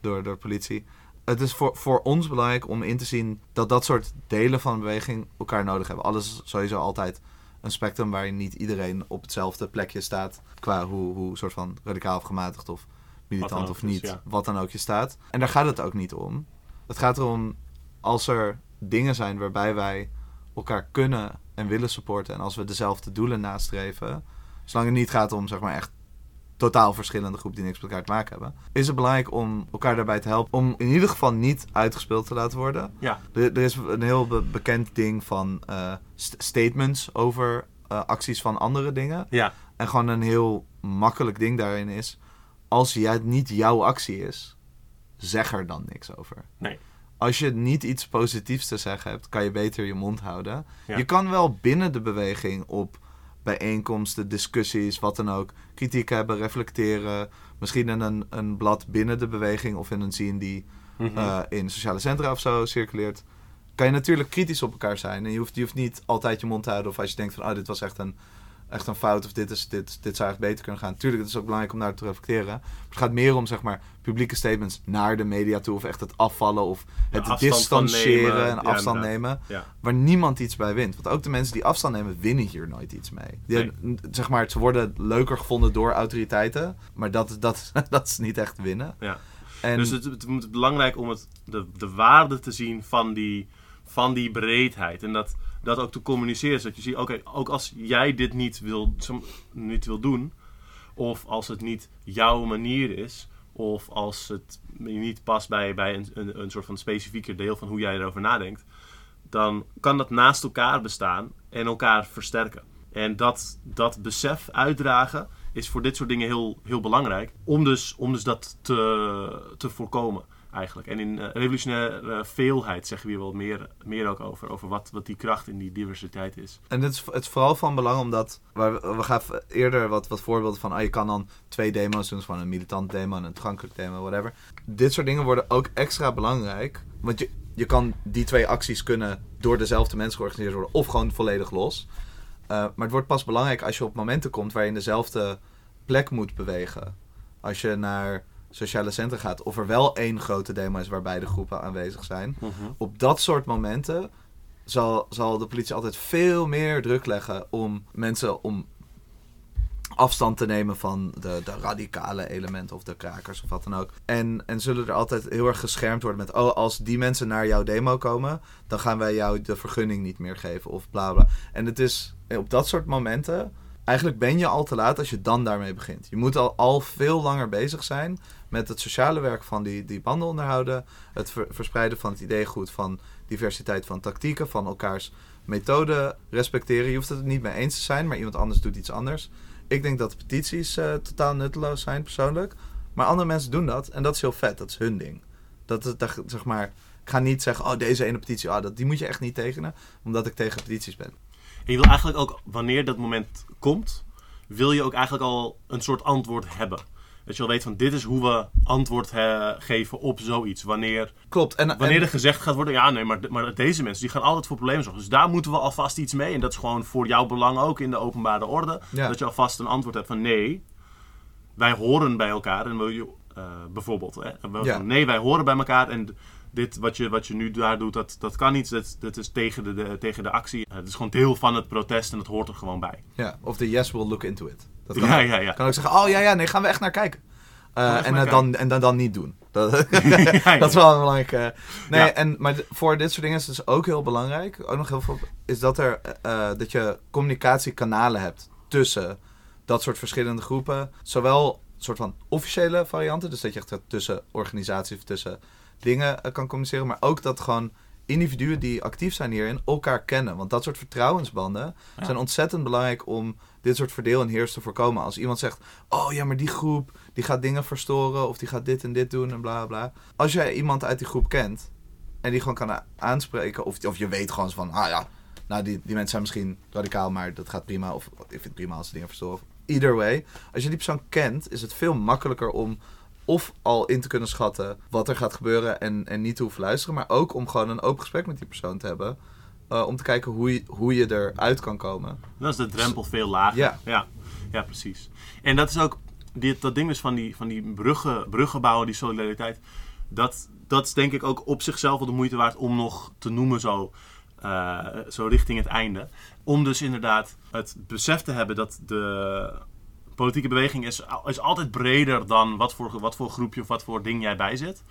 door, door de politie. Het is voor, voor ons belangrijk om in te zien dat dat soort delen van een beweging elkaar nodig hebben. Alles is sowieso altijd een spectrum waarin niet iedereen op hetzelfde plekje staat qua hoe, hoe soort van radicaal of gematigd of militant of niet, ja. wat dan ook je staat. En daar gaat het ook niet om. Het gaat erom als er dingen zijn waarbij wij elkaar kunnen en willen supporten en als we dezelfde doelen nastreven, zolang het niet gaat om zeg maar echt totaal verschillende groepen die niks met elkaar te maken hebben, is het belangrijk om elkaar daarbij te helpen om in ieder geval niet uitgespeeld te laten worden. Ja, Er, er is een heel be- bekend ding van eh, st- statements over eh, acties van andere dingen. ja, En gewoon een heel makkelijk ding daarin is, als jij niet jouw actie is, zeg er dan niks over. nee. Als je niet iets positiefs te zeggen hebt, kan je beter je mond houden. Ja. Je kan wel binnen de beweging op bijeenkomsten, discussies, wat dan ook, kritiek hebben, reflecteren. Misschien in een, een blad binnen de beweging of in een zin die Mhm. eh, in sociale centra of zo circuleert. Kan je natuurlijk kritisch op elkaar zijn. En je hoeft, je hoeft niet altijd je mond te houden. Of als je denkt van, oh, dit was echt een, echt een fout of dit, is, dit, dit zou echt beter kunnen gaan. Tuurlijk, het is ook belangrijk om daar te reflecteren. Maar het gaat meer om zeg maar, publieke statements naar de media toe. Of echt het afvallen of het van distancieren nemen. en Ja, afstand nemen. Ja. Waar niemand iets bij wint. Want ook de mensen die afstand nemen, winnen hier nooit iets mee. Die, zeg maar, ze worden leuker gevonden door autoriteiten. Maar dat, dat, dat is niet echt winnen. Ja. En, Dus het, het moet belangrijk om het, de, de waarde te zien van die, van die breedheid. En dat, dat ook te communiceren. Zodat je ziet, oké, ook als jij dit niet wil, niet wil doen. Of als het niet jouw manier is. Of als het niet past bij, bij een, een, een soort van specifieker deel van hoe jij erover nadenkt. Dan kan dat naast elkaar bestaan en elkaar versterken. En dat, dat besef uitdragen is voor dit soort dingen heel, heel belangrijk. Om dus, om dus dat te, te voorkomen eigenlijk. En in eh, revolutionaire veelheid zeggen we hier wel meer, meer ook over. Over wat, wat die kracht in die diversiteit is. En het is, het vooral van belang omdat... We, we gaven eerder wat, wat voorbeelden van... Ah, je kan dan twee demo's doen. Van een militant demo en een toegankelijk demo, whatever. Dit soort dingen worden ook extra belangrijk. Want je, je kan die twee acties kunnen door dezelfde mensen georganiseerd worden. Of gewoon volledig los. Eh, maar het wordt pas belangrijk als je op momenten komt... waar je in dezelfde plek moet bewegen. Als je naar sociale centra gaat... of er wel één grote demo is waar beide groepen aanwezig zijn op dat soort momenten zal, zal de politie altijd veel meer druk leggen om mensen om afstand te nemen van de, de radicale elementen of de krakers of wat dan ook. En, en zullen er altijd heel erg geschermd worden met, oh, als die mensen naar jouw demo komen, dan gaan wij jou de vergunning niet meer geven of bla bla. En het is op dat soort momenten, eigenlijk ben je al te laat als je dan daarmee begint. Je moet al, al veel langer bezig zijn met het sociale werk van die, die banden onderhouden, het ver- verspreiden van het ideegoed van diversiteit van tactieken, van elkaars methode respecteren. Je hoeft het er niet mee eens te zijn, maar iemand anders doet iets anders. Ik denk dat petities eh, totaal nutteloos zijn, persoonlijk. Maar andere mensen doen dat en dat is heel vet. Dat is hun ding. Dat dat, zeg maar, ik ga niet zeggen, oh, deze ene petitie, ah, dat, die moet je echt niet tekenen, omdat ik tegen petities ben. En je wil eigenlijk ook, wanneer dat moment komt, wil je ook eigenlijk al een soort antwoord hebben. Dat je al weet van dit is hoe we antwoord eh, geven op zoiets. Wanneer, Klopt. En, wanneer en- er gezegd gaat worden, ja nee, maar, maar deze mensen die gaan altijd voor problemen zorgen. Dus daar moeten we alvast iets mee. En dat is gewoon voor jouw belang ook in de openbare orde. Ja. Dat je alvast een antwoord hebt van nee, wij horen bij elkaar. En wil je, eh, bijvoorbeeld, hè, Ja. nee, wij horen bij elkaar. En dit wat je, wat je nu daar doet, dat, dat kan niet. Dat, dat is tegen de, de- tegen de actie. Eh, Het is gewoon deel van het protest en dat hoort er gewoon bij. ja, of de yes will look into it. Dat kan Ja, ook. ja, ja. kan ook zeggen, oh ja, ja, nee, gaan we echt naar kijken. Eh, echt en, naar dan, en dan, dan niet doen. Dat, Ja, dat is wel een belangrijke... Nee, Ja. en, maar voor dit soort dingen is het dus ook heel belangrijk, ook nog heel veel, is dat, er, eh, dat je communicatiekanalen hebt tussen dat soort verschillende groepen. Zowel soort van officiële varianten, dus dat je echt tussen organisaties of tussen dingen eh, kan communiceren, maar ook dat gewoon individuen die actief zijn hierin elkaar kennen. Want dat soort vertrouwensbanden Ja. zijn ontzettend belangrijk om dit soort verdeel en heers te voorkomen. Als iemand zegt, oh ja, maar die groep die gaat dingen verstoren of die gaat dit en dit doen en bla bla. Als jij iemand uit die groep kent en die gewoon kan a- aanspreken, of, of je weet gewoon van, ah ja, nou die, die mensen zijn misschien radicaal, maar dat gaat prima. Of ik vind het prima als ze dingen verstoren. Either way, als je die persoon kent, is het veel makkelijker om of al in te kunnen schatten wat er gaat gebeuren en, en niet te hoeven luisteren, maar ook om gewoon een open gesprek met die persoon te hebben. eh, om te kijken hoe je, hoe je eruit kan komen. Dan is de drempel veel lager. Ja. ja, ja, precies. En dat is ook dit, dat ding dus van die, van die bruggen, bruggen bouwen, die solidariteit. Dat, dat is denk ik ook op zichzelf wel de moeite waard om nog te noemen zo, eh, zo richting het einde. Om dus inderdaad het besef te hebben dat de politieke beweging is, is altijd breder dan wat voor, wat voor groepje of wat voor ding jij bij zit.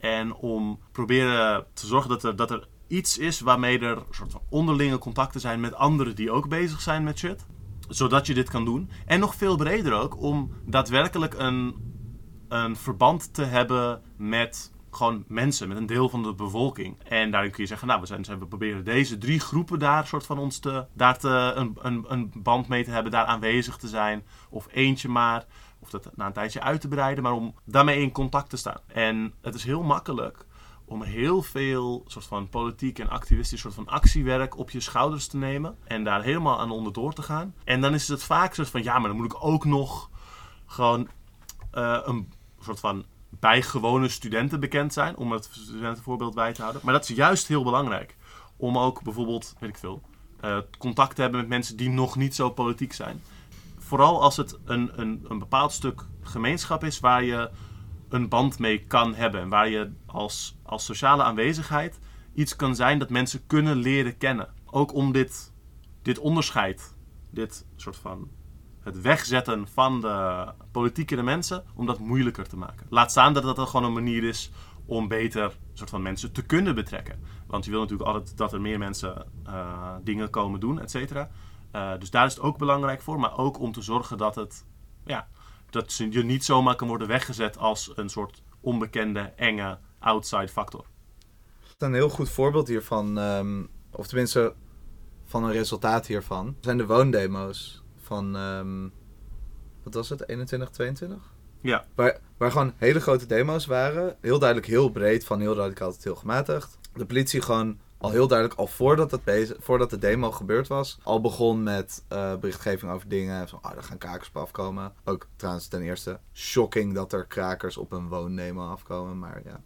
En om proberen te zorgen dat er, dat er iets is waarmee er soort van onderlinge contacten zijn met anderen die ook bezig zijn met shit. Zodat je dit kan doen. En nog veel breder ook om daadwerkelijk een, een verband te hebben met gewoon mensen, met een deel van de bevolking. En daarin kun je zeggen, nou, we, zijn, we proberen deze drie groepen daar soort van ons te, daar te, een, een, een band mee te hebben, daar aanwezig te zijn. Of eentje maar. Of dat na een tijdje uit te breiden, maar om daarmee in contact te staan. En het is heel makkelijk om heel veel soort van politiek en activistisch soort van actiewerk op je schouders te nemen. En daar helemaal aan onderdoor te gaan. En dan is het vaak soort van, ja, maar dan moet ik ook nog gewoon eh, een soort van bij gewone studenten bekend zijn. Om het studentenvoorbeeld bij te houden. Maar dat is juist heel belangrijk. Om ook bijvoorbeeld, weet ik veel, eh, contact hebben met mensen die nog niet zo politiek zijn. Vooral als het een, een, een bepaald stuk gemeenschap is waar je een band mee kan hebben. En waar je als, als sociale aanwezigheid iets kan zijn dat mensen kunnen leren kennen. Ook om dit, dit onderscheid, dit soort van het wegzetten van de politieke de mensen, om dat moeilijker te maken. Laat staan dat dat gewoon een manier is om beter soort van mensen te kunnen betrekken. Want je wil natuurlijk altijd dat er meer mensen eh, dingen komen doen, et cetera. Eh, dus daar is het ook belangrijk voor, maar ook om te zorgen dat het, ja, dat je niet zomaar kan worden weggezet als een soort onbekende, enge outside factor. Een heel goed voorbeeld hiervan, um, of tenminste van een resultaat hiervan, zijn de woondemo's van, um, wat was het, 21, 22? Ja. Waar, waar gewoon hele grote demo's waren. Heel duidelijk heel breed, van heel radicaal tot heel gematigd. De politie gewoon al heel duidelijk, al voordat, het bezig, voordat de demo gebeurd was, al begon met uh, berichtgeving over dingen. Zo, oh, er gaan krakers op afkomen. Ook trouwens ten eerste shocking dat er krakers op een woondemo afkomen. Maar ja,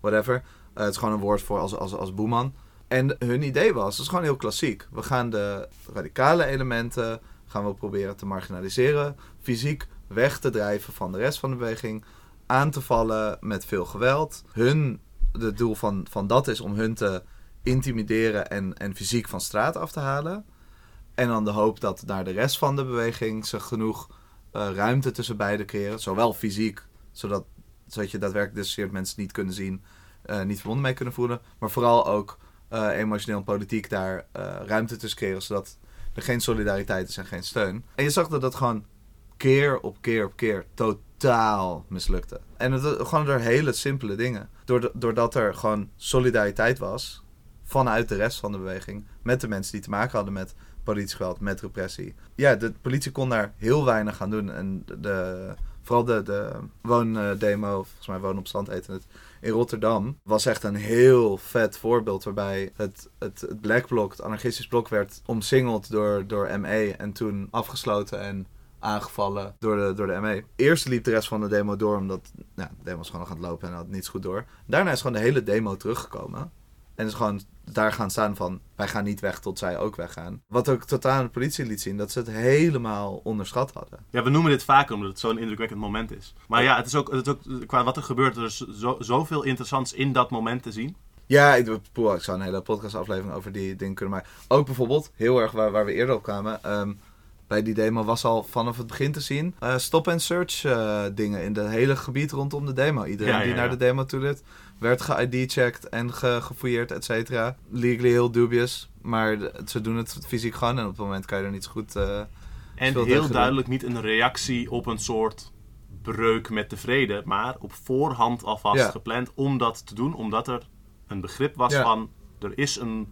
whatever. Uh, het is gewoon een woord voor als, als, als boeman. En hun idee was, het is gewoon heel klassiek. We gaan de radicale elementen gaan we proberen te marginaliseren. Fysiek weg te drijven van de rest van de beweging. Aan te vallen met veel geweld. Hun, het doel van, van dat is om hun te intimideren en, en fysiek van straat af te halen. En dan de hoop dat naar de rest van de beweging ze genoeg uh, ruimte tussen beiden creëren. Zowel fysiek, zodat, zodat je daadwerkelijk dus mensen niet kunnen zien, uh, niet verbonden mee kunnen voelen. Maar vooral ook uh, emotioneel en politiek daar ruimte tussen creëren, zodat er geen solidariteit is en geen steun. En je zag dat dat gewoon keer op keer op keer totaal mislukte. En het gewoon door hele simpele dingen. Doordat er gewoon solidariteit was vanuit de rest van de beweging. Met de mensen die te maken hadden met politisch geweld, met repressie. Ja, de politie kon daar heel weinig aan doen. En de, vooral de, de woondemo, volgens mij woon op stand eten het, in Rotterdam, was echt een heel vet voorbeeld. Waarbij het, het, het Black Bloc, het anarchistisch blok, werd omsingeld door, door ME. En toen afgesloten en aangevallen door de, door de ME. Eerst liep de rest van de demo door, omdat nou, de demo was gewoon nog aan het lopen en had niets goed door. Daarna is gewoon de hele demo teruggekomen. En is gewoon daar gaan staan van, wij gaan niet weg tot zij ook weggaan. Wat ook totaal aan de politie liet zien, dat ze het helemaal onderschat hadden. Ja, we noemen dit vaker omdat het zo'n indrukwekkend moment is. Maar ja, het is ook, het is ook qua wat er gebeurt, er is zo, zoveel interessants in dat moment te zien. Ja, ik, poeh, ik zou een hele podcastaflevering over die dingen kunnen maken. Ook bijvoorbeeld, heel erg waar, waar we eerder op kwamen... Um, bij die demo was al vanaf het begin te zien uh, stop-and-search uh, dingen in het hele gebied rondom de demo. Iedereen ja, ja, die naar de demo toe liet, werd ge-ID-checked en ge gefouilleerd, et cetera. Legally heel dubious, maar ze doen het fysiek gewoon en op het moment kan je er niet zo goed... Uh, en heel duidelijk niet een reactie op een soort breuk met de vrede, maar op voorhand alvast ja. gepland om dat te doen, omdat er een begrip was van er is, een,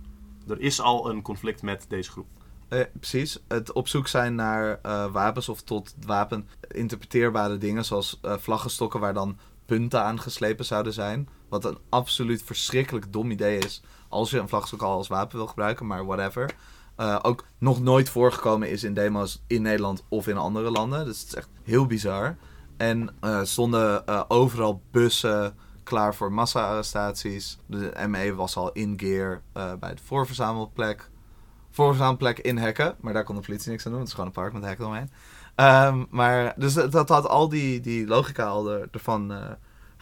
er is al een conflict met deze groep. Eh, precies. Het op zoek zijn naar uh, wapens of tot wapen interpreteerbare dingen, zoals uh, vlaggenstokken waar dan punten aan geslepen zouden zijn. Wat een absoluut verschrikkelijk dom idee is als je een vlagstok al als wapen wil gebruiken, maar whatever. Uh, ook nog nooit voorgekomen is in demo's in Nederland of in andere landen. Dus het is echt heel bizar. En uh, stonden uh, overal bussen klaar voor massa-arrestaties. De ME was al in gear bij de voorverzamelplek. Voorverzamelplek inhacken, maar daar kon de politie niks aan doen. Het is gewoon een park met hekken omheen. Um, maar dus dat had al die, die logica al ervan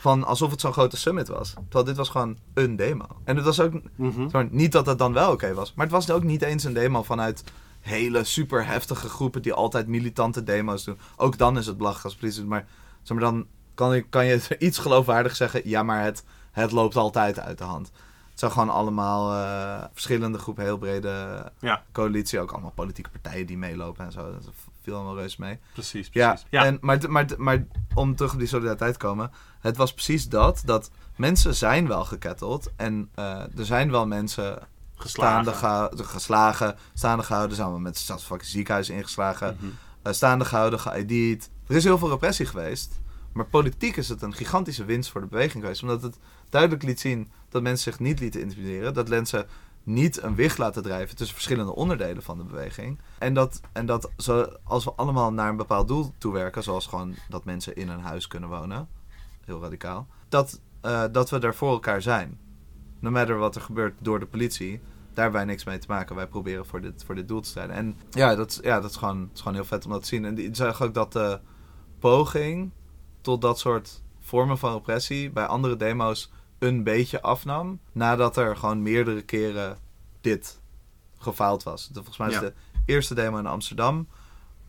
van alsof het zo'n grote summit was. Terwijl dit was gewoon een demo. En het was ook mm niet dat het dan wel oké was. Maar het was ook niet eens een demo vanuit hele super heftige groepen die altijd militante demo's doen. Ook dan is het belachelijk als politie Maar, zeg maar dan kan, kan je iets geloofwaardig zeggen. Ja, maar het, het loopt altijd uit de hand. Het zijn gewoon allemaal uh, verschillende groepen, heel brede ja. coalitie. Ook allemaal politieke partijen die meelopen en zo. Viel allemaal reus mee. Precies, precies. Ja, En, maar, maar, maar om terug op die solidariteit te komen. Het was precies dat. Dat mensen zijn wel geketteld. En uh, er zijn wel mensen geslagen. staande geslagen, staande gehouden. Zijn we met stadsfucking ziekenhuis ingeslagen. Mm -hmm. staande gehouden, geïD'd. Er is heel veel repressie geweest. Maar politiek is het een gigantische winst voor de beweging geweest. Omdat het duidelijk liet zien dat mensen zich niet lieten intimideren. Dat mensen niet een wicht laten drijven tussen verschillende onderdelen van de beweging. En dat, en dat als we allemaal naar een bepaald doel toe werken, zoals gewoon dat mensen in een huis kunnen wonen, heel radicaal, dat, uh, dat we er voor elkaar zijn. No matter wat er gebeurt door de politie, daar hebben wij niks mee te maken. Wij proberen voor dit, voor dit doel te strijden. En ja, dat, is- ja, dat, is gewoon, is gewoon heel vet om dat te zien. En ik zag ook dat de poging tot dat soort vormen van repressie bij andere demo's een beetje afnam. Nadat er gewoon meerdere keren dit gefaald was. De- Volgens mij is Ja. de eerste demo in Amsterdam.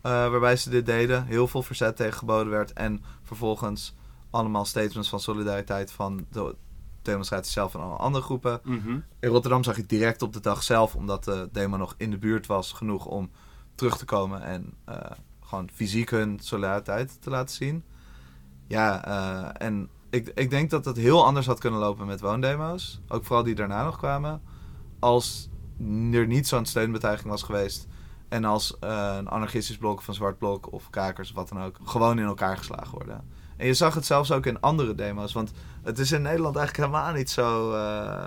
eh, waarbij ze dit deden. Heel veel verzet tegen geboden werd. En vervolgens allemaal statements van solidariteit van de demonstratie zelf en alle andere groepen. Mhm. In Rotterdam zag ik direct op de dag zelf, omdat de demo nog in de buurt was, genoeg om terug te komen en eh, gewoon fysiek hun solidariteit te laten zien. Ja, eh, en ik, ik denk dat het heel anders had kunnen lopen met woondemo's. Ook vooral die daarna nog kwamen. Als er niet zo'n steunbetuiging was geweest. En als eh, een anarchistisch blok of een zwart blok of kakers of wat dan ook gewoon in elkaar geslagen worden. En je zag het zelfs ook in andere demo's. Want het is in Nederland eigenlijk helemaal niet zo eh,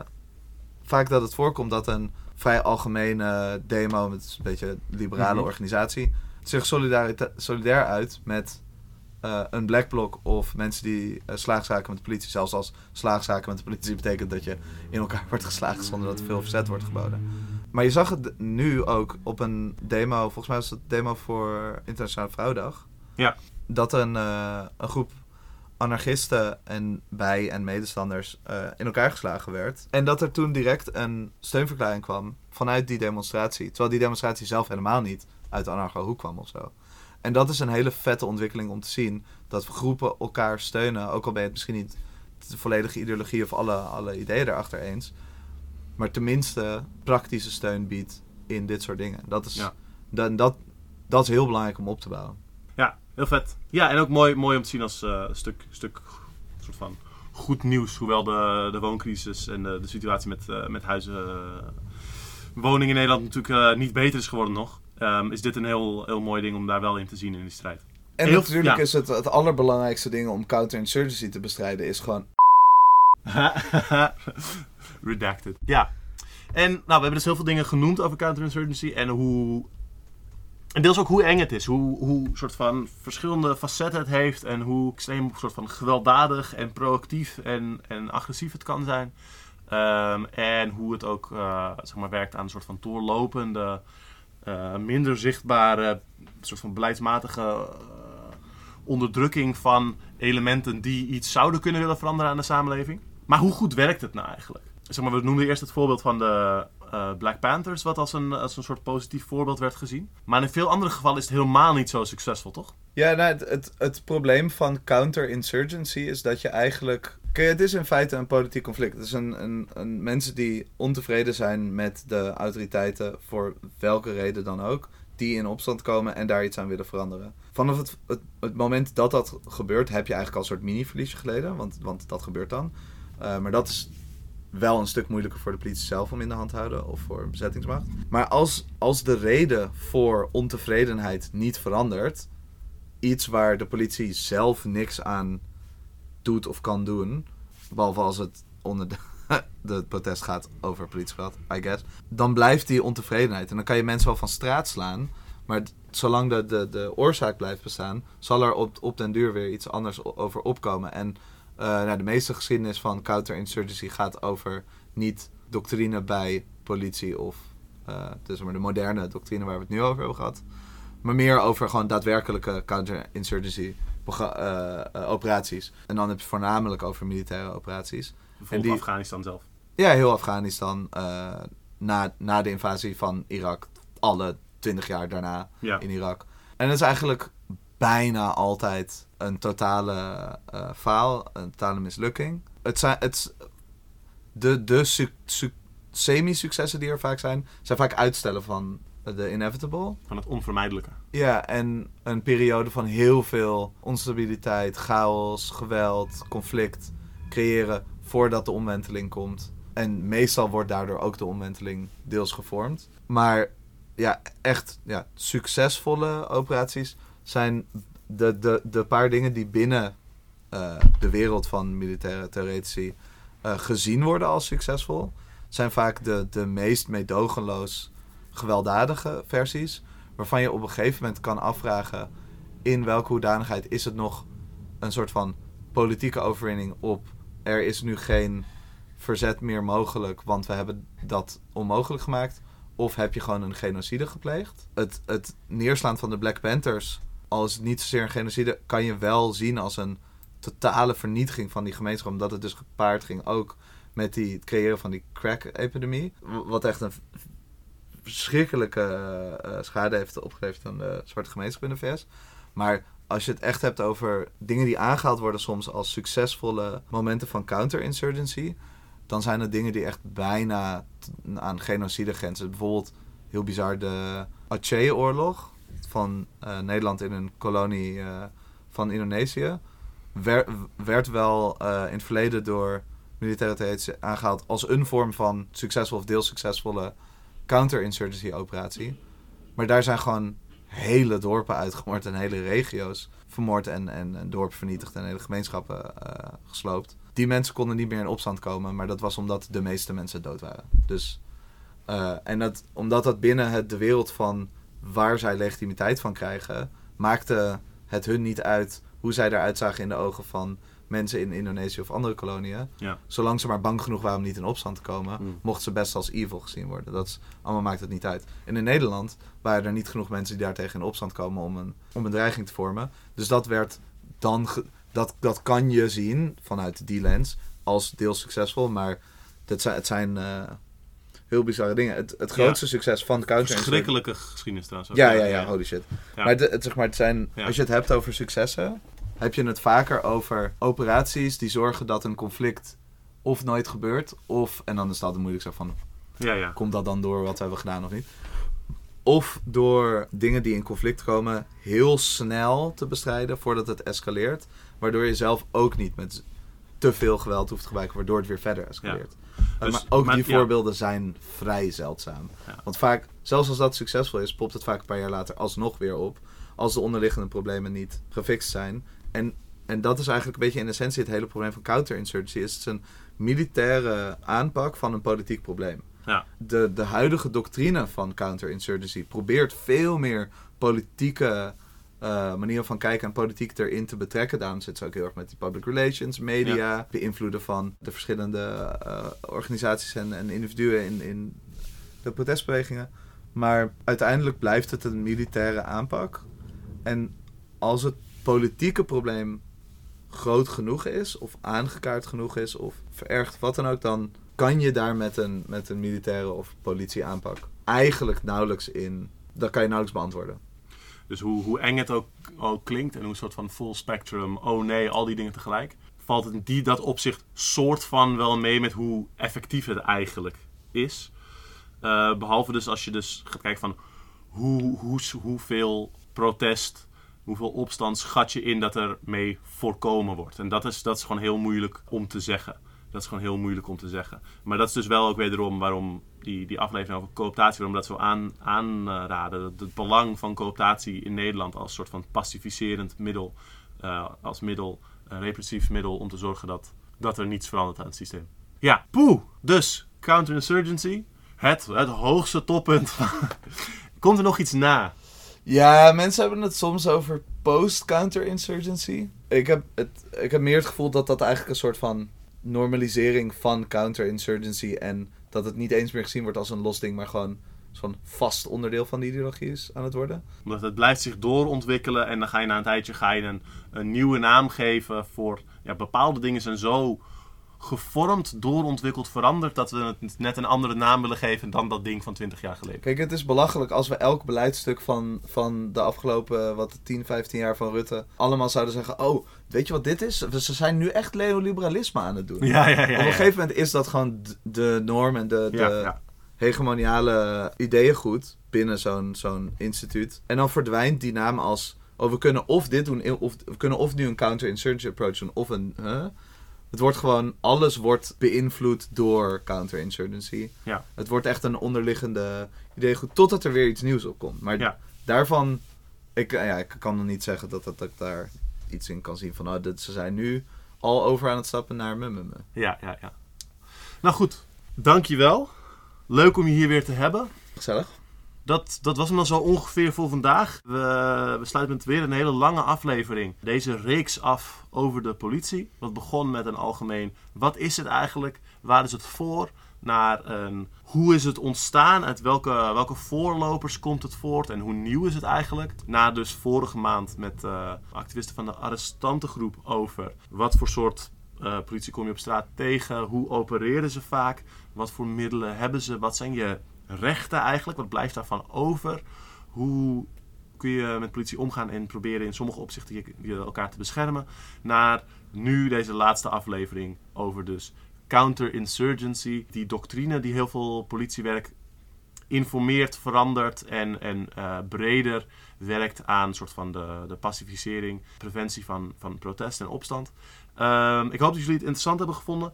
vaak dat het voorkomt dat een vrij algemene demo met een beetje liberale Mhm. organisatie zich solidair uit met eh, een black bloc of mensen die eh, slaagzaken met de politie. Zelfs als slaagzaken met de politie betekent dat je in elkaar wordt geslagen zonder dat er veel verzet wordt geboden. Maar je zag het nu ook op een demo, volgens mij was het demo voor Internationale Vrouwendag. Ja. Dat een, eh, een groep anarchisten en bij en medestanders in elkaar geslagen werd. En dat er toen direct een steunverklaring kwam vanuit die demonstratie. Terwijl die demonstratie zelf helemaal niet uit de anarcho-hoek kwam of zo. En dat is een hele vette ontwikkeling om te zien. Dat groepen elkaar steunen. Ook al ben je het misschien niet de volledige ideologie of alle, alle ideeën erachter eens. Maar tenminste praktische steun biedt in dit soort dingen. Dat is, Ja. dat, dat, dat is heel belangrijk om op te bouwen. Ja, heel vet. Ja, en ook mooi, mooi om te zien als een stuk, stuk soort van goed nieuws. Hoewel de, de wooncrisis en de, de situatie met, eh, met huizen, eh, woningen in Nederland natuurlijk niet beter is geworden nog. Ehm, is dit een heel, heel mooi ding om daar wel in te zien in die strijd. En Heel- natuurlijk ja. is het het allerbelangrijkste ding om counterinsurgency te bestrijden... is gewoon Redacted. Ja. En nou, we hebben dus heel veel dingen genoemd over counterinsurgency en hoe. En deels ook hoe eng het is. Hoe, hoe soort van verschillende facetten het heeft. En hoe extreem soort van gewelddadig en proactief en, en agressief het kan zijn. Ehm, en hoe het ook eh, zeg maar, werkt aan een soort van doorlopende, eh, minder zichtbare, soort van beleidsmatige eh, onderdrukking van elementen die iets zouden kunnen willen veranderen aan de samenleving. Maar hoe goed werkt het nou eigenlijk? Zeg maar, we noemden eerst het voorbeeld van de eh, Black Panthers, wat als een, als een soort positief voorbeeld werd gezien. Maar in veel andere gevallen is het helemaal niet zo succesvol, toch? Ja, nou, het, het, het probleem van counterinsurgency is dat je eigenlijk... Kijk, het is in feite een politiek conflict. Het is een, een, een mensen die ontevreden zijn met de autoriteiten, voor welke reden dan ook, die in opstand komen en daar iets aan willen veranderen. Vanaf het, het, moment dat dat gebeurt, heb je eigenlijk al een soort mini-verliesje geleden, want, want dat gebeurt dan. Eh, maar dat is wel een stuk moeilijker voor de politie zelf om in de hand te houden of voor bezettingsmacht. Maar als, als de reden voor ontevredenheid niet verandert, iets waar de politie zelf niks aan doet of kan doen, behalve als het onder de, de protest gaat over politiegeweld, I guess, dan blijft die ontevredenheid. En dan kan je mensen wel van straat slaan, maar zolang de, de, de oorzaak blijft bestaan, zal er op, op den duur weer iets anders over opkomen. En eh, nou, de meeste geschiedenis van counterinsurgency gaat over niet doctrine bij politie of eh, dus maar de moderne doctrine waar we het nu over hebben gehad. Maar meer over gewoon daadwerkelijke counterinsurgency operaties. En dan heb je het voornamelijk over militaire operaties. Bijvoorbeeld die- Afghanistan zelf. Ja, heel Afghanistan eh, na, na de invasie van Irak. Alle twintig jaar daarna Ja. in Irak. En het is eigenlijk bijna altijd een totale eh, faal, een totale mislukking. Het zijn, het, de de su- su- semi-successen die er vaak zijn, zijn vaak uitstellen van de inevitable. Van het onvermijdelijke. Ja, en een periode van heel veel onstabiliteit, chaos, geweld, conflict creëren voordat de omwenteling komt. En meestal wordt daardoor ook de omwenteling deels gevormd. Maar ja, echt ja, succesvolle operaties zijn de, de, de paar dingen die binnen eh, de wereld van militaire theoretici eh, gezien worden als succesvol, zijn vaak de, de meest meedogenloos gewelddadige versies. Waarvan je op een gegeven moment kan afvragen in welke hoedanigheid is het nog een soort van politieke overwinning op er is nu geen verzet meer mogelijk, want we hebben dat onmogelijk gemaakt? Of heb je gewoon een genocide gepleegd? Het, het neerslaan van de Black Panthers, al is het niet zozeer een genocide, kan je wel zien als een totale vernietiging van die gemeenschap. Omdat het dus gepaard ging ook met die, het creëren van die crack-epidemie. Wat echt een verschrikkelijke eh, eh, schade heeft opgeleverd aan de zwarte gemeenschap in de VS. Maar als je het echt hebt over dingen die aangehaald worden soms als succesvolle momenten van counterinsurgency, dan zijn het dingen die echt bijna aan genocide grenzen. Bijvoorbeeld, heel bizar, de Aceh-oorlog van eh, Nederland in een kolonie van Indonesië. Wer- werd wel in het verleden door militaire aangehaald als een vorm van succesvol of deels succesvolle counterinsurgency operatie. Maar daar zijn gewoon hele dorpen uitgemoord en hele regio's vermoord en, en, en dorpen vernietigd en hele gemeenschappen eh, gesloopt. Die mensen konden niet meer in opstand komen, maar dat was omdat de meeste mensen dood waren. Dus, eh, en dat, omdat dat binnen het, de wereld van waar zij legitimiteit van krijgen, maakte het hun niet uit hoe zij eruit zagen in de ogen van mensen in Indonesië of andere koloniën. Ja. Zolang ze maar bang genoeg waren om niet in opstand te komen, Hmm. mochten ze best als evil gezien worden. Dat is, allemaal maakt het niet uit. En in Nederland waren er niet genoeg mensen die daartegen in opstand komen om een, om een dreiging te vormen. Dus dat werd dan, dat, dat kan je zien vanuit die lens als deels succesvol, maar dat zijn, het zijn eh, heel bizarre dingen. Het, het grootste succes van de counter Verschrikkelijke geschiedenis trouwens. ook. ja, ja, ja, holy shit. Ja. Maar, het, het, zeg maar het zijn, als je het hebt over successen, heb je het vaker over operaties die zorgen dat een conflict of nooit gebeurt, of, en dan is dat moeilijk zo van, Ja, ja. komt dat dan door wat we hebben gedaan of niet? Of door dingen die in conflict komen heel snel te bestrijden voordat het escaleert, waardoor je zelf ook niet met te veel geweld hoeft te gebruiken, waardoor het weer verder escaleert. Dus- maar ook maar- die voorbeelden zijn vrij zeldzaam. Want vaak, zelfs als dat succesvol is, popt het vaak een paar jaar later alsnog weer op. Als de onderliggende problemen niet gefixt zijn. En, en dat is eigenlijk een beetje in essentie het hele probleem van counterinsurgency. Is het is een militaire aanpak van een politiek probleem. Ja. De, de huidige doctrine van counterinsurgency probeert veel meer politieke eh, manieren van kijken en politiek erin te betrekken. Daarom zit ze ook heel erg met die public relations, media, beïnvloeden van de verschillende eh, organisaties en, en individuen in, in de protestbewegingen. Maar uiteindelijk blijft het een militaire aanpak. En als het politieke probleem groot genoeg is, of aangekaart genoeg is, of verergd, wat dan ook, dan kan je daar met een, met een militaire of politieaanpak eigenlijk nauwelijks in. Dat kan je nauwelijks beantwoorden. Dus hoe, hoe eng het ook, klinkt en hoe een soort van full spectrum, oh nee, al die dingen tegelijk, valt het in die dat opzicht soort van wel mee met hoe effectief het eigenlijk is. Eh, behalve dus als je dus gaat kijken van hoe, hoe, hoeveel protest, hoeveel opstand schat je in dat er mee voorkomen wordt. En dat is, dat is gewoon heel moeilijk om te zeggen. Dat is gewoon heel moeilijk om te zeggen. Maar dat is dus wel ook wederom waarom die, die aflevering over cooptatie, waarom dat zo aan, aanraden. Het, het belang van cooptatie in Nederland als soort van pacificerend middel. eh, als middel, een repressief middel om te zorgen dat, dat er niets verandert aan het systeem. Ja, poeh. Dus, counterinsurgency. Het, het hoogste toppunt. Komt er nog iets na? Ja, mensen hebben het soms over post-counterinsurgency. Ik heb, het, ik heb meer het gevoel dat dat eigenlijk een soort van normalisering van counterinsurgency en dat het niet eens meer gezien wordt als een los ding, maar gewoon zo'n vast onderdeel van de ideologie is aan het worden. Omdat het blijft zich doorontwikkelen en dan ga je na een tijdje ga je een, een nieuwe naam geven voor ja, bepaalde dingen zijn zo gevormd, doorontwikkeld, veranderd dat we het net een andere naam willen geven dan dat ding van 20 jaar geleden. Kijk, het is belachelijk als we elk beleidstuk van, van de afgelopen wat, 10, 15 jaar van Rutte allemaal zouden zeggen: Oh, weet je wat dit is? Ze zijn nu echt neoliberalisme aan het doen. Ja, ja, ja. Op een gegeven moment is dat gewoon de norm en de, de Ja, ja. hegemoniale ideeëngoed binnen zo'n zo'n instituut. En dan verdwijnt die naam als, oh we kunnen of dit doen, of we kunnen of nu een counterinsurgency approach doen, of een, huh? Het wordt gewoon, alles wordt beïnvloed door counterinsurgency. Ja. Het wordt echt een onderliggende ideeëngoed, totdat er weer iets nieuws op komt. Maar Ja. daarvan, ik, eh, ja, ik kan nog niet zeggen dat, dat, dat ik daar iets in kan zien van, oh, dit, ze zijn nu al over aan het stappen naar mummemme. Ja, ja, ja. Nou goed, dankjewel. Leuk om je hier weer te hebben. Gezellig. Dat, dat was hem dan zo ongeveer voor vandaag. We, sluiten met weer een hele lange aflevering. Deze reeks af over de politie. Wat begon met een algemeen, wat is het eigenlijk? Waar is het voor? Naar een, hoe is het ontstaan? Uit welke, welke voorlopers komt het voort? En hoe nieuw is het eigenlijk? Na dus vorige maand met uh, activisten van de arrestantengroep over wat voor soort uh, politie kom je op straat tegen? Hoe opereren ze vaak? Wat voor middelen hebben ze? Wat zijn je rechten eigenlijk? Wat blijft daarvan over? Hoe kun je met politie omgaan en proberen in sommige opzichten je, elkaar te beschermen? Naar nu deze laatste aflevering over dus counterinsurgency. Die doctrine die heel veel politiewerk informeert, verandert en, en uh, breder werkt aan een soort van de, de pacificering, preventie van, van protest en opstand. Um, ik hoop dat jullie het interessant hebben gevonden.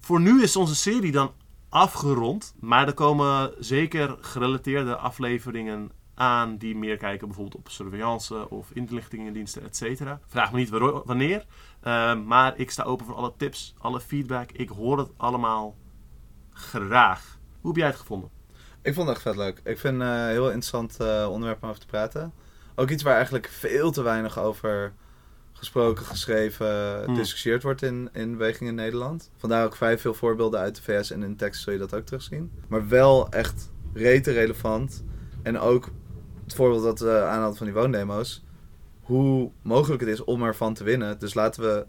Voor nu is onze serie dan afgerond. Maar er komen zeker gerelateerde afleveringen aan die meer kijken bijvoorbeeld op surveillance of inlichtingendiensten, et. Vraag me niet wanneer, uh, maar ik sta open voor alle tips, alle feedback. Ik hoor het allemaal graag. Hoe heb jij het gevonden? Ik vond het echt vet leuk. Ik vind het een heel interessant uh, onderwerp om over te praten. Ook iets waar eigenlijk veel te weinig over gesproken, geschreven, hmm. gediscussieerd wordt in, in beweging in Nederland. Vandaar ook vrij veel voorbeelden uit de VS en in de tekst zul je dat ook terugzien. Maar wel echt rete relevant. En ook het voorbeeld dat we aanhadden van die woondemo's. Hoe mogelijk het is om ervan te winnen. Dus laten we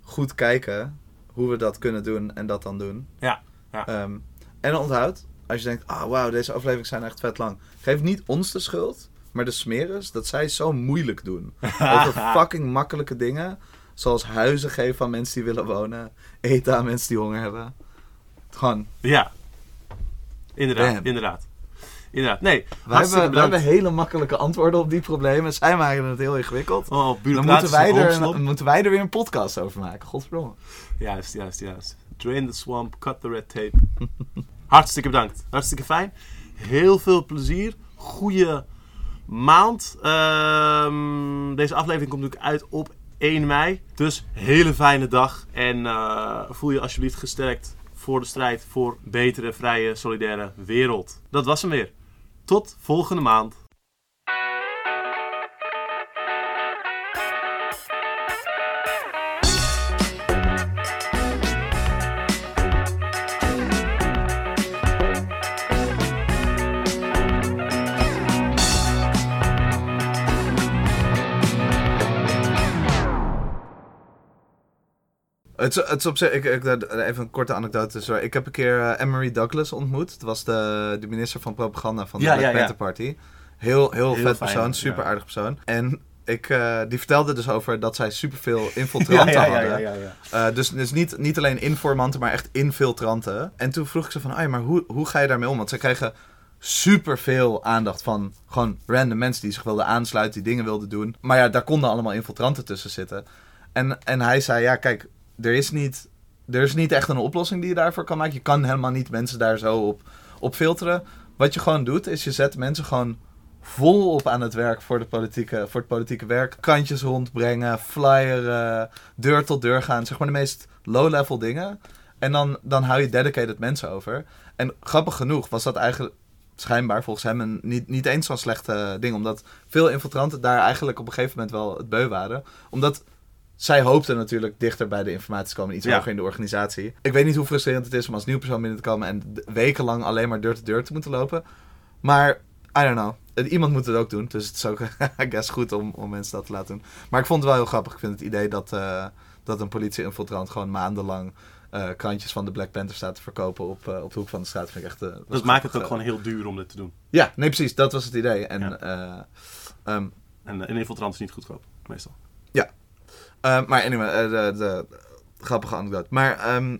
goed kijken hoe we dat kunnen doen en dat dan doen. Ja. ja. Um, en onthoud, als je denkt, ah oh, wauw, deze afleveringen zijn echt vet lang. Geef niet ons de schuld. Maar de smeres, dat zij zo moeilijk doen. Over fucking makkelijke dingen. Zoals huizen geven aan mensen die willen wonen. Eten aan mensen die honger hebben. Gewoon. Ja. Inderdaad, inderdaad. Inderdaad. Nee, wij hebben, hebben hele makkelijke antwoorden op die problemen. Zij maken het heel ingewikkeld. Oh, Dan moeten wij, er, moeten wij er weer een podcast over maken. Godverdomme. Juist, juist, juist. Drain the swamp, cut the red tape. Hartstikke bedankt. Hartstikke fijn. Heel veel plezier. Goeie maand. Ehm, deze aflevering komt natuurlijk uit op 1 mei. Dus hele fijne dag. En uh, voel je alsjeblieft gesterkt voor de strijd voor een betere, vrije, solidaire wereld. Dat was hem weer. Tot volgende maand. Het, het is op zich, ik, ik, even een korte anekdote. Sorry. Ik heb een keer uh, Emery Douglas ontmoet. Het was de, de minister van propaganda van de Black Panther ja. Party. Heel, heel, vet persoon, super aardig persoon. En ik, uh, die vertelde dus over dat zij superveel infiltranten hadden. Uh, dus dus niet, niet alleen informanten, maar echt infiltranten. En toen vroeg ik ze van, ah, maar hoe, hoe ga je daarmee om? Want ze kregen superveel aandacht van gewoon random mensen die zich wilden aansluiten, die dingen wilden doen. Maar ja, daar konden allemaal infiltranten tussen zitten. En, en hij zei, ja, kijk, er is niet, er is niet echt een oplossing die je daarvoor kan maken. Je kan helemaal niet mensen daar zo op, filteren. Wat je gewoon doet, is je zet mensen gewoon volop aan het werk voor, de politieke, voor het politieke werk. Kantjes rondbrengen, flyeren, deur tot deur gaan. Zeg maar de meest low-level dingen. En dan, dan hou je dedicated mensen over. En grappig genoeg was dat eigenlijk schijnbaar volgens hem een, niet, niet eens zo'n slechte ding. Omdat veel infiltranten daar eigenlijk op een gegeven moment wel het beu waren. Omdat zij hoopte natuurlijk dichter bij de informatie te komen, iets hoger in de organisatie. Ik weet niet hoe frustrerend het is om als nieuw persoon binnen te komen en wekenlang alleen maar deur te deur te moeten lopen. Maar, I don't know. Iemand moet het ook doen, dus het is ook, I guess, goed om, om mensen dat te laten doen. Maar ik vond het wel heel grappig. Ik vind het idee dat, uh, dat een politie-infiltrant gewoon maandenlang uh, krantjes van de Black Panther staat te verkopen op, uh, op de hoek van de straat. Vind ik echt, dat maakt het ook gewoon heel duur om dit te doen. Ja, nee, precies. Dat was het idee. En, ja. um, en een infiltrant is niet goedkoop, meestal. Ja, maar anyway, uh, de, de, grappige anekdote. Maar um,